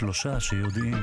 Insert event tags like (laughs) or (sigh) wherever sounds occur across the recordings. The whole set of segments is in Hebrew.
שלושה שיודעים.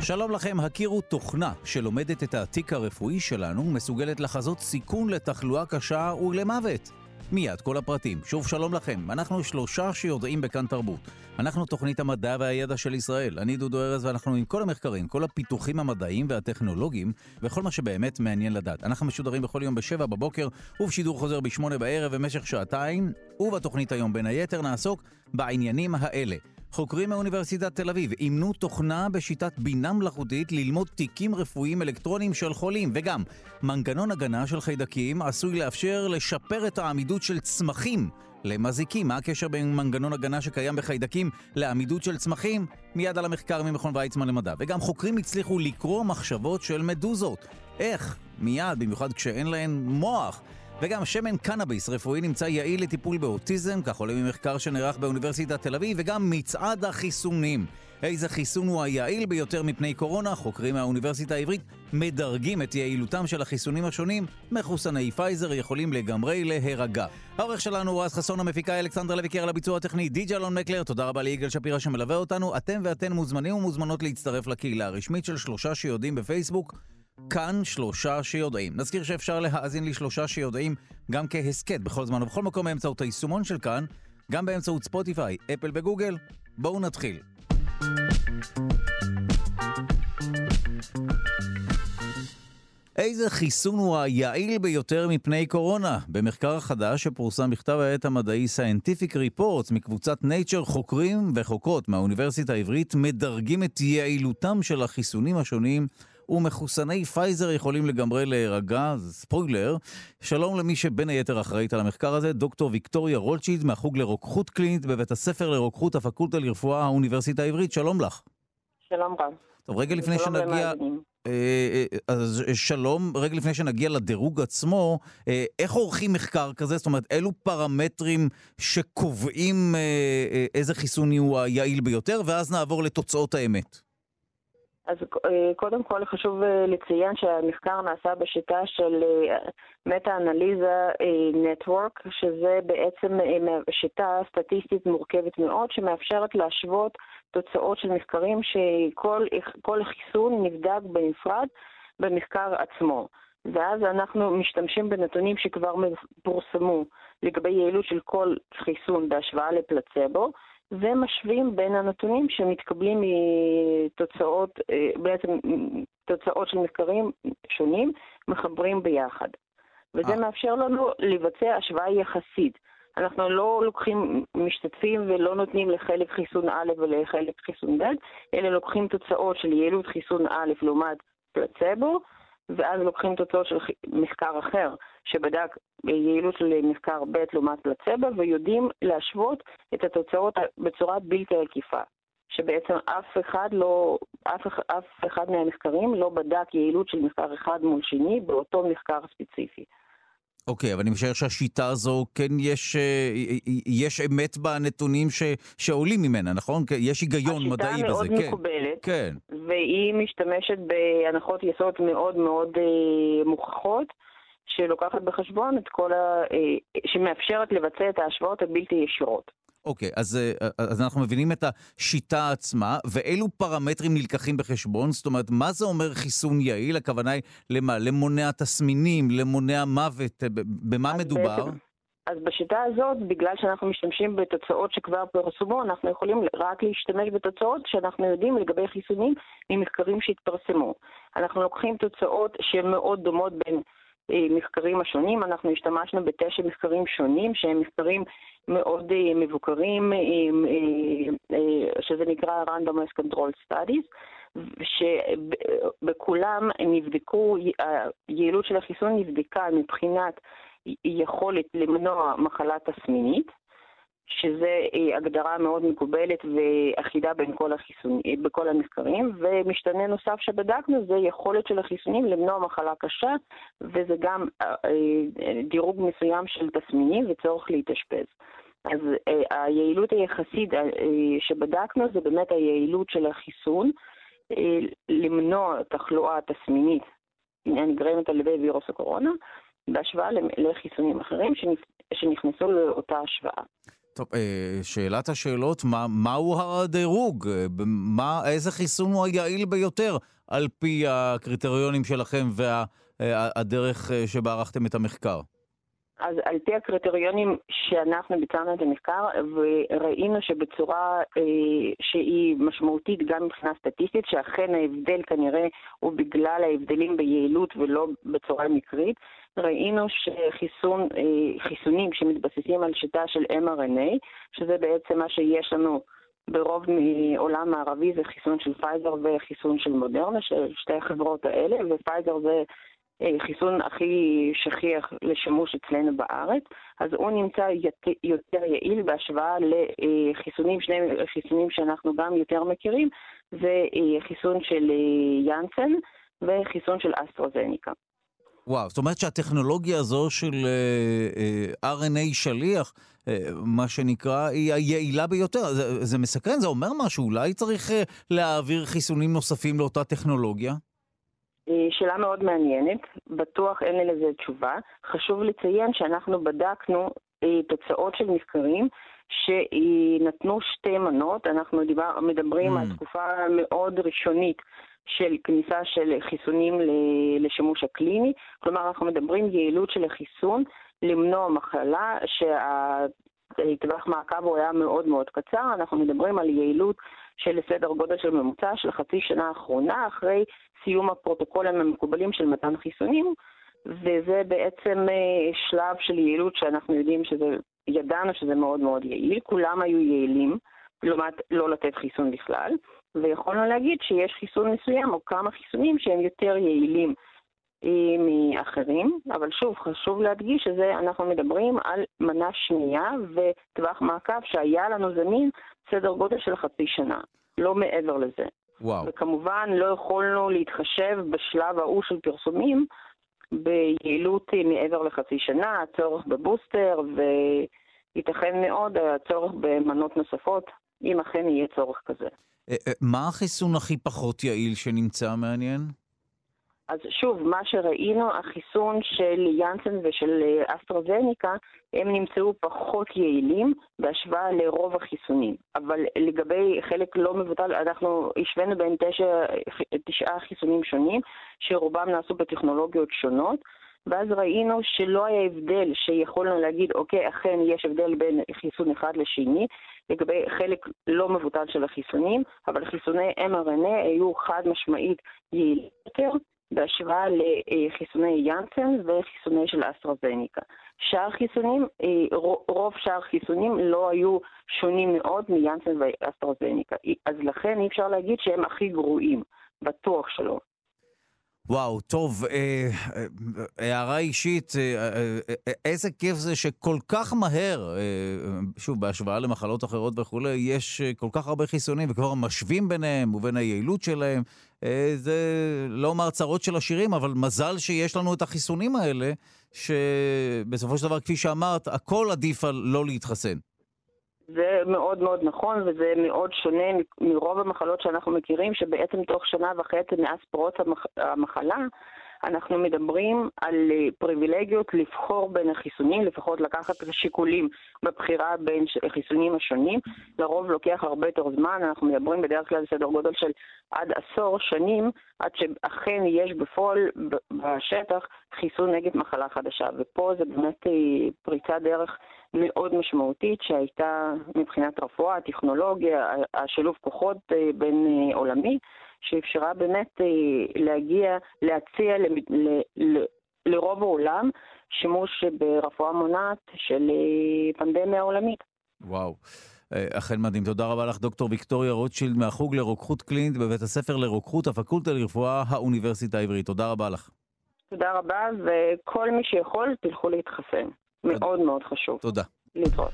שלום לכם, הכירו תוכנה שלומדת את התיק הרפואי שלנו ומסוגלת לחזות סיכון לתחלואה קשה ולמוות. מיד כל הפרטים. שוב שלום לכם, אנחנו שלושה שיודעים בכאן תרבות. אנחנו תוכנית המדע והידע של ישראל. אני דודו ארז ואנחנו עם כל המחקרים, כל הפיתוחים המדעיים והטכנולוגיים וכל מה שבאמת מעניין לדעת. אנחנו משודרים בכל יום בשבע בבוקר ובשידור חוזר בשמונה בערב במשך שעתיים, ובתוכנית היום בין היתר נעסוק בעניינים האלה. חוקרים מאוניברסיטת תל אביב אימנו תוכנה בשיטת בינה מלאכותית ללמוד תיקים רפואיים אלקטרוניים של חולים, וגם מנגנון הגנה של חיידקים עשוי לאפשר לשפר את העמידות של צמחים למזיקים. מה הקשר בין מנגנון הגנה שקיים בחיידקים לעמידות של צמחים? מיד על המחקר ממכון ויצמן למדע. וגם חוקרים הצליחו לקרוא מחשבות של מדוזות. איך? מיד, במיוחד כשאין להן מוח. וגם שמן קנאביס רפואי נמצא יעיל לטיפול באוטיזם, כך עולה ממחקר שנערך באוניברסיטת תל אביב, וגם מצעד החיסונים. איזה חיסון הוא היעיל ביותר מפני קורונה? חוקרים מהאוניברסיטה העברית מדרגים את יעילותם של החיסונים השונים. מחוסני פייזר יכולים לגמרי להירגע. העורך שלנו הוא רז חסון, המפיקה אלכסנדר לויקר לביצוע הטכני, די.ג'י אלון מקלר, תודה רבה ליגאל שפירא שמלווה אותנו. אתם ואתן מוזמנים ומוזמנות להצטרף לקהילה הרשמית של שלושה שיודעים בפייסבוק. כאן שלושה שיודעים. נזכיר שאפשר להאזין לשלושה שיודעים גם כהסכת בכל זמן ובכל מקום באמצעות היישומון של כאן, גם באמצעות ספוטיפיי, אפל וגוגל. בואו נתחיל. איזה חיסון הוא היעיל ביותר מפני קורונה? במחקר חדש שפורסם בכתב העת המדעי Scientific Reports מקבוצת Nature, חוקרים וחוקרות מהאוניברסיטה העברית מדרגים את יעילותם של החיסונים השונים ומחוסני פייזר יכולים לגמרי להירגע, זה ספוילר. שלום למי שבין היתר אחראית על המחקר הזה, דוקטור ויקטוריה רולצ'יד מהחוג לרוקחות קלינית בבית הספר לרוקחות הפקולטה לרפואה האוניברסיטה העברית, שלום לך. שלום רב. טוב, רגע לפני שנגיע... אה, אה, אז שלום, רגע לפני שנגיע לדירוג עצמו, אה, איך עורכים מחקר כזה? זאת אומרת, אילו פרמטרים שקובעים איזה חיסון הוא היעיל ביותר, ואז נעבור לתוצאות האמת. אז אה, קודם כל חשוב אה, לציין שהמחקר נעשה בשיטה של מטה-אנליזה נטוורק, שזה בעצם שיטה סטטיסטית מורכבת מאוד, שמאפשרת להשוות תוצאות של מחקרים שכל חיסון נבדק בנפרד במחקר עצמו. ואז אנחנו משתמשים בנתונים שכבר פורסמו לגבי יעילות של כל חיסון בהשוואה לפלצבו, ומשווים בין הנתונים שמתקבלים מתוצאות, אה, בעצם תוצאות של מחקרים שונים, מחברים ביחד. וזה 아. אה. מאפשר לנו לבצע השוואה יחסית. אנחנו לא לוקחים משתתפים ולא נותנים לחלק חיסון א' ולחלק חיסון ב', אלא לוקחים תוצאות של יעילות חיסון א' לעומת פלצבו, ואז לוקחים תוצאות של מחקר אחר שבדק יעילות של מחקר ב' לעומת פלצבו, ויודעים להשוות את התוצאות בצורה בלתי עקיפה. שבעצם אף אחד לא, אף, אף אחד מהמחקרים לא בדק יעילות של מחקר אחד מול שני באותו מחקר ספציפי. אוקיי, אבל אני משער שהשיטה הזו, כן יש, אה, יש אמת בנתונים ש, שעולים ממנה, נכון? יש היגיון מדעי בזה, כן. השיטה מאוד מקובלת, כן. והיא משתמשת בהנחות יסוד מאוד מאוד אה, מוכחות. שלוקחת בחשבון את כל ה... אה, שמאפשרת לבצע את ההשוואות הבלתי ישירות. אוקיי, אז, אה, אז אנחנו מבינים את השיטה עצמה, ואילו פרמטרים נלקחים בחשבון? זאת אומרת, מה זה אומר חיסון יעיל? הכוונה היא למה? למונע תסמינים, למונע מוות, במה מדובר? בעצם, אז בשיטה הזאת, בגלל שאנחנו משתמשים בתוצאות שכבר פרסמו, אנחנו יכולים רק להשתמש בתוצאות שאנחנו יודעים לגבי חיסונים ממחקרים שהתפרסמו. אנחנו לוקחים תוצאות שהן מאוד דומות בין מחקרים השונים. אנחנו השתמשנו בתשע מחקרים שונים, שהם מחקרים מאוד אה, מבוקרים, אה, אה, שזה נקרא Randomized Control Studies, שבכולם נבדקו, היעילות של החיסון נבדקה מבחינת יכולת למנוע מחלה תסמינית. שזה אה, הגדרה מאוד מקובלת ואחידה בין כל, החיסונים, אה, בכל המחקרים, ומשתנה נוסף שבדקנו זה יכולת של החיסונים למנוע מחלה קשה, וזה גם אה, דירוג מסוים של תסמינים וצורך להתאשפז. אז היעילות היחסית שבדקנו זה באמת היעילות של החיסון למנוע תחלואה תסמינית הנגרמת על ידי וירוס הקורונה, בהשוואה לחיסונים אחרים שנכנסו לאותה השוואה. טוב, שאלת השאלות, מה, מהו הדירוג? מה, איזה חיסון הוא היעיל ביותר על פי הקריטריונים שלכם והדרך שבה ערכתם את המחקר? אז על פי הקריטריונים שאנחנו ביצענו את המחקר וראינו שבצורה אה, שהיא משמעותית גם מבחינה סטטיסטית, שאכן ההבדל כנראה הוא בגלל ההבדלים ביעילות ולא בצורה מקרית, ראינו שחיסונים אה, שמתבססים על שיטה של mRNA, שזה בעצם מה שיש לנו ברוב העולם המערבי זה חיסון של פייזר וחיסון של מודרנה, של שתי החברות האלה, ופייזר זה אה, חיסון הכי שכיח לשימוש אצלנו בארץ, אז הוא נמצא יותר יעיל בהשוואה לחיסונים, שני חיסונים שאנחנו גם יותר מכירים, זה אה, חיסון של אה, יאנסן וחיסון של אסטרהזניקה. וואו, זאת אומרת שהטכנולוגיה הזו של RNA שליח, מה שנקרא, היא היעילה ביותר. זה, זה מסקרן, זה אומר משהו, אולי צריך להעביר חיסונים נוספים לאותה טכנולוגיה? אה, שאלה מאוד מעניינת, בטוח אין לי לזה תשובה. חשוב לציין שאנחנו בדקנו אה, תוצאות של מחקרים שנתנו שתי מנות, אנחנו דיבר, מדברים mm. על תקופה מאוד ראשונית של כניסה של חיסונים לשימוש הקליני, כלומר אנחנו מדברים יעילות של החיסון למנוע מחלה שהטווח מעקב הוא היה מאוד מאוד קצר, אנחנו מדברים על יעילות של סדר גודל של ממוצע של חצי שנה האחרונה אחרי סיום הפרוטוקולים המקובלים של מתן חיסונים, וזה בעצם אה, שלב של יעילות שאנחנו יודעים שזה, ידענו שזה מאוד מאוד יעיל, כולם היו יעילים, לעומת לא לתת חיסון בכלל, ויכולנו להגיד שיש חיסון מסוים או כמה חיסונים שהם יותר יעילים אה, מאחרים, אבל שוב, חשוב להדגיש שאנחנו מדברים על מנה שנייה וטווח מעקב שהיה לנו זמין סדר גודל של חצי שנה, לא מעבר לזה. וואו. וכמובן לא יכולנו להתחשב בשלב ההוא של פרסומים ביעילות מעבר לחצי שנה, הצורך בבוסטר וייתכן מאוד הצורך במנות נוספות, אם אכן יהיה צורך כזה. אה, אה, מה החיסון הכי פחות יעיל שנמצא מעניין? אז שוב, מה שראינו, החיסון של יאנסן ושל אה, אסטרוזניקה, הם נמצאו פחות יעילים בהשוואה לרוב החיסונים. אבל לגבי חלק לא מבוטל, אנחנו השווינו בין תשע, תשעה חיסונים שונים, שרובם נעשו בטכנולוגיות שונות. ואז ראינו שלא היה הבדל שיכולנו להגיד, אוקיי, אכן יש הבדל בין חיסון אחד לשני, לגבי חלק לא מבוטל של החיסונים, אבל חיסוני mRNA היו חד משמעית יעילים יותר, בהשוואה לחיסוני יאנסן וחיסוני של אסטרוזניקה. שאר חיסונים, אה, רוב שאר חיסונים לא היו שונים מאוד מיאנסן ואסטרוזניקה. אז לכן אי אפשר להגיד שהם הכי גרועים, בטוח שלא. וואו, טוב, אה, אה, הערה אישית, אה, אה, אה, איזה כיף זה שכל כך מהר, אה, שוב, בהשוואה למחלות אחרות וכולי, יש אה, כל כך הרבה חיסונים וכבר משווים ביניהם ובין היעילות שלהם. אה, זה לא צרות של עשירים, אבל מזל שיש לנו את החיסונים האלה, שבסופו של דבר, כפי שאמרת, הכל עדיף על לא להתחסן. זה מאוד מאוד נכון וזה מאוד שונה מרוב המחלות שאנחנו מכירים, שבעצם תוך שנה וחצי מאז פרוץ המחלה, אנחנו מדברים על אה, פריבילגיות לבחור בין החיסונים, לפחות לקחת שיקולים בבחירה בין החיסונים השונים. לרוב לוקח הרבה יותר זמן, אנחנו מדברים בדרך כלל סדר גודל של עד עשור שנים, עד שאכן יש בפועל בשטח חיסון נגד מחלה חדשה. ופה זה באמת אה, פריצת דרך מאוד משמעותית שהייתה מבחינת רפואה, טכנולוגיה, השילוב כוחות אה, בין עולמי. שאפשרה באמת אה, להגיע, להציע לרוב העולם שימוש ברפואה מונעת של אה, פנדמיה עולמית. וואו. אה, אכן מדהים. תודה רבה לך, דוקטור ויקטוריה רוטשילד מהחוג לרוקחות קלינית בבית הספר לרוקחות, הפקולטה לרפואה, האוניברסיטה העברית. תודה רבה לך. תודה רבה, וכל מי שיכול, תלכו להתחסן. מאוד מאוד חשוב. תודה. להתראות.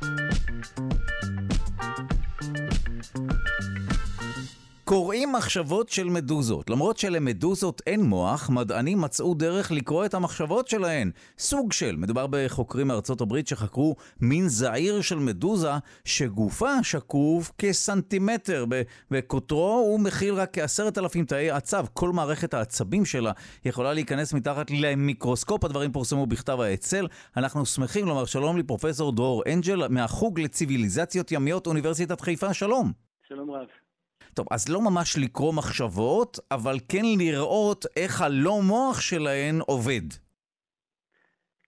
קוראים מחשבות של מדוזות. למרות שלמדוזות אין מוח, מדענים מצאו דרך לקרוא את המחשבות שלהן. סוג של, מדובר בחוקרים מארצות הברית שחקרו מין זעיר של מדוזה שגופה שקוף כסנטימטר. בקוטרו הוא מכיל רק כעשרת אלפים תאי עצב. כל מערכת העצבים שלה יכולה להיכנס מתחת למיקרוסקופ. הדברים פורסמו בכתב האצל. אנחנו שמחים לומר שלום לפרופסור דרור אנג'ל מהחוג לציוויליזציות ימיות אוניברסיטת חיפה. שלום. שלום רב. טוב, אז לא ממש לקרוא מחשבות, אבל כן לראות איך הלא מוח שלהן עובד.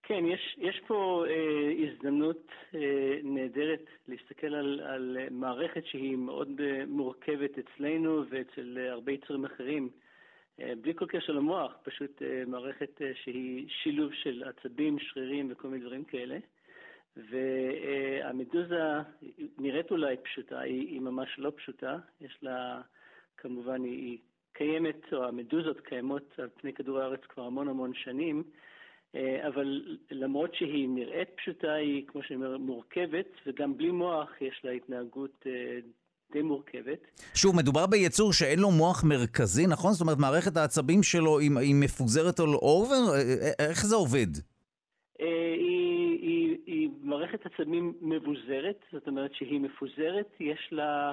כן, יש, יש פה אה, הזדמנות אה, נהדרת להסתכל על, על מערכת שהיא מאוד אה, מורכבת אצלנו ואצל אה, הרבה יצורים אחרים, אה, בלי כל קשר למוח, פשוט אה, מערכת אה, שהיא שילוב של עצבים, שרירים וכל מיני דברים כאלה. והמדוזה נראית אולי פשוטה, היא, היא ממש לא פשוטה. יש לה, כמובן, היא קיימת, או המדוזות קיימות על פני כדור הארץ כבר המון המון שנים, אבל למרות שהיא נראית פשוטה, היא, כמו שאני אומר, מורכבת, וגם בלי מוח יש לה התנהגות אה, די מורכבת. שוב, מדובר ביצור שאין לו מוח מרכזי, נכון? זאת אומרת, מערכת העצבים שלו היא, היא מפוזרת על אובר? איך זה עובד? מערכת עצבים מבוזרת, זאת אומרת שהיא מפוזרת, יש לה,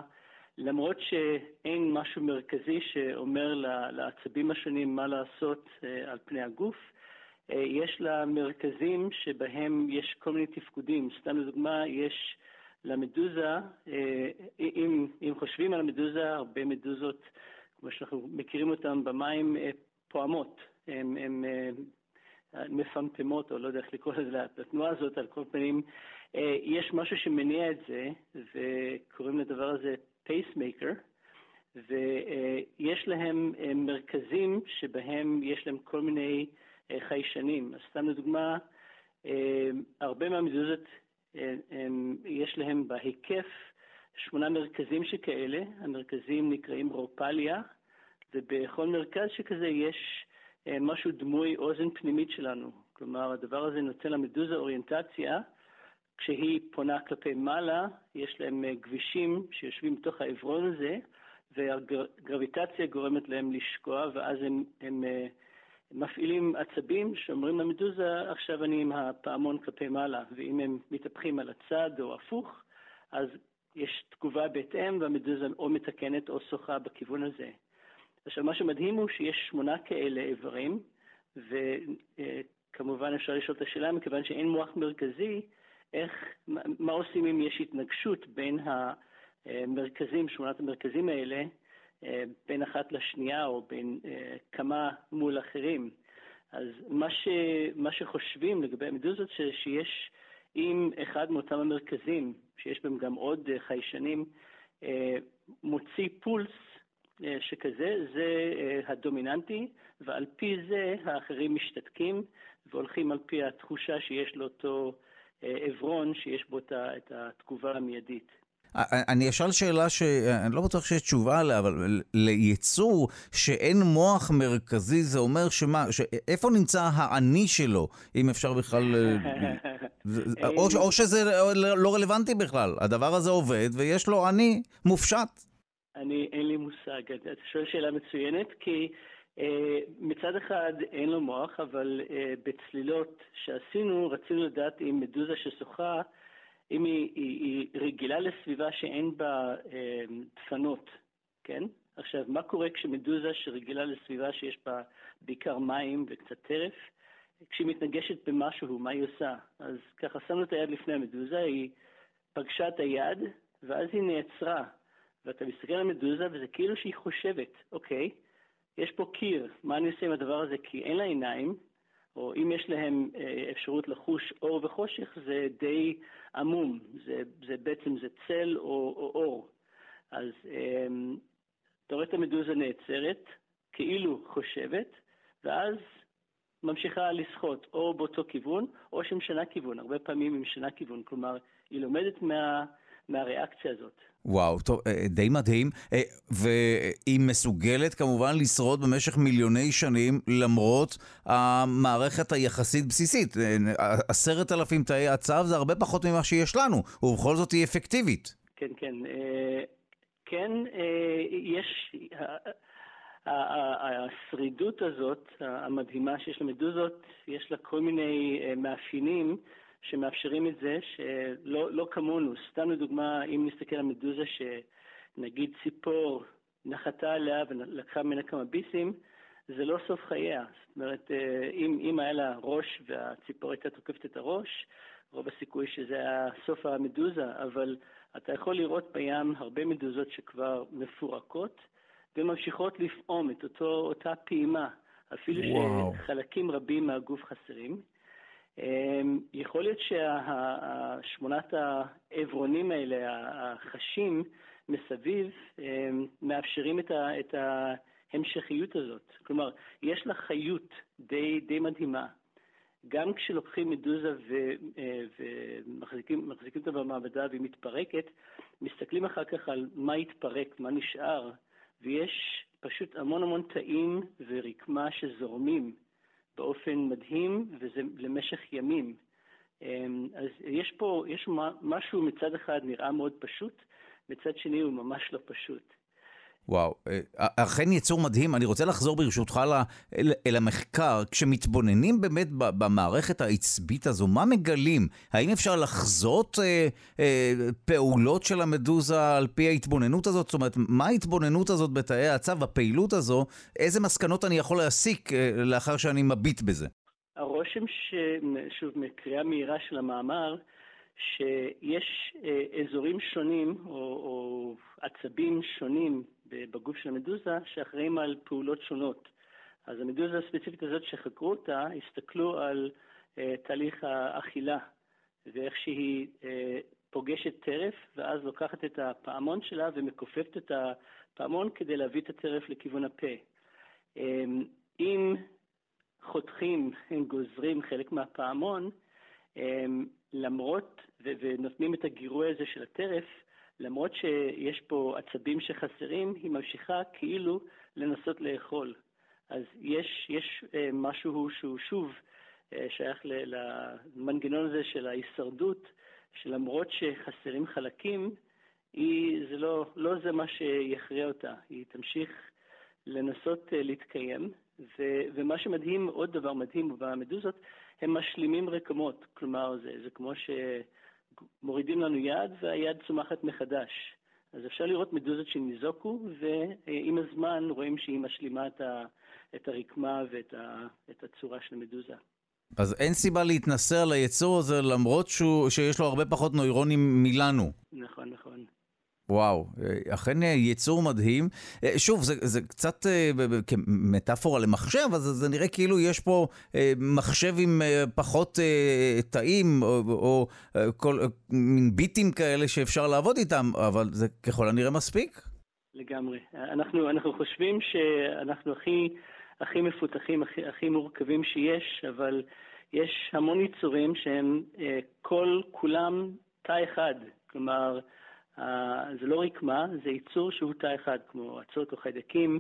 למרות שאין משהו מרכזי שאומר לעצבים השונים מה לעשות אה, על פני הגוף, אה, יש לה מרכזים שבהם יש כל מיני תפקודים. סתם לדוגמה, יש למדוזה, אה, אם, אם חושבים על המדוזה, הרבה מדוזות, כמו שאנחנו מכירים אותן במים, פועמות. הן מפמפמות, או לא יודע איך לקרוא לזה, לתנועה הזאת, על כל פנים, אה, יש משהו שמניע את זה, וקוראים לדבר הזה pacemaker, ויש להם אה, מרכזים שבהם יש להם כל מיני אה, חיישנים. אז סתם לדוגמה, הרבה מהמדוזות, יש להם בהיקף שמונה מרכזים שכאלה, המרכזים נקראים רופליה, ובכל מרכז שכזה יש אה, משהו דמוי אוזן פנימית שלנו. כלומר, הדבר הזה נותן למדוזה אוריינטציה. כשהיא פונה כלפי מעלה, יש להם אה, גבישים שיושבים בתוך העברון הזה, והגרביטציה גורמת להם לשקוע, ואז הם, הם, הם מפעילים עצבים שאומרים למדוזה, עכשיו אני עם הפעמון כלפי מעלה, ואם הם מתהפכים על הצד או הפוך, אז יש תגובה בהתאם, והמדוזה או מתקנת או שוחה בכיוון הזה. עכשיו, מה שמדהים הוא שיש שמונה כאלה איברים, וכמובן אפשר לשאול את השאלה, מכיוון שאין מוח מרכזי, איך, מה עושים אם יש התנגשות בין המרכזים, שמונת המרכזים האלה, בין אחת לשנייה או בין כמה מול אחרים. אז מה, ש, מה שחושבים לגבי המדוזות, שיש אם אחד מאותם המרכזים, שיש בהם גם עוד חיישנים, מוציא פולס שכזה, זה אה, הדומיננטי, ועל פי זה האחרים משתתקים והולכים על פי התחושה שיש לאותו אה, עברון שיש בו את התגובה המיידית. אני אשאל שאלה שאני לא בטוח שיש תשובה עליה, אבל ליצור שאין מוח מרכזי זה אומר שמה, איפה נמצא האני שלו, אם אפשר בכלל... (laughs) או, או שזה לא רלוונטי בכלל, הדבר הזה עובד ויש לו אני מופשט. אני, אין לי מושג. אתה שואל שאלה מצוינת, כי אה, מצד אחד אין לו מוח, אבל אה, בצלילות שעשינו, רצינו לדעת אם מדוזה ששוחה, אם היא, היא, היא רגילה לסביבה שאין בה אה, דפנות, כן? עכשיו, מה קורה כשמדוזה שרגילה לסביבה שיש בה בעיקר מים וקצת טרף, כשהיא מתנגשת במשהו, מה היא עושה? אז ככה שמנו את היד לפני המדוזה, היא פגשה את היד, ואז היא נעצרה. ואתה מסתכל על המדוזה וזה כאילו שהיא חושבת, אוקיי, יש פה קיר, מה אני עושה עם הדבר הזה? כי אין לה עיניים, או אם יש להם אה, אפשרות לחוש אור וחושך, זה די עמום, זה, זה בעצם זה צל או, או אור. אז אה, אתה רואה את המדוזה נעצרת, כאילו חושבת, ואז ממשיכה לשחות או באותו כיוון, או שהיא משנה כיוון. הרבה פעמים היא משנה כיוון, כלומר, היא לומדת מה, מהריאקציה הזאת. וואו, טוב, אה, די מדהים. אה, והיא מסוגלת כמובן לשרוד במשך מיליוני שנים למרות המערכת היחסית בסיסית. אה, עשרת אלפים תאי הצו זה הרבה פחות ממה שיש לנו, ובכל זאת היא אפקטיבית. כן, כן. כן, יש... השרידות הזאת, המדהימה שיש למדוזות, יש לה כל מיני מאפיינים שמאפשרים את זה, שלא לא כמונו. סתם לדוגמה, אם נסתכל על מדוזה שנגיד ציפור נחתה עליה ולקחה ממנה כמה ביסים, זה לא סוף חייה. זאת אומרת, אה, אם, אם היה לה ראש והציפור הייתה תוקפת את הראש, רוב הסיכוי שזה היה סוף המדוזה, אבל אתה יכול לראות בים הרבה מדוזות שכבר מפורקות וממשיכות לפעום את אותו, אותה פעימה, אפילו וואו. שחלקים רבים מהגוף חסרים. אמ, יכול להיות ששמונת העברונים האלה, החשים מסביב, אמ, מאפשרים את ההמשכיות הזאת. כלומר, יש לה חיות די, די מדהימה. גם כשלוקחים מדוזה אה, ומחזיקים אותה במעבדה והיא מתפרקת, מסתכלים אחר כך על מה התפרק, מה נשאר, ויש פשוט המון המון תאים ורקמה שזורמים באופן מדהים, וזה למשך ימים. אמ, אז יש פה, יש משהו מצד אחד נראה מאוד פשוט, מצד שני הוא ממש לא פשוט. וואו, אה, אכן יצור מדהים. אני רוצה לחזור ברשותך אל, אל המחקר. כשמתבוננים באמת במערכת העצבית הזו, מה מגלים? האם אפשר לחזות אה, אה, פעולות של המדוזה על פי ההתבוננות הזאת? זאת אומרת, מה ההתבוננות הזאת בתאי הצו, הפעילות הזו? איזה מסקנות אני יכול להסיק אה, לאחר שאני מביט בזה? הרושם, ש... שוב, מקריאה מהירה של המאמר, שיש אה, אזורים שונים או, או עצבים שונים בגוף של המדוזה שאחראים על פעולות שונות. אז המדוזה הספציפית הזאת שחקרו אותה, הסתכלו על uh, תהליך האכילה ואיך שהיא uh, פוגשת טרף, ואז לוקחת את הפעמון שלה ומכופפת את הפעמון כדי להביא את הטרף לכיוון הפה. Um, אם חותכים, הם גוזרים חלק מהפעמון, um, למרות, ונותנים את הגירוי הזה של הטרף, למרות שיש פה עצבים שחסרים, היא ממשיכה כאילו לנסות לאכול. אז יש, יש אה, משהו שהוא שוב אה, שייך למנגנון הזה של ההישרדות, שלמרות שחסרים חלקים, היא, זה לא, לא זה מה שיכריע אותה, היא תמשיך לנסות אה, להתקיים. ו, ומה שמדהים, עוד דבר מדהים במדוזות, הם משלימים רקמות. כלומר, זה, זה כמו ש... מורידים לנו יד והיד צומחת מחדש. אז אפשר לראות מדוזות שניזוקו, ועם הזמן רואים שהיא משלימה את, ה, את הרקמה ואת ה, את הצורה של המדוזה. אז אין סיבה להתנסה על היצור הזה למרות שהוא, שיש לו הרבה פחות נוירונים מלנו. נכון, נכון. וואו, אכן יצור מדהים. אה, שוב, זה, זה קצת אה, כמטאפורה למחשב, אז זה נראה כאילו יש פה אה, מחשב עם פחות תאים, או, או כל מין ביטים כאלה שאפשר לעבוד איתם, אבל זה ככל הנראה מספיק. לגמרי. אנחנו, אנחנו חושבים שאנחנו הכי, הכי מפותחים, הכי, הכי מורכבים שיש, אבל יש המון יצורים שהם כל, כולם תא אחד. כלומר, זה לא רקמה, זה ייצור שהוא תא אחד, כמו אצות או חיידקים,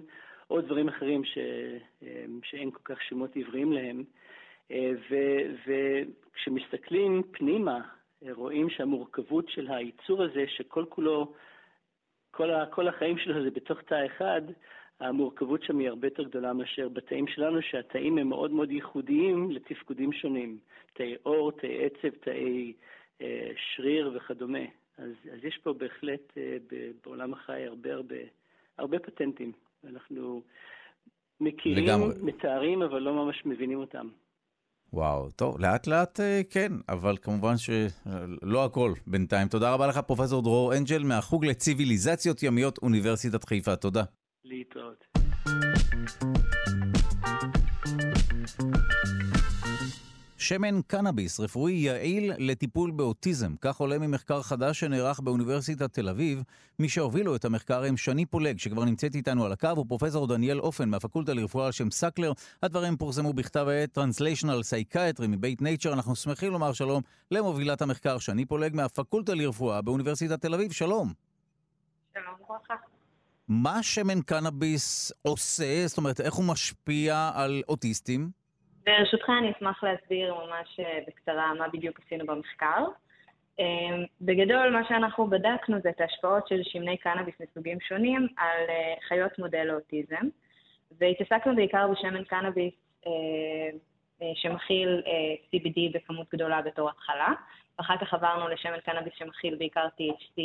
או דברים אחרים ש, שאין כל כך שמות עבריים להם. ו, וכשמסתכלים פנימה, רואים שהמורכבות של הייצור הזה, שכל כולו, כל, ה, כל החיים שלו זה בתוך תא אחד, המורכבות שם היא הרבה יותר גדולה מאשר בתאים שלנו, שהתאים הם מאוד מאוד ייחודיים לתפקודים שונים. תאי עור, תאי עצב, תאי אה, שריר וכדומה. אז, אז יש פה בהחלט אה, בעולם החי הרבה הרבה, הרבה פטנטים. אנחנו מכירים, לגמרי. מתארים, אבל לא ממש מבינים אותם. וואו, טוב, לאט לאט אה, כן, אבל כמובן שלא הכל בינתיים. תודה רבה לך, פרופ' דרור אנג'ל, מהחוג לציוויליזציות ימיות, אוניברסיטת חיפה. תודה. להתראות. שמן קנאביס רפואי יעיל לטיפול באוטיזם, כך עולה ממחקר חדש שנערך באוניברסיטת תל אביב. מי שהובילו את המחקר הם שני פולג, שכבר נמצאת איתנו על הקו, ופרופסור דניאל אופן מהפקולטה לרפואה על שם סקלר. הדברים פורסמו בכתב העת Translational Psychiatry מבית Nature. אנחנו שמחים לומר שלום למובילת המחקר, שני פולג מהפקולטה לרפואה באוניברסיטת תל אביב. שלום. שלום וברכה. מה שמן קנאביס עושה? זאת אומרת, איך הוא משפיע על אוטיסטים? ברשותך אני אשמח להסביר ממש אה, בקצרה מה בדיוק עשינו במחקר. בגדול, מה שאנחנו בדקנו זה את ההשפעות של שמני קנאביס מסוגים שונים על חיות מודל לאוטיזם, והתעסקנו בעיקר בשמן קנאביס שמכיל CBD בכמות גדולה בתור התחלה, ואחר כך עברנו לשמן קנאביס שמכיל בעיקר THC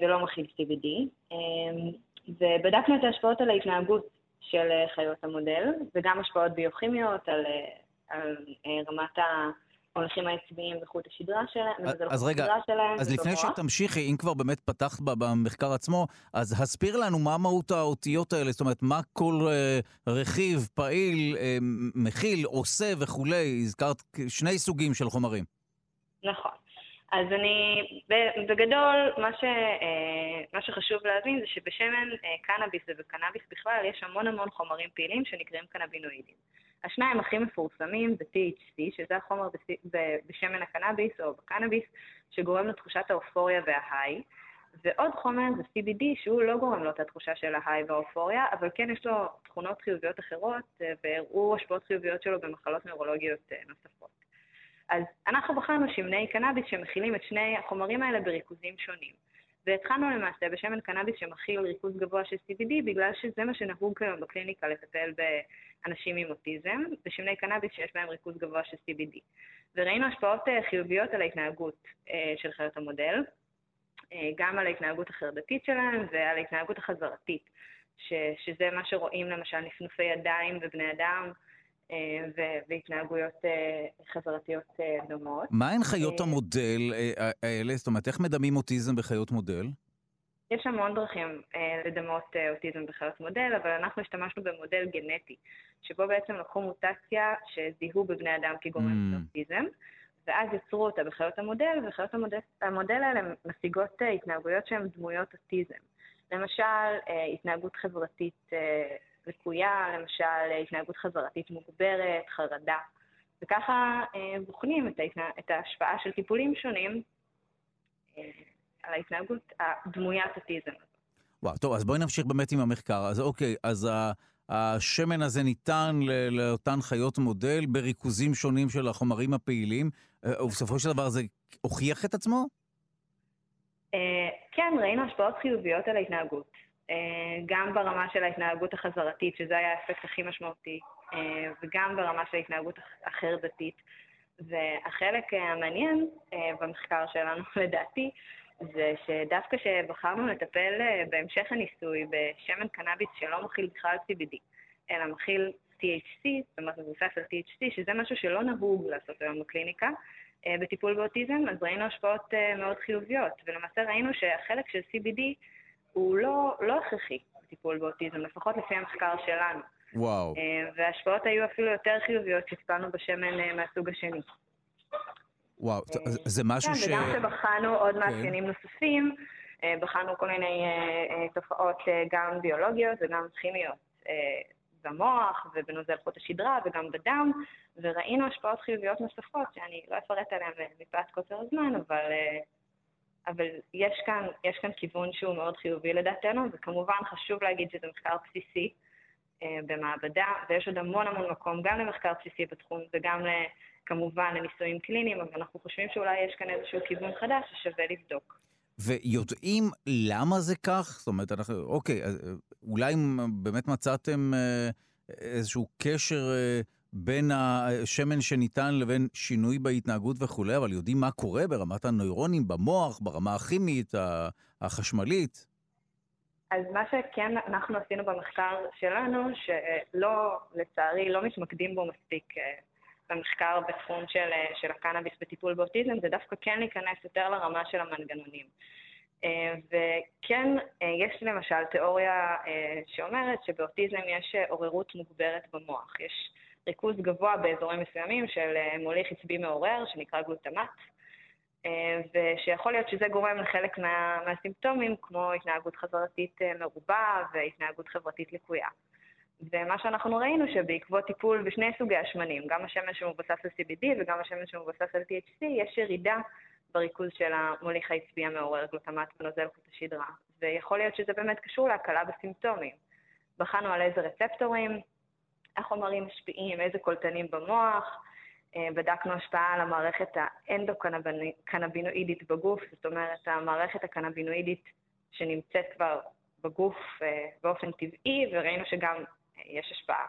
ולא מכיל CBD, ובדקנו את ההשפעות על ההתנהגות של חיות המודל, וגם השפעות ביוכימיות על, על רמת ההולכים העצביים וחוט השדרה שלהם, אז רגע, שלהם אז לפני שתמשיכי, אם כבר באמת פתחת במחקר עצמו, אז הסביר לנו מה מהות האותיות האלה, זאת אומרת, מה כל רכיב פעיל, uh, מכיל, עושה וכולי, הזכרת שני סוגים של חומרים. נכון. אז אני, בגדול, מה, ש, מה שחשוב להבין זה שבשמן קנאביס ובקנאביס בכלל יש המון המון חומרים פעילים שנקראים קנבינואידים. השניים הכי מפורסמים זה THC, שזה החומר בשמן הקנאביס או בקנאביס, שגורם לתחושת האופוריה וההיי, ועוד חומר זה CBD, שהוא לא גורם לו את התחושה של ההיי והאופוריה, אבל כן יש לו תכונות חיוביות אחרות, והראו השפעות חיוביות שלו במחלות נוירולוגיות נוספות. אז אנחנו בחרנו שמני קנאביס שמכילים את שני החומרים האלה בריכוזים שונים. והתחלנו למעשה בשמן קנאביס שמכיל ריכוז גבוה של CBD, בגלל שזה מה שנהוג כיום בקליניקה לטפל באנשים עם אוטיזם, ושמני קנאביס שיש בהם ריכוז גבוה של CBD. וראינו השפעות חיוביות על ההתנהגות של חיות המודל, גם על ההתנהגות החרדתית שלהם ועל ההתנהגות החזרתית, ש, שזה מה שרואים למשל נפנופי ידיים ובני אדם, והתנהגויות חזרתיות דומות. מה הן חיות המודל האלה? זאת אומרת, איך מדמים אוטיזם בחיות מודל? יש המון דרכים לדמות אוטיזם בחיות מודל, אבל אנחנו השתמשנו במודל גנטי, שבו בעצם לקחו מוטציה שזיהו בבני אדם כגורם mm. לאוטיזם, ואז יצרו אותה בחיות המודל, וחיות המודל, המודל האלה משיגות התנהגויות שהן דמויות אוטיזם. למשל, התנהגות חברתית לקויה, למשל התנהגות חזרתית מוגברת, חרדה, וככה אה, בוחנים את, ההתנה... את ההשפעה של טיפולים שונים אה, על ההתנהגות הדמוית אוטיזם. וואו, טוב, אז בואי נמשיך באמת עם המחקר. אז אוקיי, אז השמן הזה ניתן לאותן חיות מודל בריכוזים שונים של החומרים הפעילים, אה, ובסופו של דבר זה הוכיח את עצמו? כן, ראינו השפעות חיוביות על ההתנהגות. אה, גם ברמה של ההתנהגות החזרתית, שזה היה האפקט הכי משמעותי, אה, וגם ברמה של ההתנהגות החרדתית. והחלק המעניין אה, במחקר שלנו, (laughs) לדעתי, זה שדווקא כשבחרנו לטפל בהמשך הניסוי בשמן קנאביס שלא מכיל בכלל CBD, אלא מכיל THC, זאת אומרת מבוסס על THC, שזה משהו שלא נהוג לעשות היום בקליניקה, בטיפול באוטיזם, אז ראינו השפעות מאוד חיוביות, ולמעשה ראינו שהחלק של CBD הוא לא, לא הכרחי בטיפול באוטיזם, לפחות לפי המחקר שלנו. וואו. אה, וההשפעות היו אפילו יותר חיוביות כשטיפלנו בשמן אה, מהסוג השני. וואו, זה משהו כן, ש... כן, וגם כשבחנו עוד כן. מאפיינים נוספים, אה, בחנו כל מיני תופעות גם ביולוגיות וגם כימיות במוח ובנוזל חוט השדרה וגם בדם, וראינו השפעות חיוביות נוספות, שאני לא אפרט עליהן מפאת קוצר הזמן, אבל אבל יש כאן, יש כאן כיוון שהוא מאוד חיובי לדעתנו, וכמובן חשוב להגיד שזה מחקר בסיסי אה, במעבדה, ויש עוד המון המון מקום גם למחקר בסיסי בתחום וגם כמובן לניסויים קליניים, אבל אנחנו חושבים שאולי יש כאן איזשהו כיוון חדש ששווה לבדוק. ויודעים למה זה כך? זאת אומרת, אנחנו, אוקיי, אולי באמת מצאתם אה, איזשהו קשר... אה, בין השמן שניתן לבין שינוי בהתנהגות וכולי, אבל יודעים מה קורה ברמת הנוירונים, במוח, ברמה הכימית, החשמלית. אז מה שכן אנחנו עשינו במחקר שלנו, שלא, לצערי, לא מתמקדים בו מספיק אה, במחקר בתחום של, אה, של הקנאביס בטיפול באוטיזם, זה דווקא כן להיכנס יותר לרמה של המנגנונים. אה, וכן, יש למשל תיאוריה שאומרת שבאוטיזם יש עוררות מוגברת במוח. יש ריכוז גבוה באזורים מסוימים של אה, מוליך עצבי מעורר, שנקרא גלוטמט, אה, ושיכול להיות שזה גורם לחלק מה, מהסימפטומים, כמו התנהגות חזרתית אה, מרובה והתנהגות חברתית לקויה. ומה שאנחנו ראינו שבעקבות טיפול בשני סוגי השמנים, גם השמן שמבוסס על CBD וגם השמן שמבוסס על THC, יש ירידה בריכוז של המוליך העצבי המעורר גלוטמט בנוזל חוט השדרה, ויכול להיות שזה באמת קשור להקלה בסימפטומים. בחנו על איזה רצפטורים החומרים משפיעים, איזה קולטנים במוח, בדקנו השפעה על המערכת האנדו-קנבינואידית בגוף, זאת אומרת, המערכת הקנבינואידית שנמצאת כבר בגוף באופן טבעי, וראינו שגם יש השפעה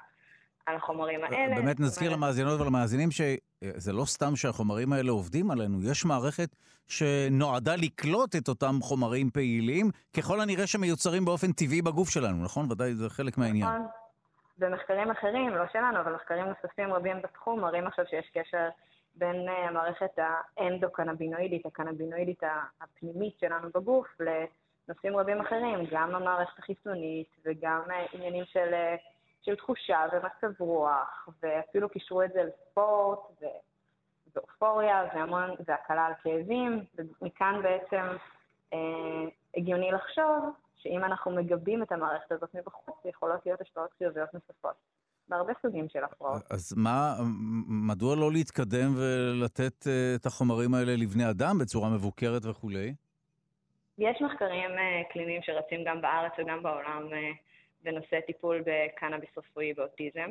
על החומרים האלה. באמת נזכיר למאזינות ולמאזינים שזה לא סתם שהחומרים האלה עובדים עלינו, יש מערכת שנועדה לקלוט את אותם חומרים פעילים, ככל הנראה שמיוצרים באופן טבעי בגוף שלנו, נכון? ודאי זה חלק מהעניין. נכון. במחקרים אחרים, לא שלנו, אבל מחקרים נוספים רבים בתחום, מראים עכשיו שיש קשר בין אה, המערכת האנדו-קנבינואידית, הקנבינואידית הפנימית שלנו בגוף, לנושאים רבים אחרים, גם המערכת החיסונית וגם אה, עניינים של אה, של תחושה ומצב רוח, ואפילו קישרו את זה לספורט ו... ואופוריה והמון, והקלה על כאבים, ומכאן בעצם אה, הגיוני לחשוב שאם אנחנו מגבים את המערכת הזאת מבחוץ, יכולות להיות השפעות חיוביות נוספות. בהרבה סוגים של הפרעות. אז מה, מדוע לא להתקדם ולתת אה, את החומרים האלה לבני אדם בצורה מבוקרת וכולי? יש מחקרים אה, קליניים שרצים גם בארץ וגם בעולם אה, בנושא טיפול בקנאביס רפואי באוטיזם.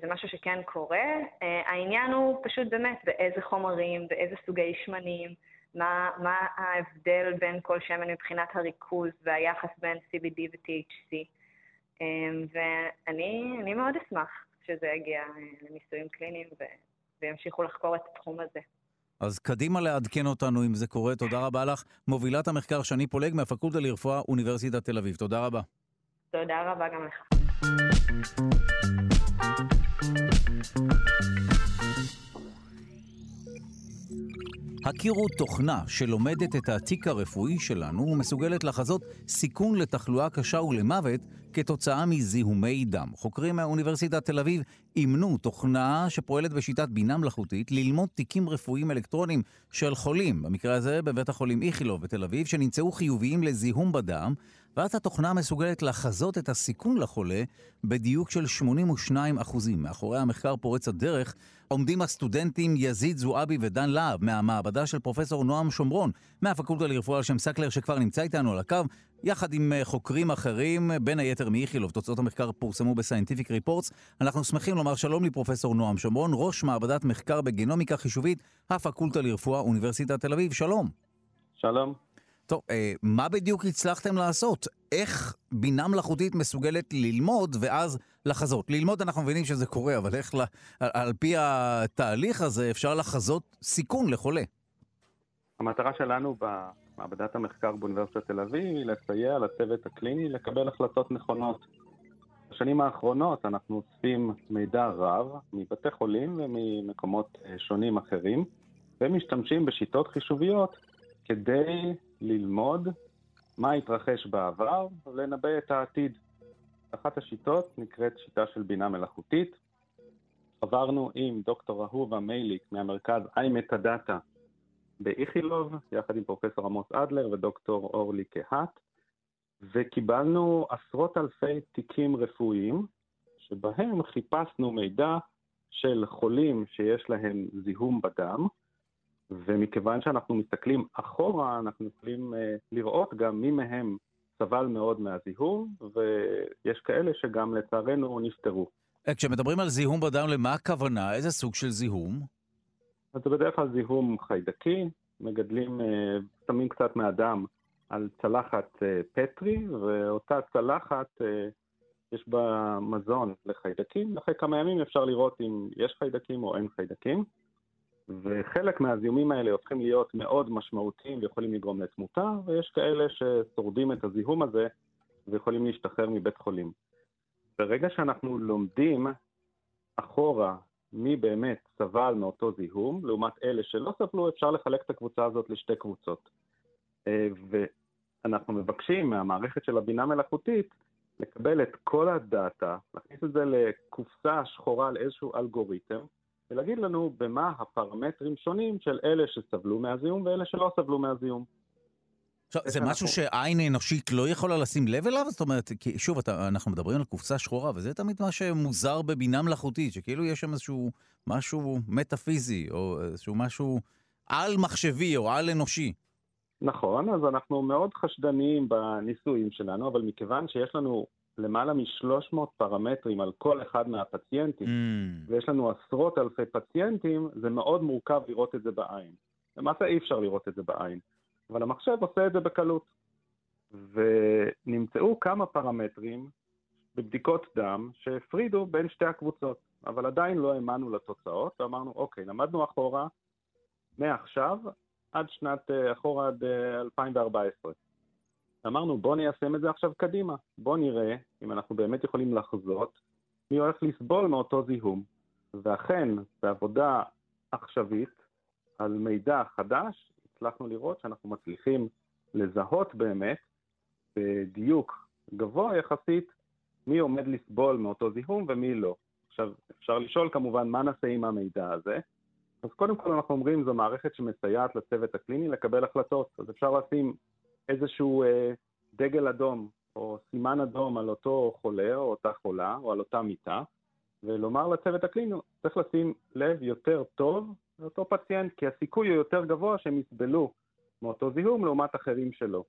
זה משהו שכן קורה. העניין הוא פשוט באמת באיזה חומרים, באיזה סוגי שמנים, מה, מה ההבדל בין כל שמן מבחינת הריכוז והיחס בין CBD ו-THC. אה, ואני מאוד אשמח שזה יגיע לניסויים קליניים ו, וימשיכו לחקור את התחום הזה. אז קדימה לעדכן אותנו אם זה קורה. תודה רבה לך. מובילת המחקר שני פולג מהפקולטה לרפואה, אוניברסיטת תל אביב. תודה רבה. תודה רבה גם לך. הכירו תוכנה שלומדת את התיק הרפואי שלנו ומסוגלת לחזות סיכון לתחלואה קשה ולמוות כתוצאה מזיהומי דם. חוקרים מאוניברסיטת תל אביב אימנו תוכנה שפועלת בשיטת בינה מלאכותית ללמוד תיקים רפואיים אלקטרוניים של חולים, במקרה הזה בבית החולים איכילוב בתל אביב, שנמצאו חיוביים לזיהום בדם, ואז התוכנה מסוגלת לחזות את הסיכון לחולה בדיוק של 82 אחוזים. מאחורי המחקר פורץ הדרך עומדים הסטודנטים יזיד זועבי ודן להב מהמעבדה של פרופסור נועם שומרון מהפקולטה לרפואה על שם סקלר שכבר נמצא איתנו על הקו, יחד עם אה, חוקרים אחרים, בין היתר מאיכילוב. תוצאות המחקר פורסמו ב Scientific Reports. אנחנו שמחים לומר שלום לפרופסור נועם שומרון, ראש מעבדת מחקר בגנומיקה חישובית, הפקולטה לרפואה, אוניברסיטת תל אביב. שלום. שלום. טוב, אה, מה בדיוק הצלחתם לעשות? איך בינה מלאכותית מסוגלת ללמוד ואז לחזות? ללמוד אנחנו מבינים שזה קורה, אבל איך לה, על, על פי התהליך הזה אפשר לחזות סיכון לחולה? המטרה שלנו במעבדת המחקר באוניברסיטת תל אביב היא לסייע לצוות הקליני לקבל החלטות נכונות. בשנים האחרונות אנחנו אוספים מידע רב מבתי חולים וממקומות אה, שונים אחרים, ומשתמשים בשיטות חישוביות כדי ללמוד מה התרחש בעבר ולנבא את העתיד. אחת השיטות נקראת שיטה של בינה מלאכותית. עברנו עם דוקטור אהובה מייליק מהמרכז iMetadata באיכילוב, יחד עם פרופסור עמוס אדלר ודוקטור אורלי קהת, וקיבלנו עשרות אלפי תיקים רפואיים, שבהם חיפשנו מידע של חולים שיש להם זיהום בדם, ומכיוון שאנחנו מסתכלים אחורה, אנחנו יכולים uh, לראות גם מי מהם סבל מאוד מהזיהום, ויש כאלה שגם לצערנו נפטרו. אה, כשמדברים על זיהום בדם, למה הכוונה? איזה סוג של זיהום? אז זה בדרך כלל זיהום חיידקי, מגדלים, uh, שמים קצת מהדם על צלחת פטרי, ואותה צלחת, יש בה מזון לחיידקים, אחרי כמה ימים אפשר לראות אם יש חיידקים או אין חיידקים. וחלק מהזיהומים האלה הופכים להיות מאוד משמעותיים ויכולים לגרום לתמותה, ויש כאלה ששורדים את הזיהום הזה ויכולים להשתחרר מבית חולים. ברגע שאנחנו לומדים אחורה מי באמת סבל מאותו זיהום, לעומת אלה שלא סבלו, אפשר לחלק את הקבוצה הזאת לשתי קבוצות. אה, ואנחנו מבקשים מהמערכת של הבינה מלאכותית לקבל את כל הדאטה, להכניס את זה לקופסה שחורה על איזשהו אלגוריתם, ולהגיד לנו במה הפרמטרים שונים של אלה שסבלו מהזיהום ואלה שלא סבלו מהזיהום. עכשיו, זה משהו שעין אנושית לא יכולה לשים לב אליו? זאת אומרת, כי שוב, אתה, אנחנו מדברים על קופסה שחורה, וזה תמיד מה שמוזר בבינה מלאכותית, שכאילו יש שם איזשהו משהו מטאפיזי, או איזשהו משהו על-מחשבי או על-אנושי. נכון, אז אנחנו מאוד חשדניים בניסויים שלנו, אבל מכיוון שיש לנו למעלה מ-300 פרמטרים על כל אחד מהפציינטים, mm. ויש לנו עשרות אלפי פציינטים, זה מאוד מורכב לראות את זה בעין. למעשה אי אפשר לראות את זה בעין, אבל המחשב עושה את זה בקלות. ונמצאו כמה פרמטרים בבדיקות דם שהפרידו בין שתי הקבוצות, אבל עדיין לא האמנו לתוצאות, ואמרנו, אוקיי, למדנו אחורה מעכשיו עד שנת, אה, אחורה עד 2014. אמרנו, בואו ניישם את זה עכשיו קדימה. בואו נראה אם אנחנו באמת יכולים לחזות מי הולך לסבול מאותו זיהום. ואכן, בעבודה עכשווית על מידע חדש, הצלחנו לראות שאנחנו מצליחים לזהות באמת בדיוק גבוה יחסית מי עומד לסבול מאותו זיהום ומי לא. עכשיו, אפשר לשאול כמובן מה נעשה עם המידע הזה. אז קודם כל אנחנו אומרים זו מערכת שמסייעת לצוות הקליני לקבל החלטות. אז אפשר לשים איזשהו אה, דגל אדום או סימן אדום על אותו חולה או אותה חולה או על אותה מיטה, ולומר לצוות הקליני, צריך לשים לב יותר טוב לאותו פציינט, כי הסיכוי הוא יותר גבוה שהם יסבלו מאותו זיהום לעומת אחרים שלו.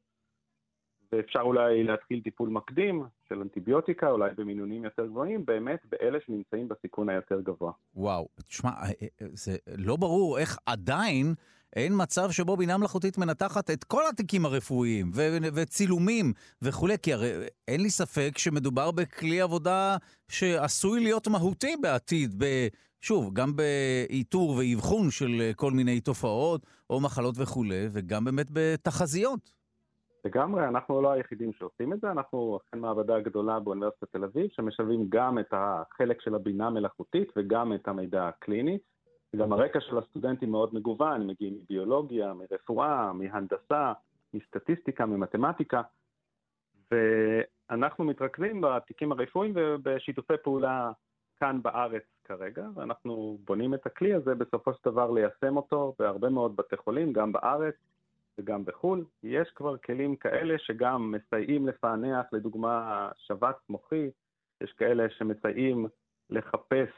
ואפשר אולי להתחיל טיפול מקדים של אנטיביוטיקה, אולי במינונים יותר גבוהים, באמת באלה שנמצאים בסיכון היותר גבוה. וואו, תשמע, אה, אה, זה לא ברור איך עדיין אין מצב שבו בינה מלאכותית מנתחת את כל התיקים הרפואיים ו- וצילומים וכולי, כי הרי אין לי ספק שמדובר בכלי עבודה שעשוי להיות מהותי בעתיד, ב- שוב, גם באיתור ואבחון של כל מיני תופעות או מחלות וכולי, וגם באמת בתחזיות. לגמרי, אנחנו לא היחידים שעושים את זה, אנחנו אכן מעבדה גדולה באוניברסיטת תל אביב, שמשלבים גם את החלק של הבינה מלאכותית וגם את המידע הקליני. גם הרקע של הסטודנטים מאוד מגוון, מגיעים מביולוגיה, מרפואה, מהנדסה, מסטטיסטיקה, ממתמטיקה, ואנחנו מתרכזים בתיקים הרפואיים ובשיתופי פעולה כאן בארץ כרגע, ואנחנו בונים את הכלי הזה בסופו של דבר ליישם אותו בהרבה מאוד בתי חולים, גם בארץ וגם בחו"ל. יש כבר כלים כאלה שגם מסייעים לפענח, לדוגמה שבץ מוחי, יש כאלה שמסייעים לחפש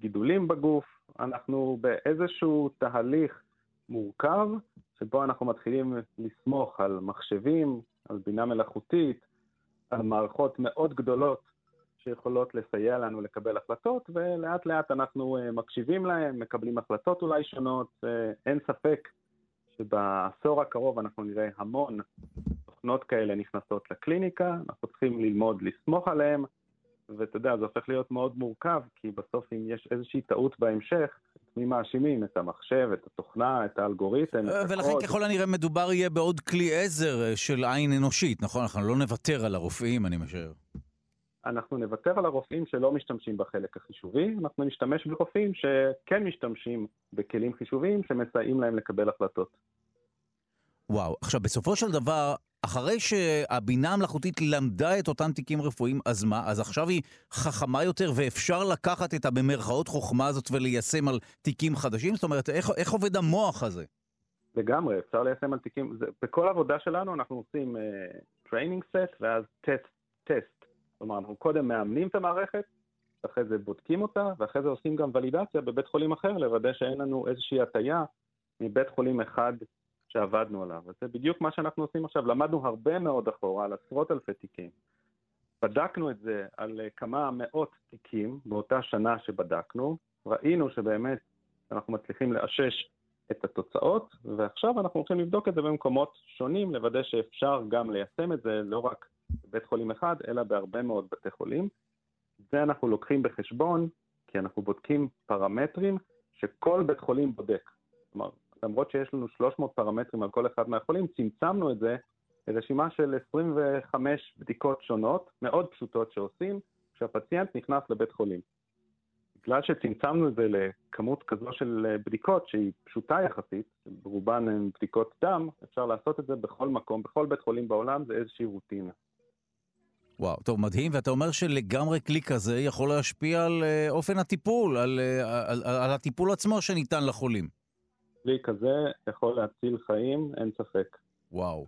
גידולים בגוף, אנחנו באיזשהו תהליך מורכב, שבו אנחנו מתחילים לסמוך על מחשבים, על בינה מלאכותית, על מערכות מאוד גדולות שיכולות לסייע לנו לקבל החלטות, ולאט לאט אנחנו אה, מקשיבים להם, מקבלים החלטות אולי שונות. אה, אין ספק שבעשור הקרוב אנחנו נראה המון תוכנות כאלה נכנסות לקליניקה, אנחנו צריכים ללמוד לסמוך עליהן, ואתה יודע, זה הופך להיות מאוד מורכב, כי בסוף אם יש איזושהי טעות בהמשך, מי מאשימים? את המחשב, את התוכנה, את האלגוריתם, את ולכן הקוד. ככל הנראה מדובר יהיה בעוד כלי עזר אה, של עין אנושית, נכון? אנחנו לא נוותר על הרופאים, אני משער. אנחנו נוותר על הרופאים שלא משתמשים בחלק החישובי, אנחנו נשתמש ברופאים שכן משתמשים בכלים חישוביים שמסייעים להם לקבל החלטות. וואו, עכשיו בסופו של דבר, אחרי שהבינה המלאכותית למדה את אותם תיקים רפואיים, אז מה? אז עכשיו היא חכמה יותר ואפשר לקחת את הבמרכאות חוכמה הזאת וליישם על תיקים חדשים? זאת אומרת, איך, איך עובד המוח הזה? לגמרי, אפשר ליישם על תיקים, זה, בכל עבודה שלנו אנחנו עושים training אה, set ואז test, test. כלומר, אנחנו קודם מאמנים את המערכת, אחרי זה בודקים אותה, ואחרי זה עושים גם ולידציה בבית חולים אחר, לוודא שאין לנו איזושהי הטיה מבית חולים אחד שעבדנו עליו. וזה בדיוק מה שאנחנו עושים עכשיו. למדנו הרבה מאוד אחורה, על עשרות אלפי תיקים. בדקנו את זה על כמה מאות תיקים באותה שנה שבדקנו, ראינו שבאמת אנחנו מצליחים לאשש את התוצאות, ועכשיו אנחנו הולכים לבדוק את זה במקומות שונים, לוודא שאפשר גם ליישם את זה לא רק בבית חולים אחד, אלא בהרבה מאוד בתי חולים. זה אנחנו לוקחים בחשבון, כי אנחנו בודקים פרמטרים שכל בית חולים בודק. כלומר, למרות שיש לנו 300 פרמטרים על כל אחד מהחולים, צמצמנו את זה לרשימה של 25 בדיקות שונות, מאוד פשוטות שעושים, כשהפציינט נכנס לבית חולים. בגלל שצמצמנו את זה לכמות כזו של בדיקות שהיא פשוטה יחסית, ברובן הן בדיקות דם, אפשר לעשות את זה בכל מקום, בכל בית חולים בעולם, זה איזושהי רוטינה. וואו, טוב, מדהים, ואתה אומר שלגמרי כלי כזה יכול להשפיע על uh, אופן הטיפול, על, uh, על, על, על הטיפול עצמו שניתן לחולים. כלי כזה יכול להציל חיים, אין ספק. וואו.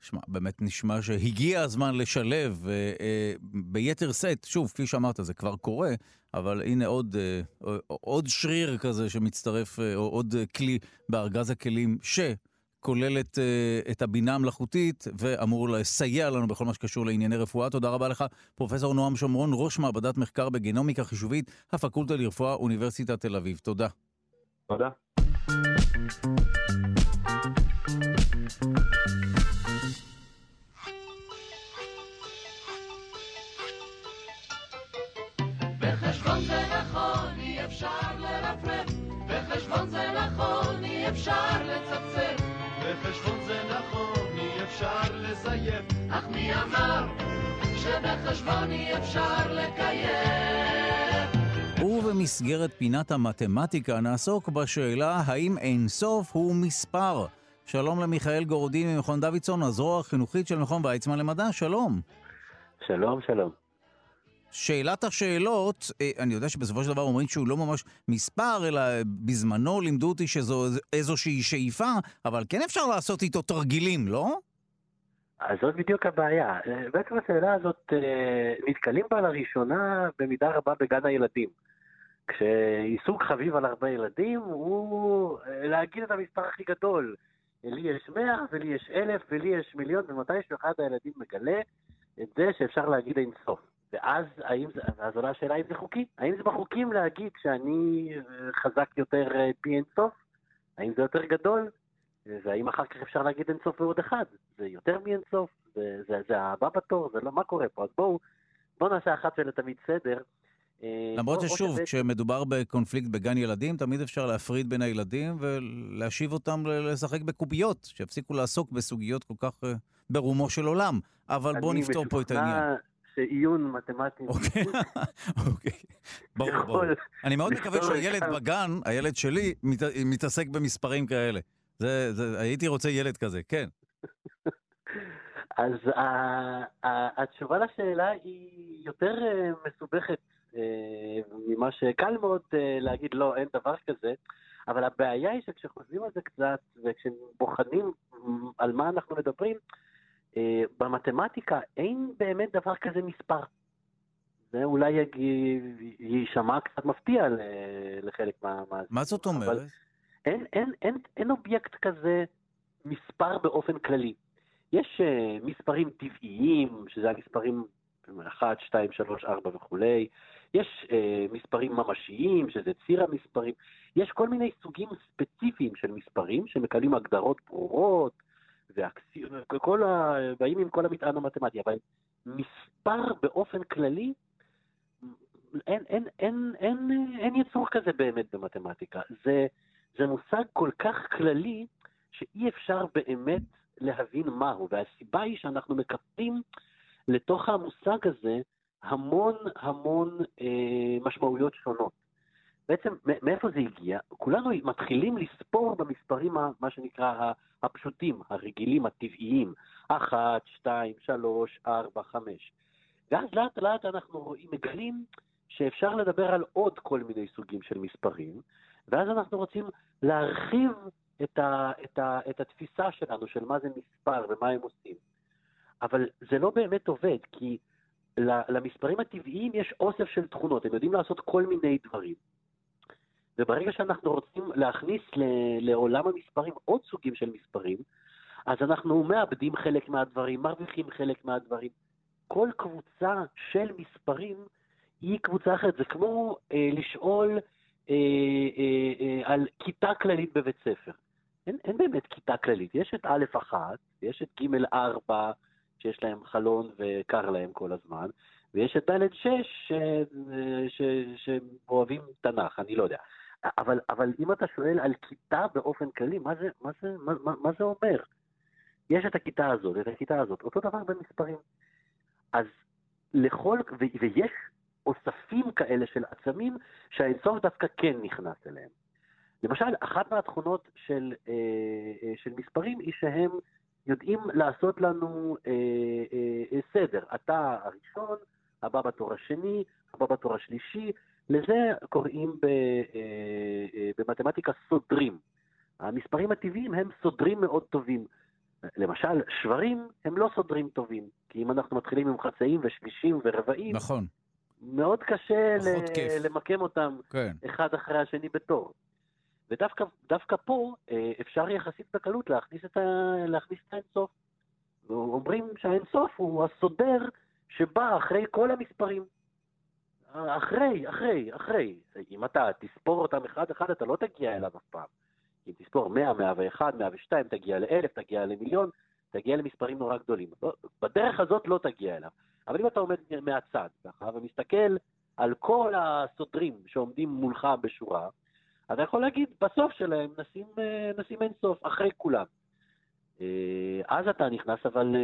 שמע, באמת נשמע שהגיע הזמן לשלב אה, אה, ביתר שאת, שוב, כפי שאמרת, זה כבר קורה, אבל הנה עוד, אה, עוד שריר כזה שמצטרף, אה, עוד כלי בארגז הכלים, ש... כולל את, אה, את הבינה המלאכותית ואמור לסייע לנו בכל מה שקשור לענייני רפואה. תודה רבה לך, פרופ' נועם שומרון, ראש מעבדת מחקר בגנומיקה חישובית, הפקולטה לרפואה, אוניברסיטת תל אביב. תודה. תודה. בחשבון זה נכון, אי אפשר לרפרף, בחשבון זה נכון, אי אפשר לצפצף, בחשבון זה נכון, אי אפשר לזייף, אך מי אמר שבחשבון אי אפשר לקיים? ובמסגרת פינת המתמטיקה נעסוק בשאלה האם אין סוף הוא מספר. שלום למיכאל גורדין ממכון דוידסון, הזרוע החינוכית של מכון ויצמן למדע, שלום. שלום, שלום. שאלת השאלות, אה, אני יודע שבסופו של דבר אומרים שהוא לא ממש מספר, אלא בזמנו לימדו אותי שזו איזושהי שאיפה, אבל כן אפשר לעשות איתו תרגילים, לא? אז זאת בדיוק הבעיה. אה, בעצם השאלה הזאת, אה, נתקלים בה לראשונה במידה רבה בגן הילדים. כשעיסוק חביב על הרבה ילדים הוא להגיד את המספר הכי גדול. לי יש מאה, ולי יש אלף, ולי יש מיליון, ומתישהו אחד הילדים מגלה את זה שאפשר להגיד אינסוף. ואז האם אז עולה השאלה אם זה חוקי? האם זה בחוקים להגיד שאני אה, חזק יותר אה, פי אינסוף? האם זה יותר גדול? והאם אחר כך אפשר להגיד אינסוף ועוד אחד? זה יותר מאינסוף? זה, זה, זה הבא בתור? זה לא, מה קורה פה? אז בואו, בואו נעשה אחת ולתמיד סדר. אה, למרות ששוב, שבית... כשמדובר בקונפליקט בגן ילדים, תמיד אפשר להפריד בין הילדים ולהשיב אותם לשחק בקוביות, שיפסיקו לעסוק בסוגיות כל כך ברומו של עולם. אבל בואו נפתור פה את העניין. שעיון מתמטי... אוקיי, (laughs) אוקיי, ברור, ברור. אני מאוד מקווה שהילד בגן, הילד שלי, מתעסק במספרים כאלה. זה, זה, הייתי רוצה ילד כזה, כן. אז התשובה לשאלה היא יותר אה, מסובכת אה, ממה שקל מאוד אה, להגיד, לא, אין דבר כזה. אבל הבעיה היא שכשחושבים על זה קצת, וכשבוחנים על מה אנחנו מדברים, אה, במתמטיקה אין באמת דבר כזה מספר. זה אולי יישמע קצת מפתיע לחלק מה... מה זאת אומרת? אין, אין, אין, אין אובייקט כזה מספר באופן כללי. יש uh, מספרים טבעיים, שזה המספרים 1, 2, 3, 4 וכולי. יש uh, מספרים ממשיים, שזה ציר המספרים. יש כל מיני סוגים ספציפיים של מספרים שמקבלים הגדרות ברורות, וכל ה... באים עם כל המטען המתמטי, אבל מספר באופן כללי, אין, אין, אין, אין, אין יצור כזה באמת במתמטיקה. זה, זה מושג כל כך כללי, שאי אפשר באמת להבין מהו, והסיבה היא שאנחנו מקפלים לתוך המושג הזה המון המון אה, משמעויות שונות. בעצם מאיפה זה הגיע? כולנו מתחילים לספור במספרים, מה שנקרא הפשוטים, הרגילים, הטבעיים, אחת, שתיים, שלוש, ארבע, חמש. ואז לאט לאט אנחנו רואים, מגלים שאפשר לדבר על עוד כל מיני סוגים של מספרים, ואז אנחנו רוצים להרחיב את, ה, את, ה, את התפיסה שלנו של מה זה מספר ומה הם עושים. אבל זה לא באמת עובד, כי למספרים הטבעיים יש אוסף של תכונות, הם יודעים לעשות כל מיני דברים. וברגע שאנחנו רוצים להכניס לעולם המספרים עוד סוגים של מספרים, אז אנחנו מאבדים חלק מהדברים, מרוויחים חלק מהדברים. כל קבוצה של מספרים היא קבוצה אחרת. זה כמו אה, לשאול אה, אה, אה, על כיתה כללית בבית ספר. אין, אין באמת כיתה כללית. יש את א' יש את ג' שיש להם חלון וקר להם כל הזמן, ויש את ד' שאוהבים תנ"ך, אני לא יודע. אבל, אבל אם אתה שואל על כיתה באופן כללי, מה זה, מה, זה, מה, מה, מה זה אומר? יש את הכיתה הזאת, את הכיתה הזאת, אותו דבר במספרים. אז לכל, ו, ויש אוספים כאלה של עצמים שהאינסוף דווקא כן נכנס אליהם. למשל, אחת מהתכונות של, אה, אה, של מספרים היא שהם יודעים לעשות לנו אה, סדר. אתה הראשון, הבא בתור השני, הבא בתור השלישי, לזה קוראים ב, אה, אה, במתמטיקה סודרים. המספרים הטבעיים הם סודרים מאוד טובים. למשל, שברים הם לא סודרים טובים, כי אם אנחנו מתחילים עם חצאים ושלישים ורבעים, נכון. מאוד קשה ל- למקם אותם כן. אחד אחרי השני בתור. ודווקא פה אה, אפשר יחסית בקלות להכניס את, ה, להכניס את האינסוף. אומרים שהאינסוף הוא הסודר שבא אחרי כל המספרים. אחרי, אחרי, אחרי. אם אתה תספור אותם אחד-אחד, אתה לא תגיע אליו אף פעם. אם תספור 100, 101, 102, תגיע לאלף, תגיע למיליון, תגיע למספרים נורא גדולים. לא, בדרך הזאת לא תגיע אליו. אבל אם אתה עומד מהצד ככה ומסתכל על כל הסותרים שעומדים מולך בשורה, אתה יכול להגיד, בסוף שלהם נשים, אה, נשים אין סוף, אחרי כולם. אה, אז אתה נכנס אבל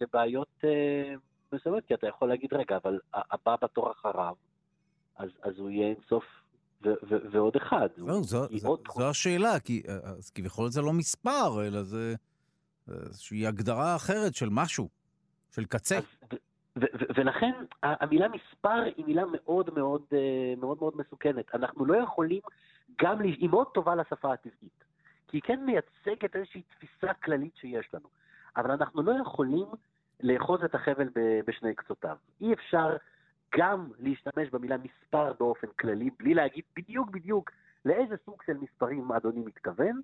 לבעיות אה, מסוימת, כי אתה יכול להגיד, רגע, אבל הבא בתור אחריו, אז, אז הוא יהיה אינסוף ו- ו- ועוד אחד. לא, זו, זו, עוד... זו השאלה, כי אז כביכול זה לא מספר, אלא זה איזושהי הגדרה אחרת של משהו, של קצה. אז, ו- ו- ולכן המילה מספר היא מילה מאוד מאוד אה, מאוד מאוד מסוכנת. אנחנו לא יכולים גם, היא מאוד טובה לשפה הטבעית, כי היא כן מייצגת איזושהי תפיסה כללית שיש לנו, אבל אנחנו לא יכולים לאחוז את החבל בשני קצותיו. אי אפשר גם להשתמש במילה מספר באופן כללי, בלי להגיד בדיוק בדיוק לאיזה סוג של מספרים אדוני מתכוון,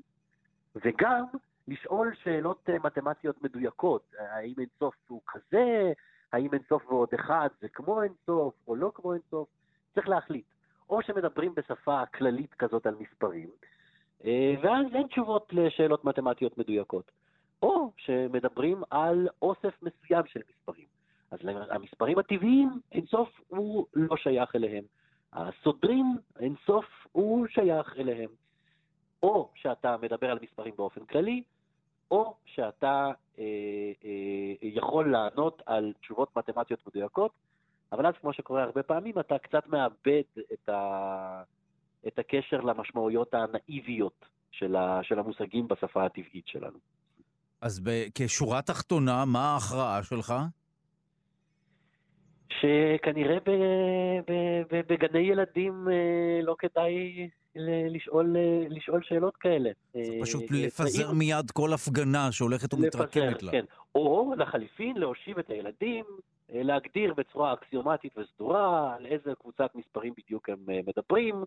וגם לשאול שאלות אה, מתמטיות מדויקות, האם אינסוף הוא כזה, האם אינסוף ועוד אחד זה כמו אינסוף או לא כמו אינסוף, צריך להחליט. או שמדברים בשפה כללית כזאת על מספרים, אה, ואז אין תשובות לשאלות מתמטיות מדויקות. או שמדברים על אוסף מסוים של מספרים. אז המספרים הטבעיים, אינסוף הוא לא שייך אליהם. הסודרים, אינסוף הוא שייך אליהם. או שאתה מדבר על מספרים באופן כללי, או שאתה אה, אה, יכול לענות על תשובות מתמטיות מדויקות, אבל אז, כמו שקורה הרבה פעמים, אתה קצת מאבד את, ה, את הקשר למשמעויות הנאיביות של, ה, של המושגים בשפה הטבעית שלנו. אז ב, כשורה תחתונה, מה ההכרעה שלך? שכנראה ב, ב, ב, בגני ילדים אה, לא כדאי לשאול, לשאול שאלות כאלה. זה פשוט לפזר מיד כל הפגנה שהולכת ומתרקמת לה. כן. או לחליפין, להושיב את הילדים, להגדיר בצורה אקסיומטית וסדורה על איזה קבוצת מספרים בדיוק הם מדברים,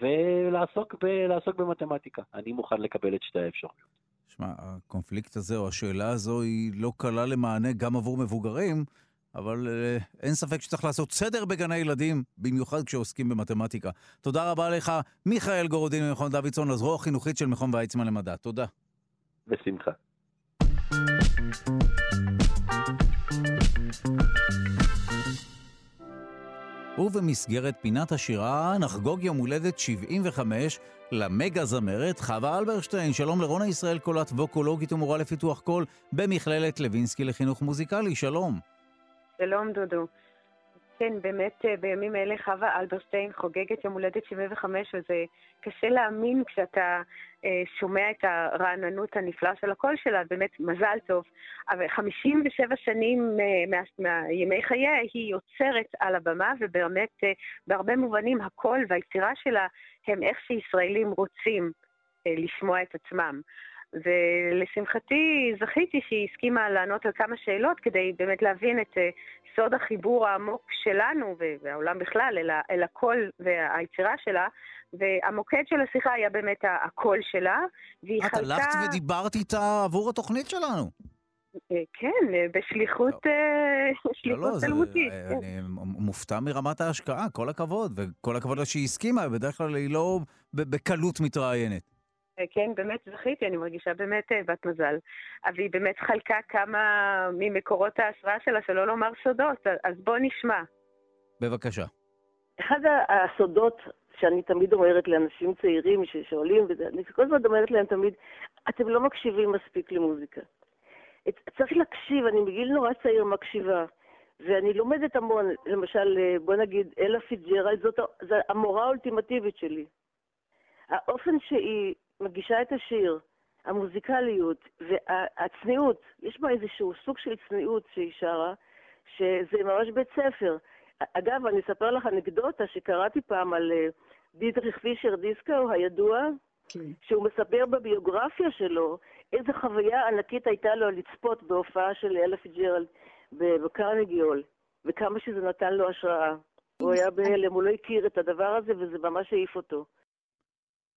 ולעסוק ב, במתמטיקה. אני מוכן לקבל את שתי האפשרויות. שמע, הקונפליקט הזה או השאלה הזו היא לא קלה למענה גם עבור מבוגרים, אבל uh, אין ספק שצריך לעשות סדר בגני ילדים, במיוחד כשעוסקים במתמטיקה. תודה רבה לך, מיכאל גורודין ממכון דוידסון, הזרוע החינוכית של מכון ויצמן למדע. תודה. בשמחה. ובמסגרת פינת השירה נחגוג יום הולדת 75 למגה זמרת חווה אלברשטיין. שלום לרונה ישראל קולט, ווקולוגית ומורה לפיתוח קול במכללת לוינסקי לחינוך מוזיקלי. שלום. שלום דודו. כן, באמת אה, בימים אלה חווה אלברשטיין חוגגת יום הולדת 75, וזה קשה להאמין כשאתה אה, שומע את הרעננות הנפלאה של הקול שלה, באמת מזל טוב. אבל 57 שנים אה, מימי חייה היא יוצרת על הבמה, ובאמת אה, בהרבה מובנים הקול והיצירה שלה הם איך שישראלים רוצים אה, לשמוע את עצמם. ולשמחתי זכיתי שהיא הסכימה לענות על כמה שאלות כדי באמת להבין את אה, סוד החיבור העמוק שלנו והעולם בכלל אל, אל הקול והיצירה שלה, והמוקד של השיחה היה באמת הקול שלה, והיא חלקה... את הלכת ודיברת איתה עבור התוכנית שלנו. אה, כן, אה, בשליחות תלמודית. לא, לא, אני מופתע מרמת ההשקעה, כל הכבוד, וכל הכבוד לה שהיא הסכימה, בדרך כלל היא לא בקלות מתראיינת. אה, כן, באמת זכיתי, אני מרגישה באמת אה, בת מזל. אבל היא באמת חלקה כמה ממקורות ההשראה שלה, שלא לומר סודות, אז בוא נשמע. בבקשה. אחד הסודות שאני תמיד אומרת לאנשים צעירים ששואלים, אני כל הזמן אומרת להם תמיד, אתם לא מקשיבים מספיק למוזיקה. צריך להקשיב, אני בגיל נורא צעיר מקשיבה. ואני לומדת המון, למשל, אה, בוא נגיד, אלה פיג'רלד, זאת המורה האולטימטיבית שלי. האופן שהיא מגישה את השיר, המוזיקליות והצניעות, יש בה איזשהו סוג של צניעות שהיא שרה, שזה ממש בית ספר. אגב, אני אספר לך אנקדוטה שקראתי פעם על אה, דיטריך פישר דיסקו הידוע, כן. שהוא מספר בביוגרפיה שלו איזה חוויה ענקית הייתה לו לצפות בהופעה של אלה פיצג'רלד בקרנגי הול, וכמה שזה נתן לו השראה. הוא היה בהלם, הוא לא הכיר את הדבר הזה וזה ממש העיף אותו.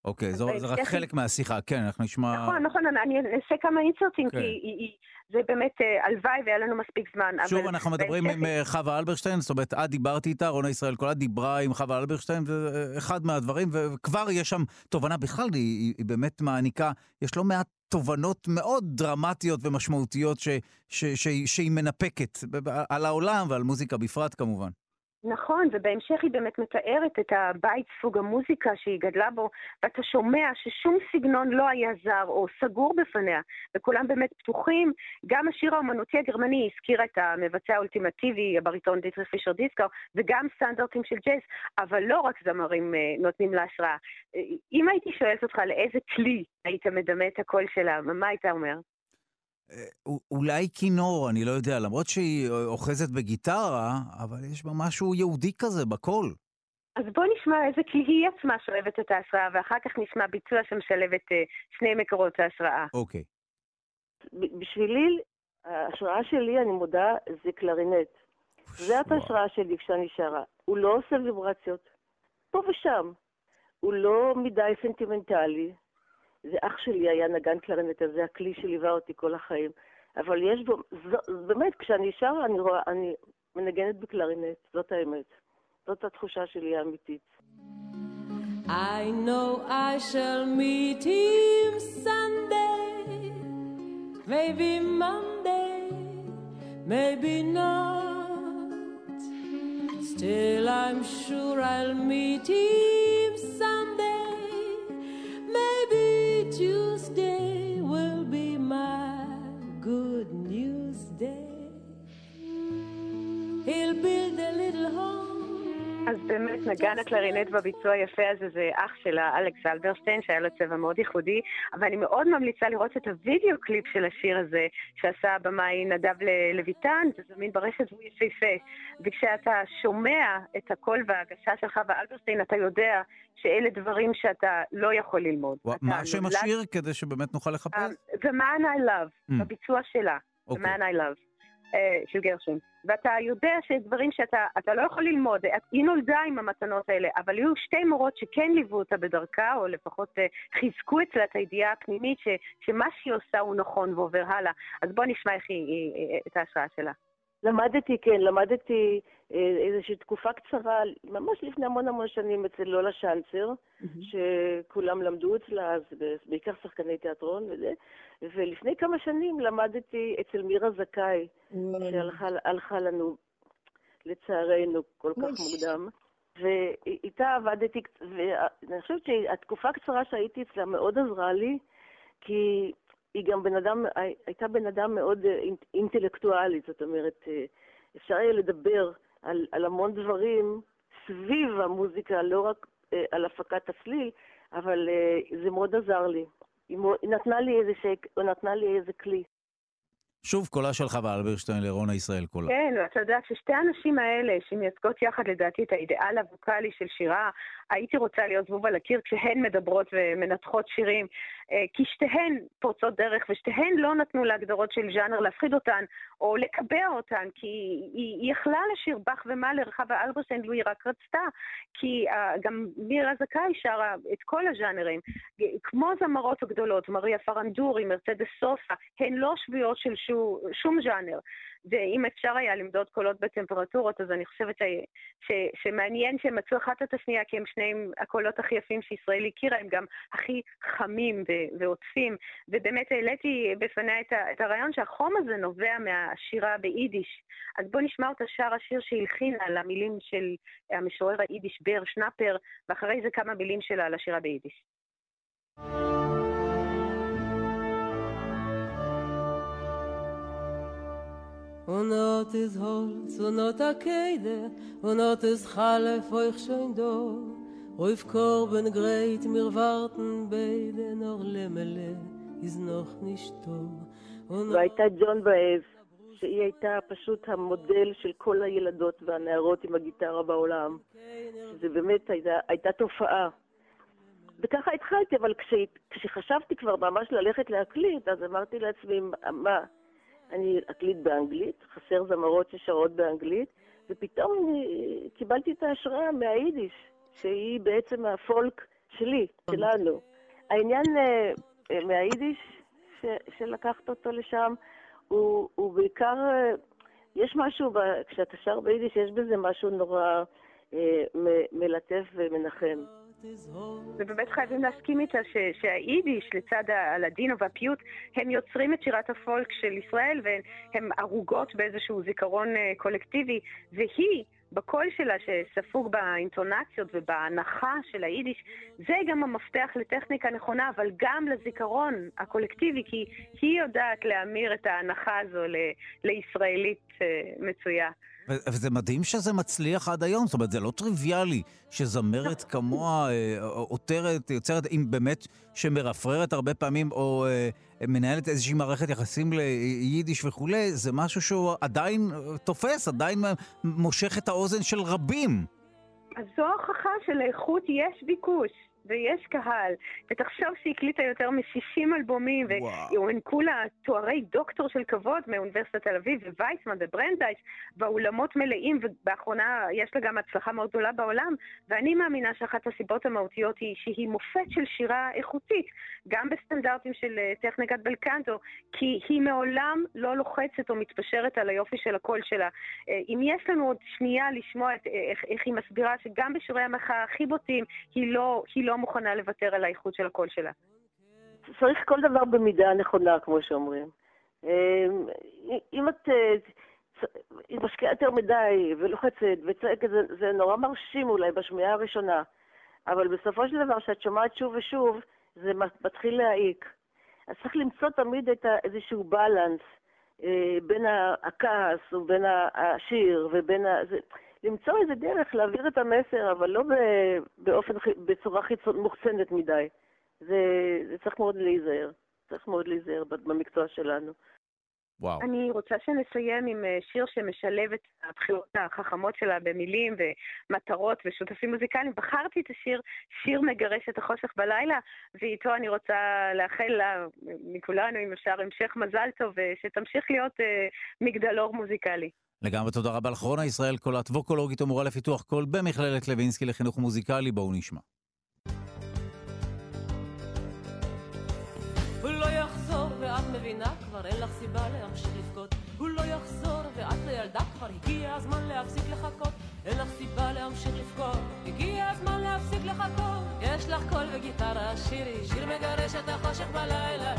אוקיי, זו- זה רק חלק מהשיחה, כן, אנחנו נשמע... נכון, נכון, אני- אעשה כמה אינסרטים, כן. כי היא- היא- זה באמת, אה, הלוואי והיה לנו מספיק זמן. שוב, אבל אנחנו מדברים עם אה, חווה אלברשטיין, זאת אומרת, את דיברת איתה, רונה ישראל קולה דיברה עם חווה אלברשטיין, זה אחד מהדברים, וכבר יש שם תובנה בכלל, היא, היא, באמת מעניקה, יש לא מעט תובנות מאוד דרמטיות ומשמעותיות ש, ש, ש, שהיא מנפקת, על העולם ועל מוזיקה בפרט כמובן. נכון, ובהמשך היא באמת מתארת את הבית סוג המוזיקה שהיא גדלה בו, ואתה שומע ששום סגנון לא היה זר או סגור בפניה, וכולם באמת פתוחים. גם השיר האומנותי הגרמני הזכיר את המבצע האולטימטיבי, הבריטון דיטריך פישר דיסקו, וגם סטנדרטים של ג'אז, אבל לא רק זמרים אה, נותנים לה השראה. אה, אם הייתי שואלת אותך לאיזה כלי היית מדמה את הקול שלה, מה היית אומר? אה, אולי כינור, אני לא יודע, למרות שהיא אה, אוחזת בגיטרה, אבל יש בה משהו יהודי כזה בקול. אז בוא נשמע מאיזה כלי היא עצמה שואבת את ההשראה, ואחר כך נשמע ביצוע שמשלב את אה, שני מקורות ההשראה. אוקיי. בשבילי, ההשראה שלי, אני מודה, זה קלרינט. זאת. ההשראה שלי כשאני שרה. הוא לא עושה ויברציות. פה ושם. הוא לא מדי סנטימנטלי. זה אח שלי היה נגן קלרינט, אז זה הכלי שליווה אותי כל החיים. אבל יש בו, זו, באמת, כשאני שרה, אני רואה, אני מנגנת בקלרינט, זאת האמת. זאת התחושה שלי האמיתית. I know I shall meet him Sunday, maybe Monday, maybe not. Still, I'm sure I'll meet him someday. Maybe Tuesday will be my good news day. He'll build a little home. אז באמת נגן הקלרינט בביצוע היפה הזה זה אח שלה, אלכס אלברשטיין, שהיה לו צבע מאוד ייחודי, אבל אני מאוד ממליצה לראות את הוידאו קליפ של השיר הזה, שעשה הבמאי נדב לויטן, זה זמין ברשת והוא יפהפה. וכשאתה שומע את הקול וההגשה שלך ואלברשטיין, אתה יודע שאלה דברים שאתה לא יכול ללמוד. אתה מה שם נולד- השיר כדי שבאמת נוכל לחפש? The Man I Love, Mm. בביצוע שלה. The אוקיי. Man I Love, אה, של גרשון. ואתה יודע שיש דברים שאתה אתה לא יכול ללמוד. היא נולדה עם המתנות האלה, אבל היו שתי מורות שכן ליוו אותה בדרכה, או לפחות אה, חיזקו אצלה את הידיעה הפנימית שמה שהיא עושה הוא נכון ועובר הלאה. אז בוא נשמע איך היא, היא, היא את ההשראה שלה. למדתי, כן, למדתי אה, איזושהי תקופה קצרה, ממש לפני המון המון שנים אצל לולה שלצר, שכולם למדו אצלה, אז בעיקר שחקני תיאטרון וזה, ולפני כמה שנים למדתי אצל מירה זכאי, שהלכה הלכה לנו, לצערנו, כל כך מוקדם. ואיתה עבדתי, ואני חושבת שהתקופה הקצרה שהייתי אצלה מאוד עזרה לי, כי היא גם בן אדם, הייתה בן אדם מאוד אה, אינט- אינטלקטואלי, זאת אומרת, אה, אפשר היה לדבר על, על המון דברים סביב המוזיקה, לא רק אה, על הפקת הצליל, אבל זה מאוד עזר לי. היא, נתנה לי איזה, שק, או נתנה לי איזה כלי. שוב קולה של חווה אלברשטיין לרונה ישראל קולה. כן, ואתה יודע, כששתי הנשים האלה, שמייצגות יחד לדעתי את האידאל הווקאלי של שירה, הייתי רוצה להיות זבוב על הקיר כשהן מדברות ומנתחות שירים, כי שתיהן פורצות דרך ושתיהן לא נתנו להגדרות של ז'אנר להפחיד אותן או לקבע אותן, כי היא, היא יכלה לשיר באך ומאלר, חווה אלברשטיין, לו היא רק רצתה, כי uh, גם מירה זכאי שרה את כל הז'אנרים, כמו זמרות הגדולות, מריה פרנדורי, מרצדס סופה, הן לא שבויות של שום, שום ז'אנר. ואם אפשר היה למדוד קולות בטמפרטורות, אז אני חושבת ש, ש, שמעניין שהם מצאו אחת את השנייה, כי הם שניהם הקולות הכי יפים שישראל הכירה, הם גם הכי חמים ו- ועוטפים. ובאמת העליתי בפניה את, ה- את הרעיון שהחום הזה נובע מהשירה ביידיש. אז בואו נשמע אותה שר השיר שהלחינה למילים של המשורר היידיש בר שנפר, ואחרי זה כמה מילים שלה על השירה ביידיש. Und not is Holz und not a Keide und not is Chalef euch schon do Ruf Korben greit mir warten beide noch Lemmele is noch nicht do והייתה ג'ון באז, שהיא הייתה פשוט המודל של כל הילדות והנערות עם הגיטרה בעולם. זה באמת הייתה, הייתה תופעה. וככה התחלתי, אבל כש, כשחשבתי כבר ממש ללכת להקליט, אז אמרתי לעצמי, מה, אני אקליט באנגלית, חסר זמרות ששרות באנגלית, ופתאום אני קיבלתי את ההשראה מהיידיש, שהיא בעצם הפולק שלי, שלנו. העניין אה, מהיידיש ש, שלקחת אותו לשם, הוא, הוא בעיקר, אה, יש משהו, ב, כשאתה שר ביידיש, יש בזה משהו נורא אה, מלטף ומנחם. ובאמת חייבים להסכים איתה ש- שהיידיש, לצד הלדינו והפיוט, הם יוצרים את שירת הפולק של ישראל והן ערוגות באיזשהו זיכרון אה, קולקטיבי, והיא, בקול שלה שספוג באינטונציות ובהנחה של היידיש, זה גם המפתח לטכניקה נכונה, אבל גם לזיכרון הקולקטיבי, כי היא יודעת להמיר את ההנחה הזו ל- לישראלית אה, מצויה. וזה מדהים שזה מצליח עד היום, זאת אומרת, זה לא טריוויאלי שזמרת (laughs) כמוה אה, עותרת, יוצרת, אם באמת שמרפררת הרבה פעמים, או אה, מנהלת איזושהי מערכת יחסים ליידיש וכולי, זה משהו שהוא עדיין אה, תופס, עדיין מושך את האוזן של רבים. אז זו הוכחה שלאיכות יש ביקוש. ויש קהל, ותחשוב שהיא הקליטה יותר מ-60 אלבומים, והוענקו לה תוארי דוקטור של כבוד מאוניברסיטת תל אביב, וויצמן וברנדייס, והאולמות מלאים, ובאחרונה יש לה גם הצלחה מאוד גדולה בעולם, ואני מאמינה שאחת הסיבות המהותיות היא שהיא מופת של שירה איכותית, גם בסטנדרטים של אה, טכניקת בלקנטו, כי היא מעולם לא לוחצת או מתפשרת על היופי של הקול שלה. אה, אם יש לנו עוד שנייה לשמוע את, אה, איך, איך היא מסבירה שגם בשירי המחאה הכי בוטים היא לא, היא לא מוכנה לוותר על האיכות של הקול שלה. צריך כל דבר במידה הנכונה, כמו שאומרים. אם את היא משקיעה יותר מדי ולוחצת וצועקת, זה, זה נורא מרשים אולי בשמיעה הראשונה, אבל בסופו של דבר, כשאת שומעת שוב ושוב, זה מתחיל להעיק. אז צריך למצוא תמיד את איזשהו בלנס אה, בין הכעס ובין השיר ובין ה... זה, למצוא איזה דרך להעביר את המסר, אבל לא באופן, בצורה חיצון, מוחצנת מדי. זה, זה צריך מאוד להיזהר. צריך מאוד להיזהר במקצוע שלנו. וואו. אני רוצה שנסיים עם אה, שיר שמשלב את הבחירות החכמות שלה במילים ומטרות ושותפים מוזיקליים. בחרתי את השיר, שיר מגרש את החושך בלילה, ואיתו אני רוצה לאחל לה, מכולנו, אם אפשר, המשך מזל טוב, ושתמשיך להיות אה, מגדלור מוזיקלי. לגמרי תודה רבה לך, ישראל קולט, ווקולוגית ומורה לפיתוח קול במכללת לוינסקי לחינוך מוזיקלי, בואו נשמע. ואת מבינה כבר אין לך סיבה להמשיך לבכות. הוא לא יחזור ואת לילדה כבר הגיע הזמן להפסיק לחכות. אין לך סיבה להמשיך לבכות הגיע הזמן להפסיק לחכות. יש לך קול וגיטרה שירי שיר מגרש את החושך בלילה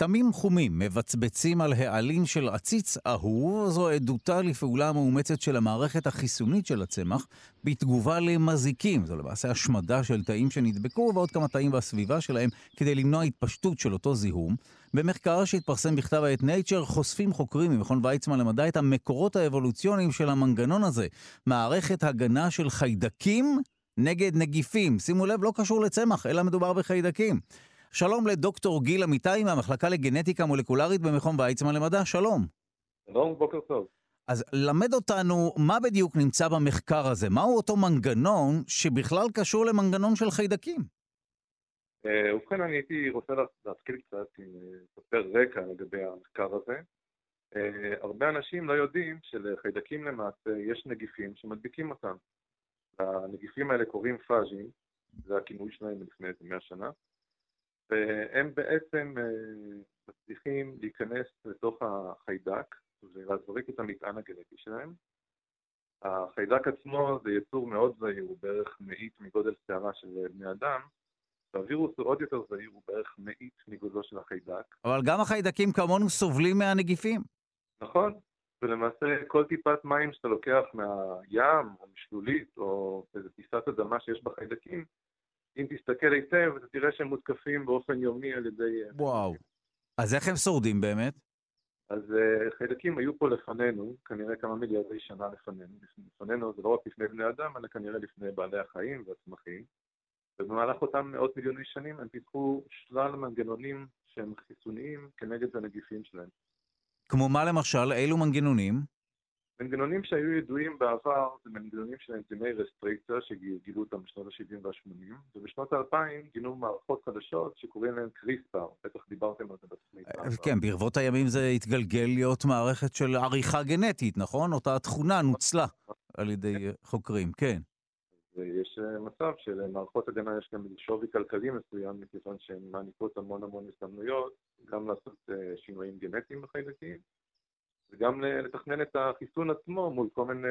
כתמים חומים מבצבצים על העלים של עציץ אהוב, זו עדותה לפעולה מאומצת של המערכת החיסונית של הצמח בתגובה למזיקים. זו למעשה השמדה של תאים שנדבקו ועוד כמה תאים בסביבה שלהם כדי למנוע התפשטות של אותו זיהום. במחקר שהתפרסם בכתב העת Nature חושפים חוקרים ממכון ויצמן למדע את המקורות האבולוציוניים של המנגנון הזה. מערכת הגנה של חיידקים נגד נגיפים. שימו לב, לא קשור לצמח, אלא מדובר בחיידקים. שלום לדוקטור גיל אמיתי מהמחלקה לגנטיקה מולקולרית במכון ויצמן למדע, שלום. שלום, בוקר טוב. אז למד אותנו מה בדיוק נמצא במחקר הזה, מהו אותו מנגנון שבכלל קשור למנגנון של חיידקים? אה, ובכן, אני הייתי רוצה להתחיל קצת עם ספר אה, רקע לגבי המחקר הזה. אה, הרבה אנשים לא יודעים שלחיידקים למעשה יש נגיפים שמדביקים אותם. הנגיפים האלה קוראים פאז'ים, זה הכינוי שלהם לפני איזה 100 שנה. והם בעצם אה, מצליחים להיכנס לתוך החיידק ולהזריק את המטען הגנטי שלהם. החיידק עצמו זה יצור מאוד זהיר, הוא בערך מאית מגודל שערה של בני אדם, והווירוס הוא עוד יותר זהיר, הוא בערך מאית מגודלו של החיידק. אבל גם החיידקים כמונו סובלים מהנגיפים. נכון, ולמעשה כל טיפת מים שאתה לוקח מהים, או משלולית, או איזו פיסת אדמה שיש בה חיידקים, אם תסתכל היטב, אתה תראה שהם מותקפים באופן יומי על ידי... אה, וואו. אז איך הם שורדים באמת? אז uh, חיידקים היו פה לפנינו, כנראה כמה מיליארדי שנה לפנינו. לפנינו זה לא רק לפני בני אדם, אלא כנראה לפני בעלי החיים והצמחים. ובמהלך אותם מאות מיליוני שנים הם פיתחו שלל מנגנונים שהם חיסוניים כנגד הנגיפים שלהם. כמו מה למשל? אילו מנגנונים? מנגנונים שהיו ידועים בעבר זה מנגנונים של אנזימי רסטריקציה שגילו אותם בשנות ה-70 וה-80, ובשנות ה-2000 גינו מערכות חדשות שקוראים להן קריספר, בטח דיברתם על זה בתוכנית. כן, ברבות הימים זה התגלגל להיות מערכת של עריכה גנטית, נכון? אותה תכונה נוצלה על ידי חוקרים, כן. ויש מצב שלמערכות הגנה יש גם שווי כלכלי מסוים, מכיוון שהן מעניקות המון המון הזדמנויות, גם לעשות שינויים גנטיים בחיידקים. וגם לתכנן את החיסון עצמו מול כל מיני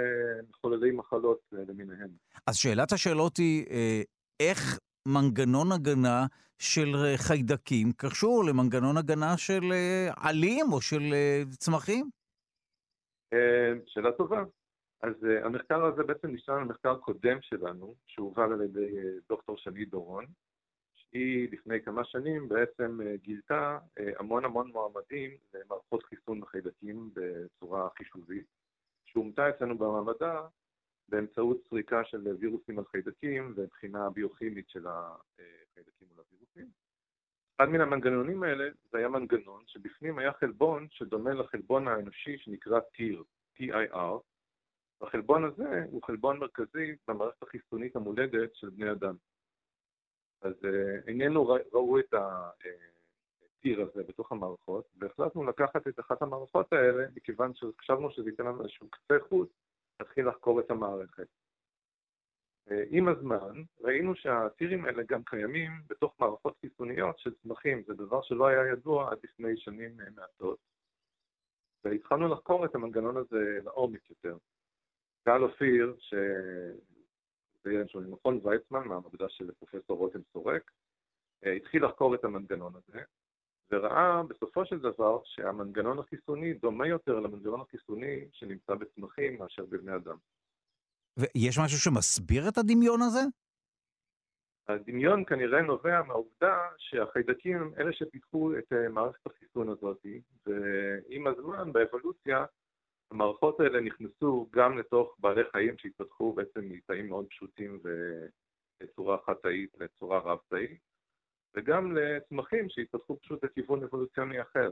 מחוללי מחלות למיניהם. אז שאלת השאלות היא, איך מנגנון הגנה של חיידקים קשור למנגנון הגנה של עלים או של צמחים? שאלה טובה. אז המחקר הזה בעצם נשאר על מחקר קודם שלנו, שהובל על ידי דוקטור שני דורון, היא לפני כמה שנים בעצם אה, גילתה אה, המון המון מועמדים למערכות חיסון בחיידקים בצורה חישובית, שאומתה אצלנו במעבדה באמצעות סריקה של וירוסים על חיידקים ובחינה ביוכימית של החיידקים מול הווירוסים. אחד מן המנגנונים האלה זה היה מנגנון שבפנים היה חלבון שדומה לחלבון האנושי שנקרא TIR, TIR. החלבון הזה הוא חלבון מרכזי במערכת החיסונית המולדת של בני אדם. אז איננו ראו את הטיר הזה בתוך המערכות, והחלטנו לקחת את אחת המערכות האלה, מכיוון שחשבנו שזה ייתן לנו איזשהו קצה חוט, להתחיל לחקור את המערכת. עם הזמן ראינו שהטירים האלה גם קיימים בתוך מערכות חיסוניות של צמחים, זה דבר שלא היה ידוע עד לפני שנים מעטות. והתחלנו לחקור את המנגנון הזה לעומק יותר. גל אופיר, ציין שהוא ממכון ויצמן, מהמעבדה של פרופסור רותם סורק, אה, התחיל לחקור את המנגנון הזה, וראה בסופו של דבר שהמנגנון החיסוני דומה יותר למנגנון החיסוני שנמצא בצמחים מאשר בבני אדם. ויש משהו שמסביר את הדמיון הזה? הדמיון כנראה נובע מהעובדה שהחיידקים הם אלה שפיתחו את אה, מערכת החיסון הזאת, ועם הזמן, באבולוציה, המערכות האלה נכנסו גם לתוך בעלי חיים שהתפתחו בעצם מתאים מאוד פשוטים בצורה חד-תאית לצורה רב-תאית, וגם לצמחים שהתפתחו פשוט לכיוון אבולוציוני אחר.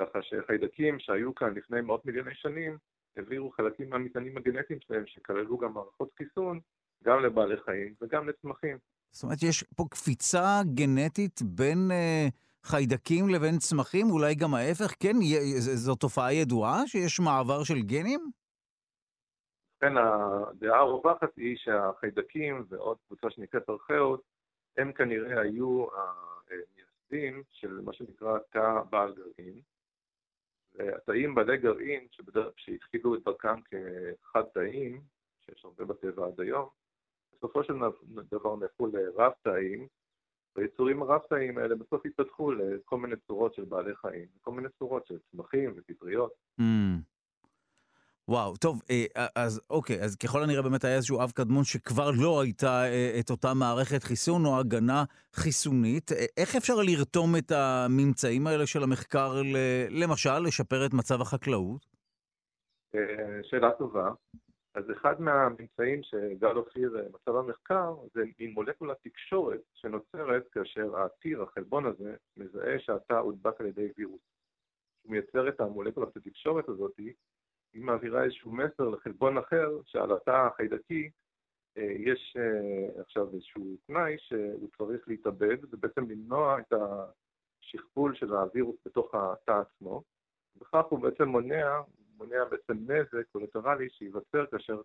ככה שחיידקים שהיו כאן לפני מאות מיליוני שנים, העבירו חלקים מהמטענים הגנטיים שלהם, שכללו גם מערכות חיסון, גם לבעלי חיים וגם לצמחים. זאת אומרת, יש פה קפיצה גנטית בין... Uh... חיידקים לבין צמחים? אולי גם ההפך? כן, זו תופעה ידועה שיש מעבר של גנים? כן, הדעה הרווחת היא שהחיידקים ועוד קבוצה שנקראת ארכאות, הם כנראה היו המייסדים של מה שנקרא תא בעל גרעין. והתאים בעלי גרעין, שהתחילו את דרכם כחד תאים, שיש הרבה בטבע עד היום, בסופו של דבר נהפכו לרב תאים, והיצורים הרב-תאיים האלה בסוף התפתחו לכל מיני צורות של בעלי חיים, כל מיני צורות של צמחים ופטריות. Mm. וואו, טוב, אה, אז אוקיי, אז ככל הנראה באמת היה איזשהו אב קדמון שכבר לא הייתה אה, את אותה מערכת חיסון או הגנה חיסונית. אה, איך אפשר לרתום את הממצאים האלה של המחקר, למשל, לשפר את מצב החקלאות? שאלה טובה. אז אחד מהממצאים שגל אופיר אה, מצא במחקר זה מין מולקולת תקשורת שנוצרת כאשר הטיר, החלבון הזה, מזהה שהתא הודבק על ידי וירוס. הוא מייצר את המולקולת התקשורת הזאת, היא מעבירה איזשהו מסר לחלבון אחר שעל התא החיידקי אה, יש אה, עכשיו איזשהו תנאי שהוא צריך להתאבד, ובעצם למנוע את השכפול של הווירוס בתוך התא עצמו. וכך הוא בעצם מונע מונע בעצם נזק קולטרלי שייווצר כאשר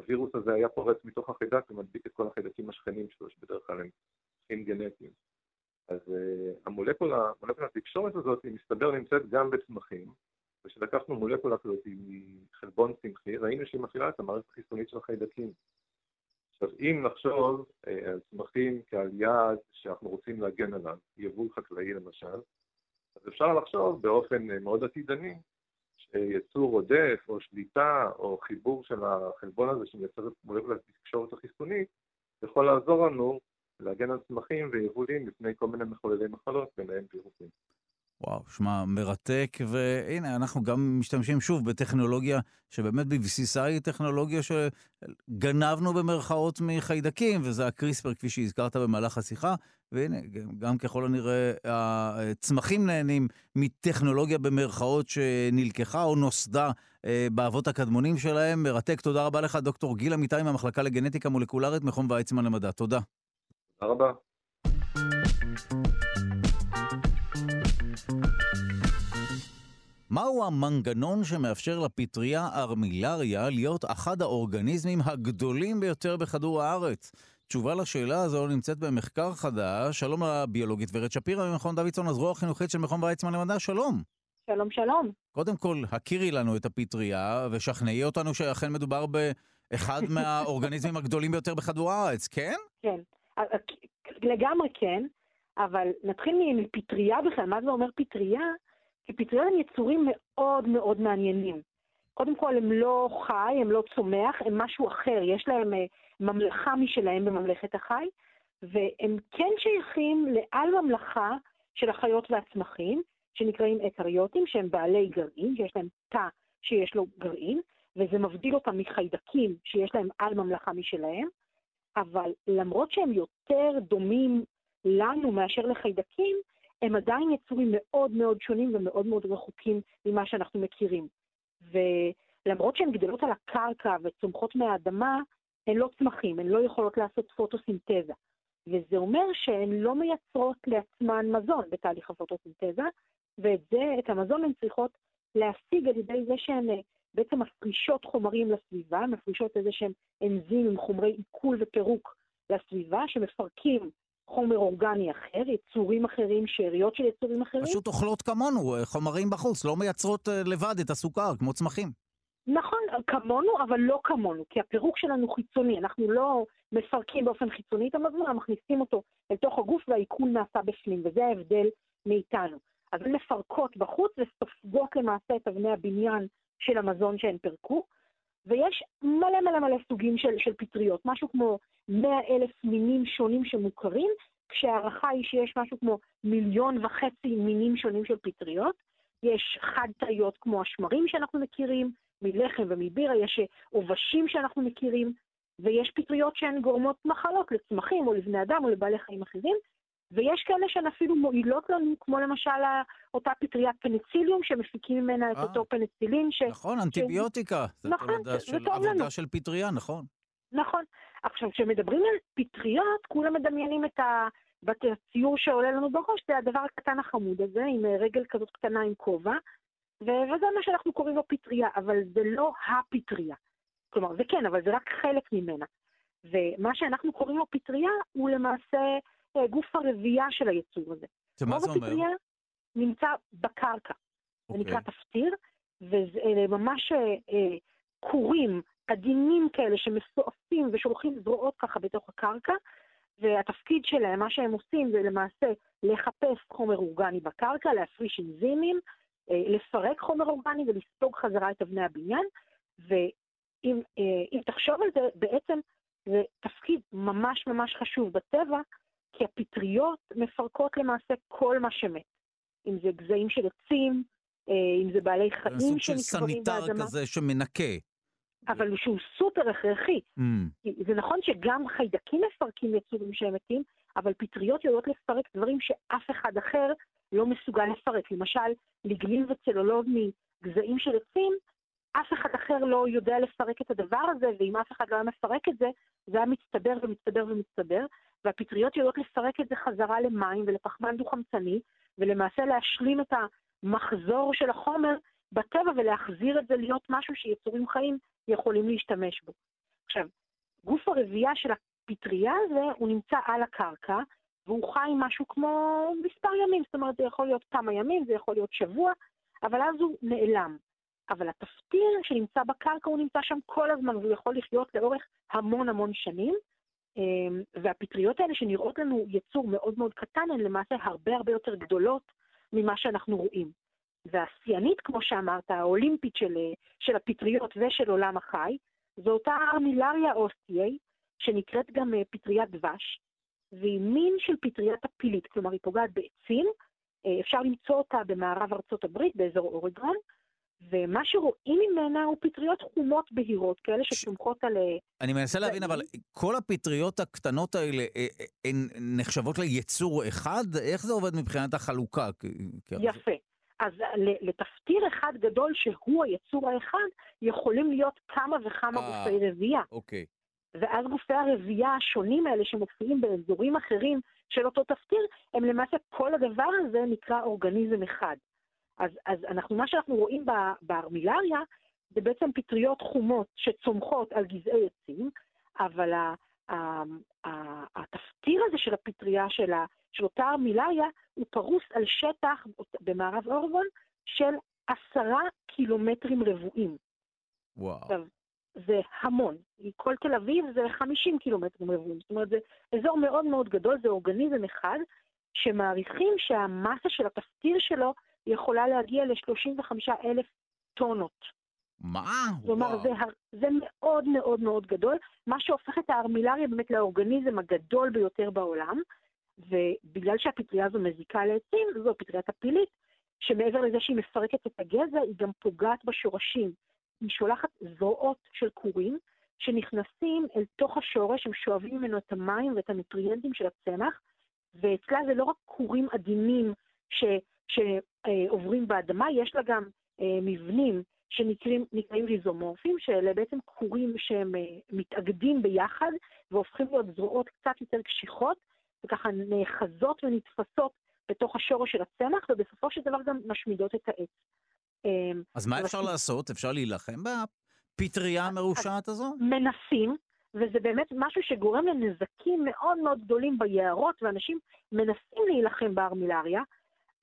הווירוס הזה היה פורץ מתוך החיידק ומדביק את כל החיידקים השכנים שלו, שבדרך כלל הם חיים גנטיים. אז uh, המולקולה, מולקולת התקשורת הזאת, היא מסתבר נמצאת גם בצמחים, וכשלקחנו מולקולה כזאת מחלבון צמחי, ראינו שהיא מפעילה את המערכת החיסונית של החיידקים. עכשיו, אם נחשוב uh, על צמחים כעל יעד שאנחנו רוצים להגן עליו, יבול חקלאי למשל, אז אפשר לחשוב באופן uh, מאוד עתידני יצור עודף או שליטה או חיבור של החלבון הזה שמייצר את מולקולת התקשורת החיסונית, יכול לעזור לנו להגן על צמחים ויבולים לפני כל מיני מחוללי מחלות, ביניהם וירוסים. וואו, שמע, מרתק, והנה, אנחנו גם משתמשים שוב בטכנולוגיה שבאמת בבסיסה היא טכנולוגיה שגנבנו במרכאות מחיידקים, וזה הקריספר, כפי שהזכרת במהלך השיחה, והנה, גם ככל הנראה, הצמחים נהנים מטכנולוגיה במרכאות שנלקחה או נוסדה אה, באבות הקדמונים שלהם. מרתק, תודה רבה לך, דוקטור גיל אמיתי מהמחלקה לגנטיקה מולקולרית, מכון ויצמן למדע. תודה. תודה רבה. מהו המנגנון שמאפשר לפטריה ארמילריה להיות אחד האורגניזמים הגדולים ביותר בכדור הארץ? תשובה לשאלה הזו נמצאת במחקר חדש. שלום לביולוגית ורד שפירא ממכון דוידסון, הזרוע החינוכית של מכון ויצמן למדע, שלום. שלום, שלום. קודם כל, הכירי לנו את הפטריה ושכנעי אותנו שאכן מדובר באחד (laughs) מהאורגניזמים הגדולים ביותר בכדור הארץ, כן? כן, לגמרי כן, אבל נתחיל מפטריה בכלל, מה זה אומר פטריה? כי פטריות הם יצורים מאוד מאוד מעניינים. קודם כל, הם לא חי, הם לא צומח, הם משהו אחר, יש להם אה, ממלכה משלהם בממלכת החי, והם כן שייכים לעל ממלכה של החיות והצמחים, שנקראים אקריוטים, שהם בעלי גרעין, שיש להם תא שיש לו גרעין, וזה מבדיל אותם מחיידקים שיש להם על ממלכה משלהם, אבל למרות שהם יותר דומים לנו מאשר לחיידקים, הם עדיין יצורים מאוד מאוד שונים ומאוד מאוד רחוקים ממה שאנחנו מכירים. ולמרות שהן גדלות על הקרקע וצומחות מהאדמה, הן לא צמחים, הן לא יכולות לעשות פוטוסינתזה. וזה אומר שהן לא מייצרות לעצמן מזון בתהליך הפוטוסינתזה, ואת זה, את המזון הן צריכות להשיג על ידי זה שהן אה, בעצם מפרישות חומרים לסביבה, מפרישות איזה שהם אנזימים, חומרי עיכול ופירוק לסביבה, שמפרקים חומר אורגני אחר, יצורים אחרים, שאריות של יצורים אחרים. פשוט אוכלות כמונו, אה, חומרים בחוץ, לא מייצרות אה, לבד את הסוכר, כמו צמחים. נכון, כמונו, אבל לא כמונו, כי הפירוק שלנו חיצוני, אנחנו לא מפרקים באופן חיצוני את המזון, מכניסים אותו אל תוך הגוף והעיכול נעשה בפנים, וזה ההבדל מאיתנו. אז הן מפרקות בחוץ וסופגות למעשה את אבני הבניין של המזון שהן פירקו, ויש מלא מלא מלא סוגים של, של פטריות, משהו כמו 100 אלף מינים שונים שמוכרים, כשהערכה היא שיש משהו כמו מיליון וחצי מינים שונים של פטריות. יש חד-תאיות כמו השמרים שאנחנו מכירים, מלחם ומבירה, יש עובשים שאנחנו מכירים, ויש פטריות שהן גורמות מחלות לצמחים או לבני אדם או לבעלי חיים אחרים, ויש כאלה שהן אפילו מועילות לנו, כמו למשל אותה פטריית פניציליום, שמפיקים ממנה את אה. אותו פניצילין. ש... נכון, אנטיביוטיקה. ש... נכון, זה טוב עבודה לנו. של פטריה, נכון. נכון. עכשיו, כשמדברים על פטריות, כולם מדמיינים את ה... בציור שעולה לנו בראש, זה הדבר הקטן החמוד הזה, עם אה, רגל כזאת קטנה עם כובע, ו- וזה מה שאנחנו קוראים לו פטריה, אבל זה לא הפטריה. כלומר, זה כן, אבל זה רק חלק ממנה. ומה שאנחנו קוראים לו פטריה, הוא למעשה גוף הרבייה של היצור הזה. שמה רוב זה אומר? הפטריה נמצא בקרקע. זה אוקיי. נקרא תפטיר, וזה ממש אה, אה, כורים עדינים כאלה שמסועפים ושולחים זרועות ככה בתוך הקרקע, והתפקיד שלהם, מה שהם עושים זה למעשה לחפש חומר אורגני בקרקע, להפריש אנזימים, אה, לפרק חומר אורגני ולספוג חזרה את אבני הבניין, ואם אם תחשוב על זה, בעצם זה תפקיד ממש ממש חשוב בטבע, כי הפטריות מפרקות למעסה כל מה שמת. אם זה גזעים של עצים, אה, אם זה בעלי חיים סוג של שנקברים סניטר באדמה, כזה שמנקה. אבל שהוא סופר הכרחי. Mm, זה נכון שגם חיידקים מפרקים יצורים שהם מתים, אבל פטריות יודעות לפרק דברים שאף אחד אחר לא מסוגל לפרק. למשל, ליגלין וצלולוז מגזעים של עצים, אף אחד אחר לא יודע לפרק את הדבר הזה, ואם אף אחד לא היה מפרק את זה, זה היה מצטבר ומצטבר ומצטבר, והפטריות יודעות לפרק את זה חזרה למים ולפחמן דו-חמצני, ולמעשה להשלים את המחזור של החומר בטבע ולהחזיר את זה להיות משהו שיצורים חיים יכולים להשתמש בו. עכשיו, גוף הרבייה של הפטריה הזה, הוא נמצא על הקרקע, והוא חי משהו כמו מספר ימים, זאת אומרת, זה יכול להיות כמה ימים, זה יכול להיות שבוע, אבל אז הוא נעלם. אבל התפטיר שנמצא בקרקע, הוא נמצא שם כל הזמן, והוא יכול לחיות לאורך המון המון שנים. אמ, והפטריות האלה שנראות לנו יצור מאוד מאוד קטן, הן למעשה הרבה הרבה יותר גדולות ממה שאנחנו רואים. והשיאנית, כמו שאמרת, האולימפית של, של הפטריות ושל עולם החי, זו אותה ארמילריה אוסטיי, שנקראת גם אה, פטריית דבש, והיא מין של פטריית הפילית, כלומר היא פוגעת בעצים, אה, אפשר למצוא אותה במערב ארצות הברית, באזור אורגון, ומה שרואים ממנה הוא פטריות חומות בהירות, כאלה שצומחות על... אה, אני מנסה להבין, אבל כל הפטריות הקטנות האלה, אה, אה, הן נחשבות ליצור אחד? איך זה עובד מבחינת החלוקה? יפה. אז לתפטיר אחד גדול שהוא היצור האחד, יכולים להיות כמה וכמה גופי רבייה. אוקיי. ואז גופי הרבייה השונים האלה שמופיעים באזורים אחרים של אותו תפטיר, הם למעשה, כל הדבר הזה נקרא אורגניזם אחד. אז, אז אנחנו, מה שאנחנו רואים בארמילריה זה בעצם פטריות חומות שצומחות על גזעי עצים, אבל ה, ה, ה, התפטיר הזה של הפטריה של, ה, של אותה ארמילריה הוא פרוס על שטח במערב אורגון של עשרה קילומטרים רבועים. וואו. עכשיו, זה המון. כל תל אביב זה 50 קילומטרים רבועים. זאת אומרת, זה אזור מאוד מאוד גדול, זה אורגניזם אחד, שמעריכים שהמסה של התפטיר שלו יכולה להגיע ל-35 אלף טונות. מה? כלומר, זה, זה מאוד מאוד מאוד גדול, מה שהופך את הארמילריה באמת לאורגניזם הגדול ביותר בעולם, ובגלל שהפטריה הזו מזיקה לעצים, זו פטריית הפילית, שמעבר לזה שהיא מפרקת את הגזע, היא גם פוגעת בשורשים. היא שולחת זרועות של כורים, שנכנסים אל תוך השורש, הם שואבים ממנו את המים ואת הנוטריאנטים של הצמח, ואצלה זה לא רק כורים עדינים ש, שעוברים באדמה, יש לה גם אה, מבנים שנקראים ריזומורפים, שאלה בעצם כורים שהם אה, מתאגדים ביחד והופכים להיות זרועות קצת יותר קשיחות, וככה נאחזות ונתפסות בתוך השורש של הצמח, ובסופו של דבר גם משמידות את העץ. אה, אז מה אפשר לעשות? אפשר להילחם בפטריה המרושעת הזו? מנסים, וזה באמת משהו שגורם לנזקים מאוד מאוד גדולים ביערות, ואנשים מנסים להילחם בארמילריה,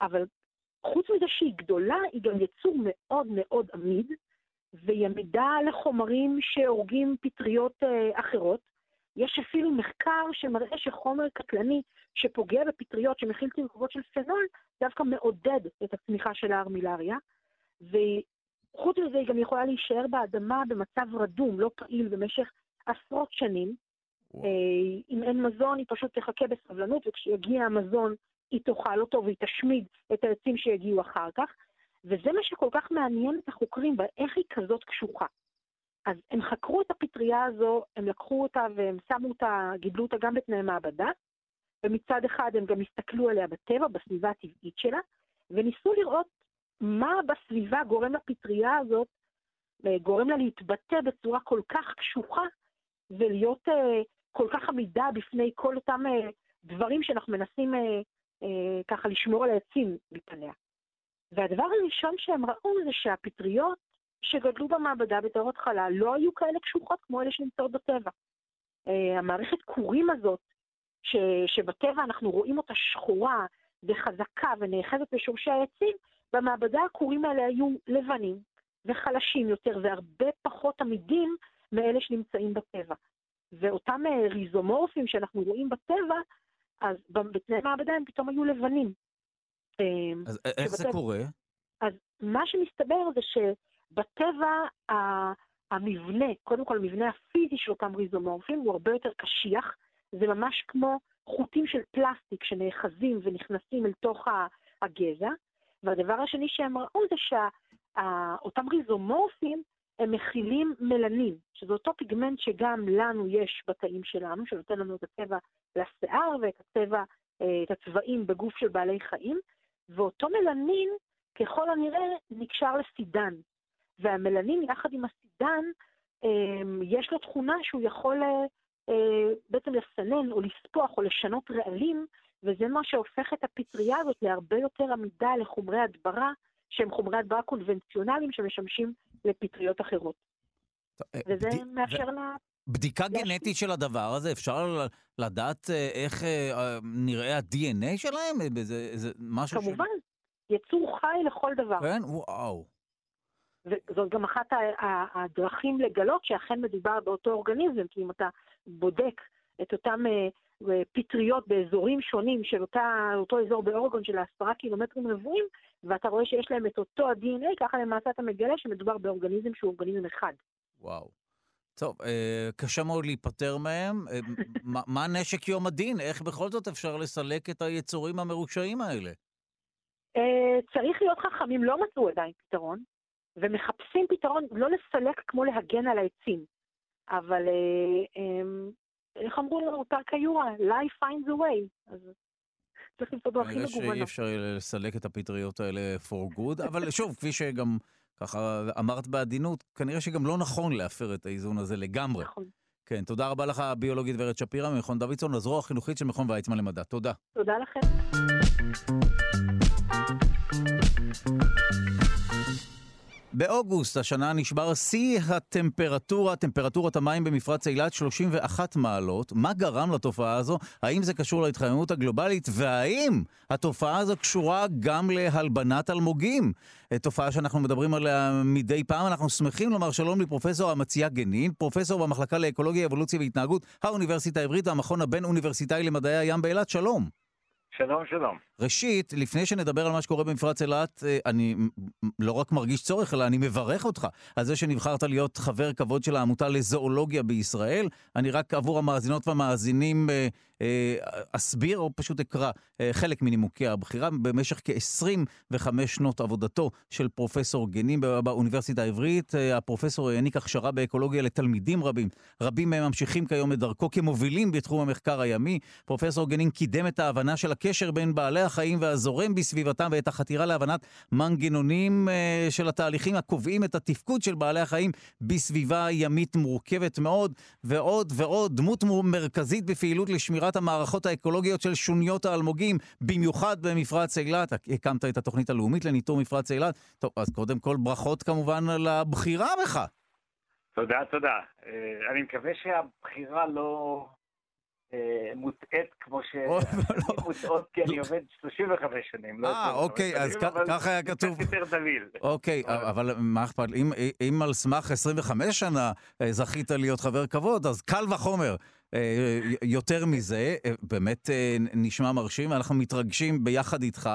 אבל חוץ מזה שהיא גדולה, היא גם יצור מאוד מאוד עמיד, והיא עמידה לחומרים שהורגים פטריות אה, אחרות. יש אפילו מחקר שמראה שחומר קטלני שפוגע בפטריות שמכיל תרכובות של פנול, דווקא מעודד את הצמיחה של הארמילריה. וחוץ מזה היא גם יכולה להישאר באדמה במצב רדום, לא פעיל, במשך עשרות שנים. וואו. אה, אם אין מזון, היא פשוט תחכה בסבלנות, וכשיגיע המזון היא תאכל אותו והיא תשמיד את העצים שיגיעו אחר כך. וזה מה שכל כך מעניין את החוקרים, איך היא כזאת קשוחה. אז הם חקרו את הפטריה הזו, הם לקחו אותה והם שמו אותה, גידלו אותה גם בתנאי מעבדה, ומצד אחד הם גם הסתכלו עליה בטבע, בסביבה הטבעית שלה, וניסו לראות מה בסביבה גורם לפטריה הזאת, אה, גורם לה להתבטא בצורה כל כך קשוחה, ולהיות uh, כל כך עמידה בפני כל אותם uh, דברים שאנחנו מנסים uh, ככה לשמור על העצים מפניה. והדבר הראשון שהם ראו זה שהפטריות שגדלו במעבדה בתור התחלה לא היו כאלה קשוחות כמו אלה שנמצאות בטבע. Uh, המערכת כורים הזאת, ש, שבטבע אנחנו רואים אותה שחורה וחזקה ונאחזת בשורשי העצים, במעבדה הכורים האלה היו לבנים וחלשים יותר והרבה פחות עמידים מאלה שנמצאים בטבע. ואותם אה, ריזומורפים שאנחנו רואים בטבע, אז בתנאי מעבדה הם פתאום היו לבנים. אמ, אז איך זה קורה? אז מה שמסתבר זה שבטבע המבנה, קודם כל המבנה הפיזי של אותם ריזומורפים הוא הרבה יותר קשיח, זה ממש כמו חוטים של פלסטיק שנאחזים ונכנסים אל תוך הגזע, והדבר השני שהם ראו זה שאותם ריזומורפים הם מכילים מלנין, שזה אותו פיגמנט שגם לנו יש בתאים שלנו, שנותן לנו את הצבע לשיער ואת הצבע, אה, את הצבעים בגוף של בעלי חיים, ואותו מלנין, ככל הנראה, נקשר לסידן. והמלנין, יחד עם הסידן, אה, יש לו תכונה שהוא יכול אה, בעצם לסנן או לספוח או לשנות רעלים, וזה מה שהופך את הפטריה הזאת להרבה יותר עמידה לחומרי הדברה, שהם חומרי הדברה קונבנציונליים שמשמשים לפטריות אחרות. וזה. מאפשר לה... בדיקה גנטית של הדבר הזה, אפשר לדעת אה, איך אה, נראה ה-DNA שלהם? זה, זה משהו כמובן, ש... יצור חי לכל דבר. כן? וואו. וזאת גם אחת הדרכים לגלות שאכן מדובר באותו אורגניזם, כי אם אתה בודק את אותם פטריות באזורים שונים של אותה, אותו אזור באורגון של עשרה קילומטרים רבועים, ואתה רואה שיש להם את אותו ה-DNA, ככה למעשה אתה מגלה שמדובר באורגניזם שהוא אורגניזם אחד. וואו. טוב, אה, קשה מאוד להיפטר מהם. אה, מה, נשק יום הדין? איך בכל זאת אפשר לסלק את היצורים המרושעים האלה? אה, צריך להיות חכמים, לא מצאו עדיין פתרון, ומחפשים פתרון, לא לסלק כמו להגן על העצים, אבל איך אמרו לנו, פרקה יורה, life finds a way. אז צריך למצוא דרכים כנראה שאי מגוונות. אפשר לסלק את הפטריות האלה for good, אבל שוב, כפי שגם ככה אמרת בעדינות, כנראה שגם לא נכון להפר את האיזון הזה לגמרי. נכון. כן, תודה רבה לך, הביולוגית ורד שפירא ממכון דוידסון, הזרוע החינוכית של מכון ויצמן למדע. תודה. תודה לכם. באוגוסט השנה נשבר שיא הטמפרטורה, טמפרטורת המים במפרץ אילת 31 מעלות. מה גרם לתופעה הזו? האם זה קשור להתחממות הגלובלית? והאם התופעה הזו קשורה גם להלבנת אלמוגים? תופעה שאנחנו מדברים עליה מדי פעם. אנחנו שמחים לומר שלום לפרופסור אמציה גנין, פרופסור במחלקה לאקולוגיה, אבולוציה והתנהגות, האוניברסיטה העברית והמכון הבין-אוניברסיטאי למדעי הים באילת. שלום. שלום, שלום. ראשית, לפני שנדבר על מה שקורה במפרץ אילת, אה, אני לא רק מרגיש צורך, אלא אני מברך אותך על זה שנבחרת להיות חבר כבוד של העמותה לזואולוגיה בישראל. אני רק עבור המאזינות והמאזינים אה, אה, אסביר או פשוט אקרא חלק מנימוקי הבחירה. במשך כ-25 שנות עבודתו של פרופסור גנים בא- באוניברסיטה העברית, הפרופסור העניק הכשרה באקולוגיה לתלמידים רבים. רבים מהם ממשיכים כיום את דרכו כמובילים בתחום המחקר הימי. פרופסור גנין קידם את ההבנה של הקשר בין בעלי החיים והזורם בסביבתם ואת החתירה להבנת מנגנונים אה, של התהליכים הקובעים את התפקוד של בעלי החיים בסביבה ימית מורכבת מאוד, ועוד ועוד דמות מו- מרכזית בפעילות לשמירת המערכות האקולוגיות של שוניות האלמוגים, במיוחד במפרץ אילת. הקמת את התוכנית הלאומית לניטור מפרץ אילת. טוב, אז קודם כל ברכות כמובן על הבחירה בך. תודה, תודה. אה, אני מקווה שהבחירה לא מוטעית כמו או, שאני מוטעות, כי אני עובד 35 שנים. לא אה, 25 אוקיי, אז ככה היה כתוב. קצת יותר דביל. אוקיי, אבל מה אכפת, אם, אם על סמך 25 שנה אה, זכית להיות חבר כבוד, אז קל וחומר. אה, יותר מזה, אה, באמת אה, נשמע מרשים, אנחנו מתרגשים ביחד איתך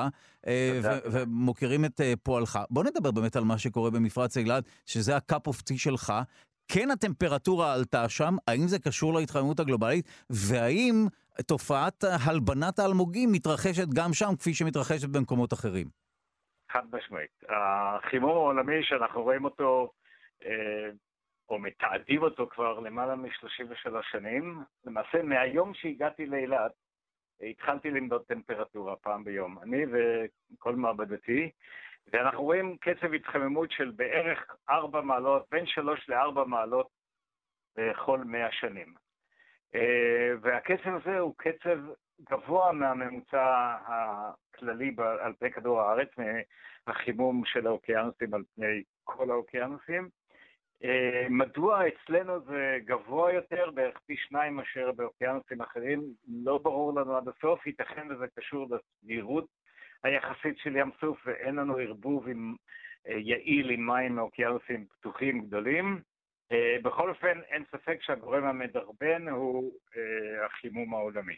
אה, ומוקירים את אה, פועלך. בוא נדבר באמת על מה שקורה במפרץ אילת, שזה ה cup of tea שלך. כן הטמפרטורה עלתה שם, האם זה קשור להתחממות הגלובלית, והאם תופעת הלבנת האלמוגים מתרחשת גם שם, כפי שמתרחשת במקומות אחרים? חד משמעית. החימום העולמי שאנחנו רואים אותו, אה, או מתעדים אותו כבר למעלה מ-33 שנים, למעשה מהיום שהגעתי לאילת, התחלתי למדוד טמפרטורה פעם ביום, אני וכל מעבדתי, ואנחנו רואים קצב התחממות של בערך 4 מעלות, בין 3 ל-4 מעלות בכל 100 שנים. אה, והקצב הזה הוא קצב גבוה מהממוצע הכללי על פני כדור הארץ, מהחימום של האוקיינוסים על פני כל האוקיינוסים. אה, מדוע אצלנו זה גבוה יותר, בערך פי שניים מאשר באוקיינוסים אחרים, לא ברור לנו עד הסוף, ייתכן וזה קשור לסגירות היחסית של ים סוף ואין לנו ערבוב עם, אה, יעיל עם מים מאוקיינוסים פתוחים גדולים. אה, בכל אופן, אין ספק שהגורם המדרבן הוא אה, החימום העולמי.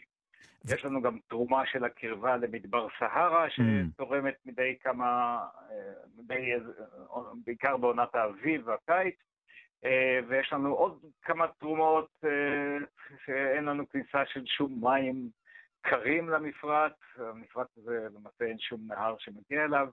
יש לנו גם תרומה של הקרבה למדבר סהרה, שתורמת מדי כמה, מדי, בעיקר בעונת האביב והקיץ, ויש לנו עוד כמה תרומות שאין לנו כניסה של שום מים קרים למפרץ, המפרץ הזה למעשה אין שום נהר שמגיע אליו,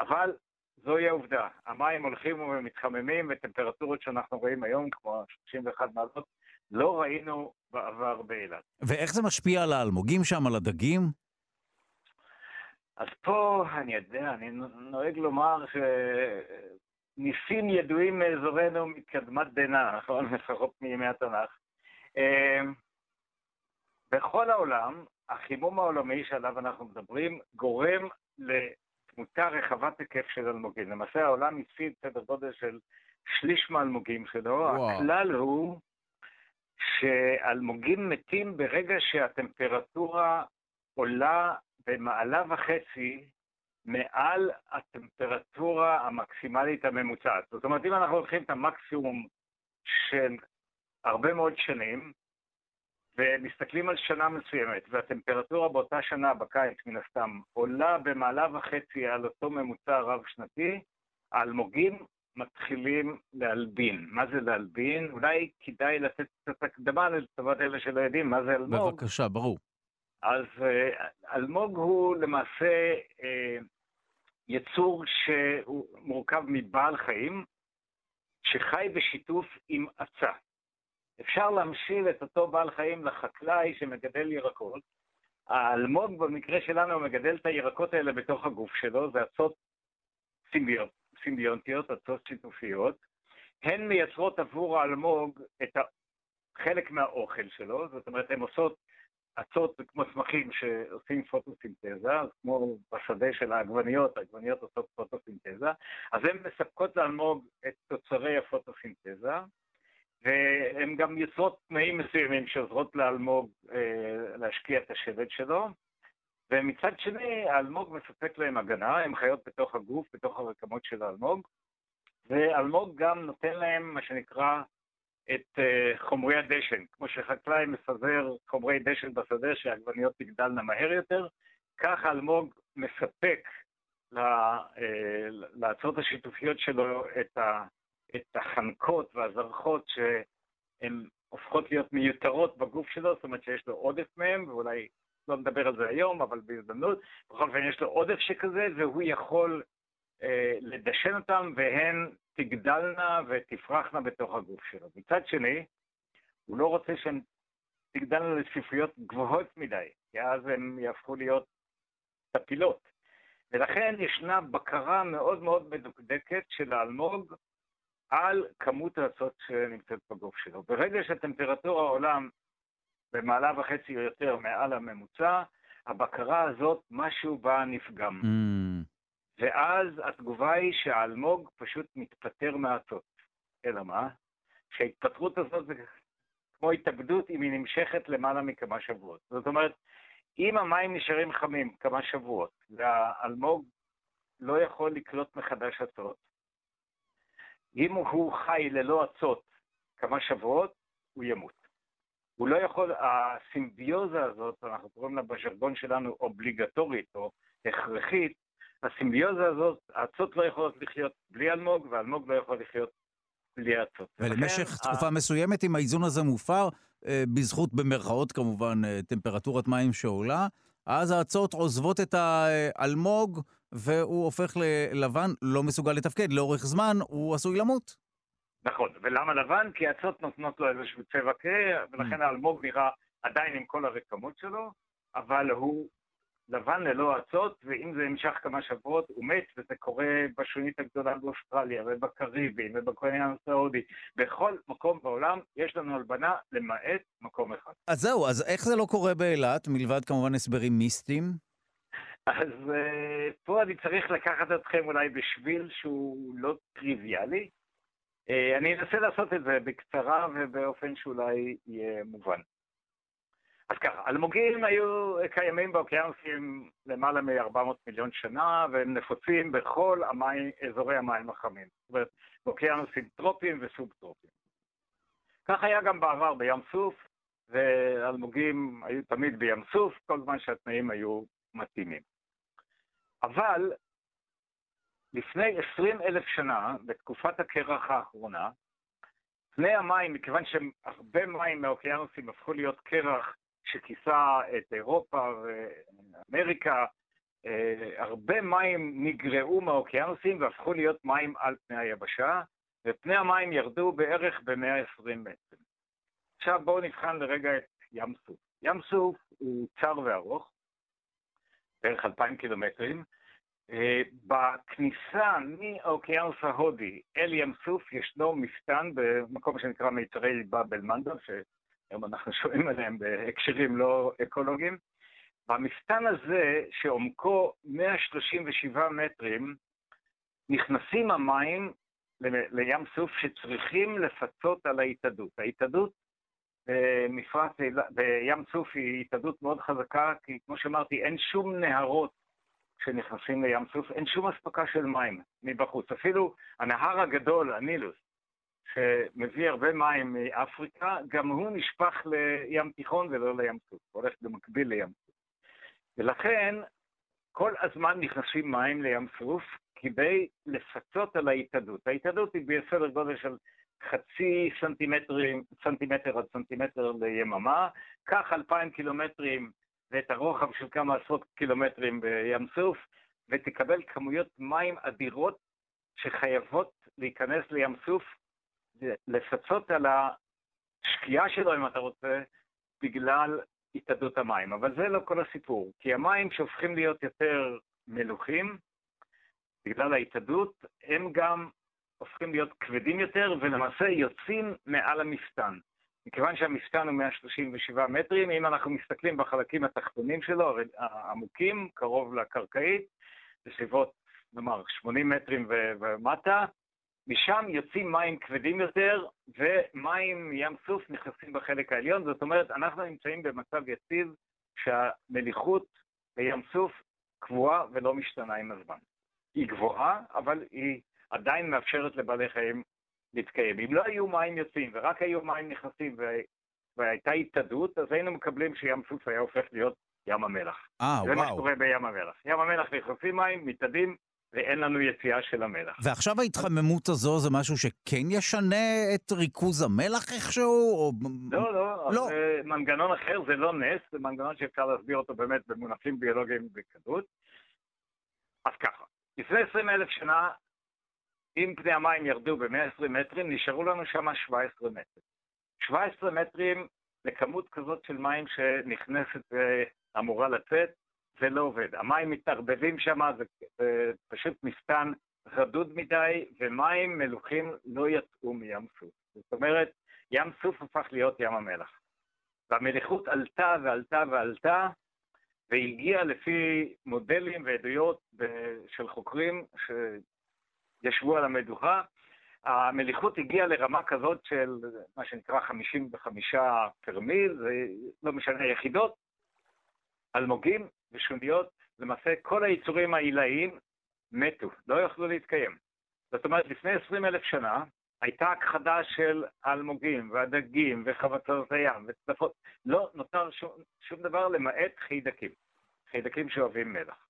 אבל זוהי העובדה, המים הולכים ומתחממים וטמפרטורות שאנחנו רואים היום, כמו 31 מעלות, לא ראינו בעבר באילת. ואיך זה משפיע על האלמוגים שם, על הדגים? אז פה, אני יודע, אני נוהג לומר שניסים ידועים מאזורנו מקדמת דנא, נכון? (laughs) לפחות מימי התנ"ך. אה, בכל העולם, החימום העולמי שעליו אנחנו מדברים גורם לתמותה רחבת היקף של אלמוגים. למעשה העולם הפסיד סדר גודל של שליש מהאלמוגים שלו. וואו. הכלל הוא שאלמוגים מתים ברגע שהטמפרטורה עולה במעלה וחצי מעל הטמפרטורה המקסימלית הממוצעת. זאת אומרת, אם אנחנו לוקחים את המקסימום של הרבה מאוד שנים, ומסתכלים על שנה מסוימת, והטמפרטורה באותה שנה, בקיץ מן הסתם, עולה במעלה וחצי על אותו ממוצע רב-שנתי, האלמוגים מתחילים להלבין. מה זה להלבין? אולי כדאי לתת קצת הקדמה לטובת אלה שלא יודעים מה זה אלמוג. בבקשה, ברור. אז אה, אלמוג הוא למעשה אה, יצור שהוא מורכב מבעל חיים, שחי בשיתוף עם עצה. אפשר להמשיל את אותו בעל חיים לחקלאי שמגדל ירקות. האלמוג במקרה שלנו מגדל את הירקות האלה בתוך הגוף שלו, זה עצות סימביונטיות, עצות שיתופיות. הן מייצרות עבור האלמוג את חלק מהאוכל שלו, זאת אומרת, הן עושות אצות כמו צמחים שעושים פוטוסינתזה, כמו בשדה של העגבניות, העגבניות עושות פוטוסינתזה, אז הן מספקות לאלמוג את תוצרי הפוטוסינתזה, והן גם יוצרות תנאים מסוימים שעוזרות לאלמוג אה, להשקיע את השבט שלו, ומצד שני, האלמוג מספק להם הגנה, הן חיות בתוך הגוף, בתוך הרקמות של האלמוג, ואלמוג גם נותן להם מה שנקרא את uh, חומרי הדשן. כמו שחקלאי מפזר חומרי דשן בשדה שהעגבניות תגדלנה מהר יותר, כך אלמוג מספק אה, להצעות השיתופיות שלו את, ה, את החנקות והזרחות שהן הופכות להיות מיותרות בגוף שלו, זאת אומרת שיש לו עודף מהם, ואולי לא נדבר על זה היום, אבל בהזדמנות, בכל אופן יש לו עודף שכזה, והוא יכול אה, לדשן אותם, והן תגדלנה ותפרחנה בתוך הגוף שלו. מצד שני, הוא לא רוצה שהן תגדלנה לצפיפויות גבוהות מדי, כי אז הן יהפכו להיות טפילות. ולכן ישנה בקרה מאוד מאוד מדוקדקת של האלמוג על כמות האצות שנמצאת בגוף שלו. ברגע שהטמפרטורה העולם במעלה וחצי או יותר מעל הממוצע, הבקרה הזאת, משהו בה נפגם. Mm. ואז התגובה היא שהאלמוג פשוט מתפטר מהאצות. אלא מה? שההתפטרות הזאת זה כמו התאבדות אם היא נמשכת למעלה מכמה שבועות. זאת אומרת, אם המים נשארים חמים כמה שבועות, והאלמוג לא יכול לקלוט מחדש אצות, אם הוא חי ללא אצות כמה שבועות, הוא ימות. הוא לא יכול, הסימביוזה הזאת, אנחנו קוראים לה בז'רגון שלנו אובליגטורית או הכרחית, הסימביוזה הזאת, האצות לא יכולות לחיות בלי אלמוג, ואלמוג לא יכול לחיות בלי האצות. ולמשך תקופה ה... מסוימת, אם האיזון הזה מופר, אה, בזכות במרכאות כמובן אה, טמפרטורת מים שעולה, אז האצות עוזבות את האלמוג, והוא הופך ללבן, לא מסוגל לתפקד. לאורך זמן הוא עשוי למות. נכון, ולמה לבן? כי האצות נותנות לו איזשהו צבע כהה, ולכן mm. האלמוג נראה עדיין עם כל הרקמות שלו, אבל הוא לבן ללא אצות, ואם זה נמשך כמה שבועות, הוא מת, וזה קורה בשונית הגדולה באוסטרליה, ובקריבים, ובקוריאן הסעודי. בכל מקום בעולם יש לנו הלבנה, למעט מקום אחד. אז זהו, אז איך זה לא קורה באילת, מלבד כמובן הסברים מיסטיים? אז uh, פה אני צריך לקחת אתכם אולי בשביל שהוא לא טריוויאלי. Uh, אני אנסה לעשות את זה בקצרה ובאופן שאולי יהיה מובן. אז ככה, אלמוגים היו קיימים באוקיינוסים למעלה מ-400 מיליון שנה, והם נפוצים בכל המים, אזורי המים החמים. זאת אומרת, באוקיינוסים טרופיים וסוב-טרופיים. כך היה גם בעבר בים סוף, ואלמוגים היו תמיד בים סוף, כל זמן שהתנאים היו מתאימים. אבל לפני 20 אלף שנה, בתקופת הקרח האחרונה, פני המים, מכיוון שהרבה מים מהאוקיינוסים הפכו להיות קרח שכיסה את אירופה ואמריקה, אה, הרבה מים נגרעו מהאוקיינוסים והפכו להיות מים על פני היבשה, ופני המים ירדו בערך ב-120 מטר. עכשיו בואו נבחן לרגע את ים סוף. ים סוף הוא צר וארוך, בערך 2,000 קילומטרים. אה, בכניסה מהאוקיינוס ההודי אל ים סוף ישנו מפתן במקום שנקרא מיתרי באבל מנדל, היום אנחנו שומעים עליהם בהקשרים לא אקולוגיים. במפתן הזה, שעומקו 137 מטרים, נכנסים המים לים סוף שצריכים לפצות על ההתאדות. ההתאדות במפרץ, בים סוף היא התאדות מאוד חזקה, כי כמו שאמרתי, אין שום נהרות שנכנסים לים סוף, אין שום אספקה של מים מבחוץ. אפילו הנהר הגדול, הנילוס, שמביא הרבה מים מאפריקה, גם הוא נשפך לים תיכון ולא לים סוף, הולך במקביל לים סוף. ולכן כל הזמן נכנסים מים לים סוף כדי לפצות על ההתאדות. ההתאדות היא בסדר גודל של חצי סנטימטרים, סנטימטר עד סנטימטר ליממה, קח אלפיים קילומטרים ואת הרוחב של כמה עשרות קילומטרים בים סוף, ותקבל כמויות מים אדירות שחייבות להיכנס לים סוף, לפצות על השקיעה שלו, אם אתה רוצה, בגלל התאדות המים. אבל זה לא כל הסיפור, כי המים שהופכים להיות יותר מלוכים, בגלל ההתאדות, הם גם הופכים להיות כבדים יותר, ולמעשה יוצאים מעל המפתן. מכיוון שהמפתן הוא 137 מטרים, אם אנחנו מסתכלים בחלקים התחתונים שלו, העמוקים, קרוב לקרקעית, בסביבות, נאמר, 80 מטרים ומטה, משם יוצאים מים כבדים יותר, ומים ים סוף נכנסים בחלק העליון, זאת אומרת, אנחנו נמצאים במצב יציב שהמליחות בים סוף קבועה ולא משתנה עם הזמן. היא גבוהה, אבל היא עדיין מאפשרת לבעלי חיים להתקיים. אם לא היו מים יוצאים ורק היו מים נכנסים והייתה התאדות, אז היינו מקבלים שים סוף היה הופך להיות ים המלח. אה, וואו. זה מה שקורה בים המלח. ים המלח נכנסים מים, מתאדים, ואין לנו יציאה של המלח. ועכשיו ההתחממות הזו זה משהו שכן ישנה את ריכוז המלח איכשהו? או... לא, לא, לא. זה מנגנון אחר, זה לא נס, זה מנגנון שאפשר להסביר אותו באמת במונחים ביולוגיים בקלות. אז ככה, לפני 20 אלף שנה, אם פני המים ירדו ב-120 מטרים, נשארו לנו שם 17 מטרים. 17 מטרים לכמות כזאת של מים שנכנסת ואמורה לצאת, זה לא עובד. המים מתערבבים שם, זה, זה פשוט מפתן רדוד מדי, ומים מלוכים לא יצאו מים סוף. זאת אומרת, ים סוף הפך להיות ים המלח. והמליחות עלתה ועלתה ועלתה, והגיעה לפי מודלים ועדויות של חוקרים שישבו על המדוכה, המליחות הגיעה לרמה כזאת של מה שנקרא 55 פרמיל, זה לא משנה יחידות, אלמוגים ושוניות, למעשה כל היצורים העילאיים מתו, לא יכלו להתקיים. זאת אומרת, לפני 20 אלף שנה הייתה הכחדה של האלמוגים והדגים וחבצות הים וצדפות, לא נותר שום, שום דבר למעט חיידקים, חיידקים שאוהבים מלח.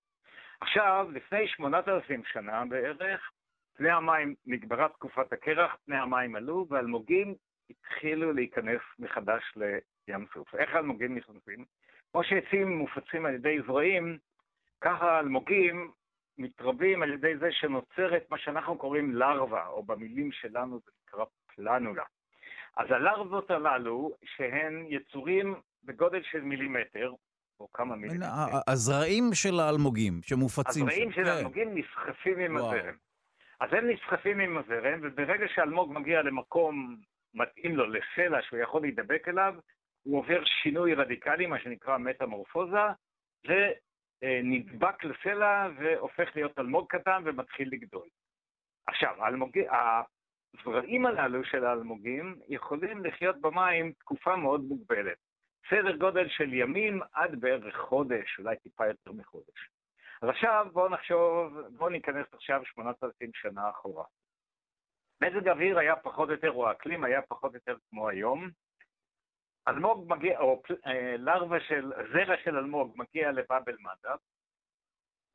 עכשיו, לפני 8,000 שנה בערך, פני המים, נגברה תקופת הקרח, פני המים עלו, ואלמוגים התחילו להיכנס מחדש לים סוף. איך האלמוגים נכנסים? כמו שעצים מופצים על ידי זרעים, ככה האלמוגים מתרבים על ידי זה שנוצרת מה שאנחנו קוראים לרווה, או במילים שלנו זה נקרא פלנולה. אז הלרוות הללו, שהן יצורים בגודל של מילימטר, או כמה מילימטר. הזרעים של האלמוגים שמופצים. הזרעים של כן. האלמוגים נסחפים עם. הזרם. אז הם נסחפים עם הזרם, וברגע שאלמוג מגיע למקום מתאים לו, לסלע שהוא יכול להידבק אליו, הוא עובר שינוי רדיקלי, מה שנקרא מטמורפוזה, ונדבק לסלע והופך להיות אלמוג קטן ומתחיל לגדול. עכשיו, האלמוג... הזרעים הללו של האלמוגים יכולים לחיות במים תקופה מאוד מוגבלת. סדר גודל של ימים עד בערך חודש, אולי טיפה יותר מחודש. אז עכשיו בואו נחשוב, בואו ניכנס עכשיו 8,000 שנה אחורה. מזג האוויר היה פחות או יותר, או האקלים היה פחות או יותר כמו היום. אלמוג מגיע, או אה, לרווה של, זרע של אלמוג מגיע לבאבל מדב,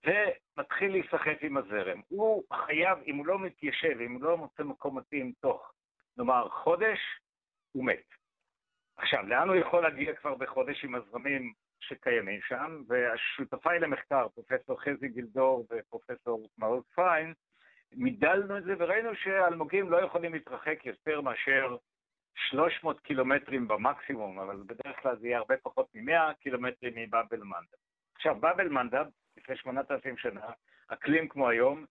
ומתחיל להיסחף עם הזרם. הוא חייב, אם הוא לא מתיישב, אם הוא לא מוצא מקום מתאים תוך, נאמר, חודש, הוא מת. עכשיו, לאן הוא יכול להגיע כבר בחודש עם הזרמים שקיימים שם? והשותפיי למחקר, פרופסור חזי גילדור ופרופסור מעוז פיין, מידלנו את זה וראינו שהאלמוגים לא יכולים להתרחק יותר מאשר 300 קילומטרים במקסימום, אבל בדרך כלל זה יהיה הרבה פחות מ-100 קילומטרים מבאבל מנדב. עכשיו, באבל מנדב, לפני 8,000 שנה, אקלים כמו היום,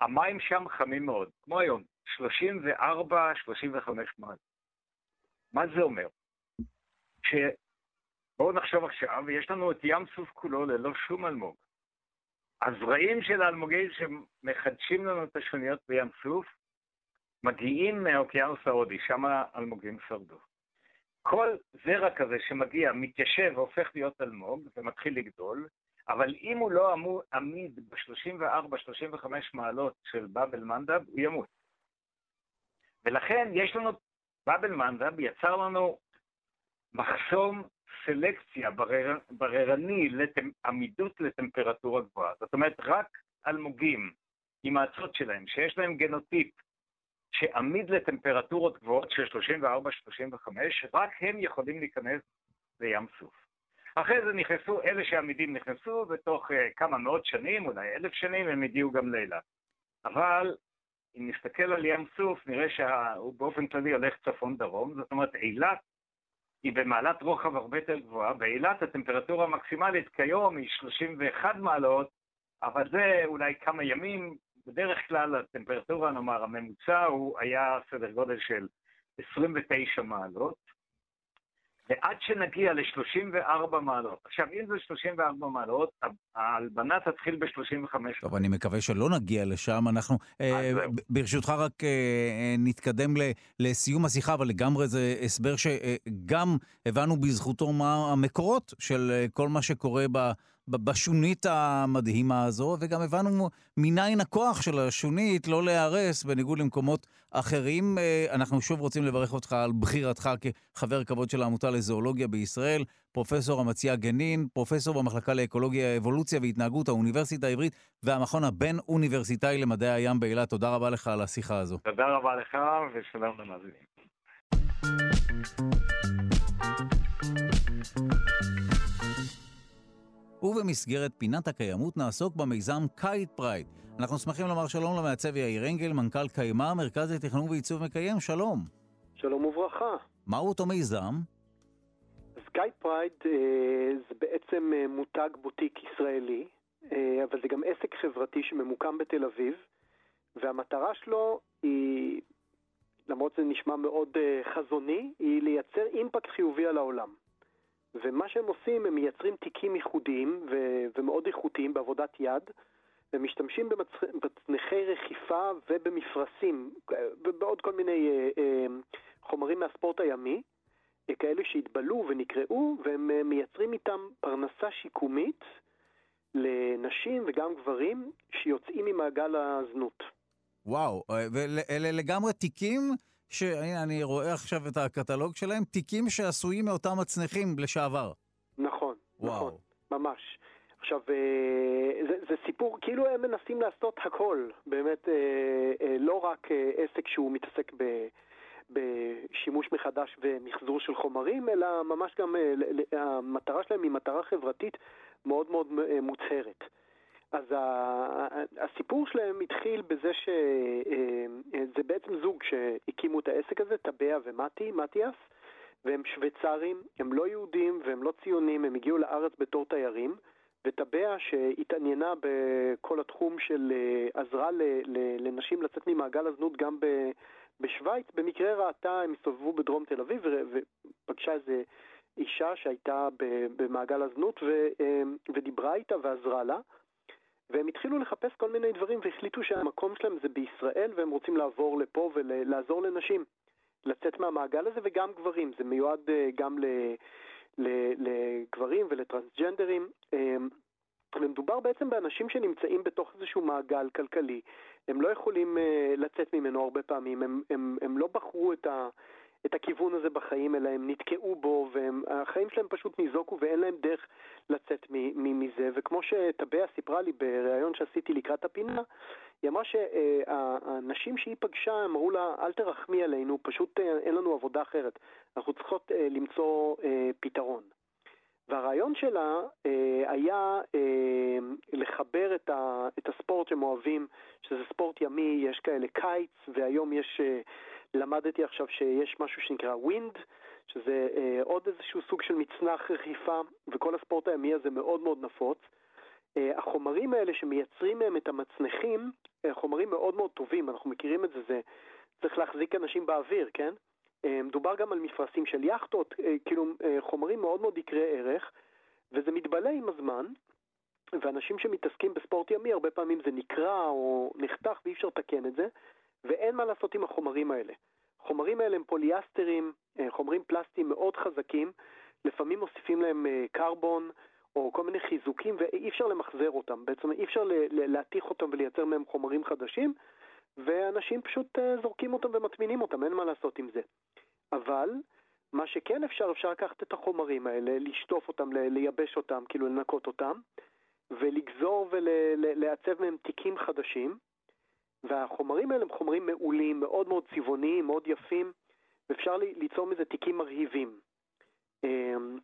המים שם חמים מאוד, כמו היום, 34-35 מעלות. מה זה אומר? שבואו נחשוב עכשיו, יש לנו את ים סוף כולו ללא שום אלמוג. הזרעים של האלמוגים שמחדשים לנו את השוניות בים סוף, מגיעים מהאוקיינוס ההודי, שם האלמוגים שרדו. כל זרע כזה שמגיע, מתיישב והופך להיות אלמוג ומתחיל לגדול, אבל אם הוא לא עמו- עמיד ב-34-35 מעלות של באבל מנדב, הוא ימות. ולכן יש לנו, באבל מנדב יצר לנו מחסום סלקציה ברר, בררני לעמידות לטמפרטורה גבוהה. זאת אומרת, רק אלמוגים עם האצות שלהם, שיש להם גנוטיפ שעמיד לטמפרטורות גבוהות של 34-35, רק הם יכולים להיכנס לים סוף. אחרי זה נכנסו, אלה שעמידים נכנסו, ותוך uh, כמה מאות שנים, אולי אלף שנים, הם הגיעו גם לאילת. אבל אם נסתכל על ים סוף, נראה שהוא באופן כללי הולך צפון-דרום, זאת אומרת, אילת היא במעלת רוחב הרבה יותר גבוהה. באילת הטמפרטורה המקסימלית כיום היא 31 מעלות, אבל זה אולי כמה ימים. בדרך כלל הטמפרטורה, נאמר, הממוצע הוא היה סדר גודל של 29 מעלות. ועד שנגיע ל-34 מעלות. עכשיו, אם זה 34 מעלות, ההלבנה תתחיל ב-35 מעלות. טוב, אני מקווה שלא נגיע לשם. אנחנו, אה, ברשותך, רק אה, אה, נתקדם לסיום השיחה, אבל לגמרי זה הסבר שגם הבנו בזכותו מה המקורות של כל מה שקורה ב... בשונית המדהימה הזו, וגם הבנו מניין הכוח של השונית לא להיהרס בניגוד למקומות אחרים. אה, אנחנו שוב רוצים לברך אותך על בחירתך כחבר כבוד של העמותה לזואולוגיה בישראל, פרופסור אמציה גנין, פרופסור במחלקה לאקולוגיה, אבולוציה והתנהגות, האוניברסיטה העברית והמכון הבין-אוניברסיטאי למדעי הים באילת. תודה רבה לך על השיחה הזו. תודה רבה לך ושלום למאזינים. ובמסגרת פינת הקיימות נעסוק במיזם Kite Pride. אנחנו שמחים לומר שלום למעצב יאיר אנגל, מנכ"ל קיימה, מרכז לתכנון ועיצוב מקיים, שלום. שלום וברכה. מהו אותו מיזם? אז Kite Pride אה, זה בעצם אה, מותג בוטיק ישראלי, אה, אבל זה גם עסק חברתי שממוקם בתל אביב, והמטרה שלו היא, למרות שזה נשמע מאוד חזוני, היא לייצר אימפקט חיובי על העולם. ומה שהם עושים, הם מייצרים תיקים ייחודיים ו- ומאוד איכותיים בעבודת יד, ומשתמשים במצנחי רחיפה ובמפרשים, ובעוד כל מיני אה, אה, חומרים מהספורט הימי, אה, כאלה שהתבלו ונקראו, והם אה, מייצרים איתם פרנסה שיקומית לנשים וגם גברים שיוצאים ממעגל הזנות. וואו, ואלה לגמרי תיקים שהנה, אני רואה עכשיו את הקטלוג שלהם, תיקים שעשויים מאותם מצנחים לשעבר. נכון, וואו. נכון, ממש. עכשיו, אה, זה, זה סיפור, כאילו הם מנסים לעשות הכל, באמת, אה, אה, לא רק עסק שהוא מתעסק ב... בשימוש מחדש ומחזור של חומרים, אלא ממש גם המטרה שלהם היא מטרה חברתית מאוד מאוד מוצהרת. אז הסיפור שלהם התחיל בזה שזה בעצם זוג שהקימו את העסק הזה, טבע ומתי, מתיאס, והם שוויצרים, הם לא יהודים והם לא ציונים, הם הגיעו לארץ בתור תיירים, וטבע שהתעניינה בכל התחום של עזרה לנשים לצאת ממעגל הזנות גם בשוויץ, במקרה ראתה, הם הסתובבו בדרום תל אביב ופגשה איזה אישה שהייתה במעגל הזנות ודיברה איתה ועזרה לה. והם התחילו לחפש כל מיני דברים והחליטו שהמקום שלהם זה בישראל והם רוצים לעבור לפה ולעזור לנשים לצאת מהמעגל הזה וגם גברים, זה מיועד אה, גם לגברים ולטרנסג'נדרים. אמ, ומדובר בעצם באנשים שנמצאים בתוך איזשהו מעגל כלכלי, הם לא יכולים uh, לצאת ממנו הרבה פעמים, הם, הם, הם לא בחרו את, ה, את הכיוון הזה בחיים, אלא הם נתקעו בו, והחיים שלהם פשוט ניזוקו ואין להם דרך לצאת מזה. וכמו שטבע סיפרה לי בריאיון שעשיתי לקראת הפינה, היא אמרה שהאנשים שהיא פגשה, אמרו לה, אל תרחמי עלינו, פשוט אה, אין לנו עבודה אחרת. אנחנו צריכות אה, למצוא אה, פתרון. והרעיון שלה היה לחבר את, הספורט שהם אוהבים, שזה ספורט ימי, יש כאלה קיץ, והיום יש למדתי עכשיו שיש משהו שנקרא ווינד, שזה אה, עוד איזשהו סוג של מצנח רחיפה, וכל הספורט הימי הזה מאוד מאוד נפוץ. אה, החומרים האלה שמייצרים מהם את המצנחים, אה, חומרים מאוד מאוד טובים, אנחנו מכירים את זה, זה צריך להחזיק אנשים באוויר, כן? אה, מדובר גם על מפרשים של יאכטות, אה, כאילו אה, חומרים מאוד מאוד יקרי ערך, וזה מתבלה עם הזמן, ואנשים שמתעסקים בספורט ימי, הרבה פעמים זה נקרע או נחתך ואי אפשר לתקן את זה. ואין מה לעשות עם החומרים האלה. החומרים האלה הם פוליאסטרים, אה, חומרים פלסטיים מאוד חזקים, לפעמים מוסיפים להם אה, קרבון או כל מיני חיזוקים ואי אפשר למחזר אותם, בעצם אי אפשר להתיך אותם ולייצר מהם חומרים חדשים ואנשים פשוט אה, זורקים אותם ומטמינים אותם, אין מה לעשות עם זה. אבל מה שכן אפשר, אפשר לקחת את החומרים האלה, לשטוף אותם, לייבש אותם, כאילו לנקות אותם, ולגזור ולעצב מהם תיקים חדשים, והחומרים האלה הם חומרים מעולים, מאוד מאוד צבעוניים, מאוד יפים, ואפשר ליצור מזה תיקים מרהיבים. אמ,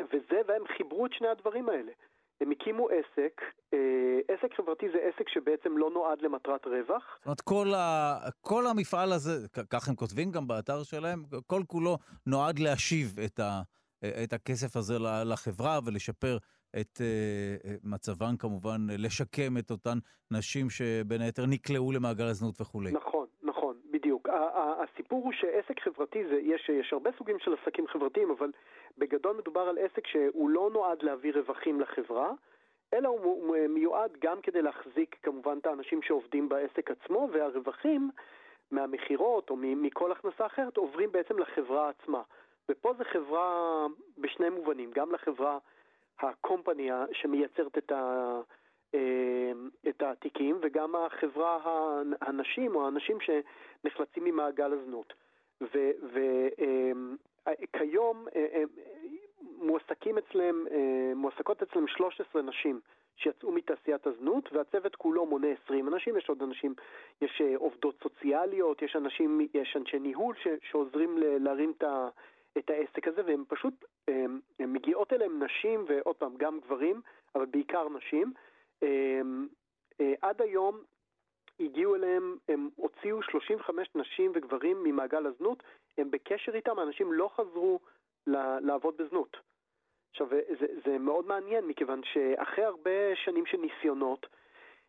וזה, והם חיברו את שני הדברים האלה. הם הקימו עסק, אה, עסק חברתי זה עסק שבעצם לא נועד למטרת רווח. זאת אומרת, כל, ה, כל המפעל הזה, כך הם כותבים גם באתר שלהם, כל כולו נועד להשיב את, ה, את הכסף הזה לחברה ולשפר את אה, מצבן כמובן, לשקם את אותן נשים שבין היתר נקלעו למעגל הזנות וכולי. נכון, נכון, בדיוק. הסיפור הוא שעסק חברתי זה, יש, יש הרבה סוגים של עסקים חברתיים, אבל בגדול מדובר על עסק שהוא לא נועד להביא רווחים לחברה, אלא הוא מיועד גם כדי להחזיק כמובן את האנשים שעובדים בעסק עצמו, והרווחים מהמכירות או מכל הכנסה אחרת עוברים בעצם לחברה עצמה. ופה זה חברה בשני מובנים, גם לחברה הקומפני שמייצרת את, ה, אה, את התיקים, וגם החברה, הנשים או האנשים שנחלצים ממעגל הזנות. וכיום אה, מועסקים אצלם, אה, מועסקות אצלם 13 נשים שיצאו מתעשיית הזנות, והצוות כולו מונה 20 אנשים, יש עוד אנשים, יש אה, עובדות סוציאליות, יש אנשים, יש אנשי ניהול ש, שעוזרים להרים את, ה, את העסק הזה, והם פשוט, הם, הם מגיעות אליהם נשים, ועוד פעם, גם גברים, אבל בעיקר נשים. הם, אה, עד היום הגיעו אליהם, הם הוציאו 35 נשים וגברים ממעגל הזנות, הם בקשר איתם, האנשים לא חזרו לעבוד בזנות. עכשיו, זה, זה מאוד מעניין, מכיוון שאחרי הרבה שנים של ניסיונות,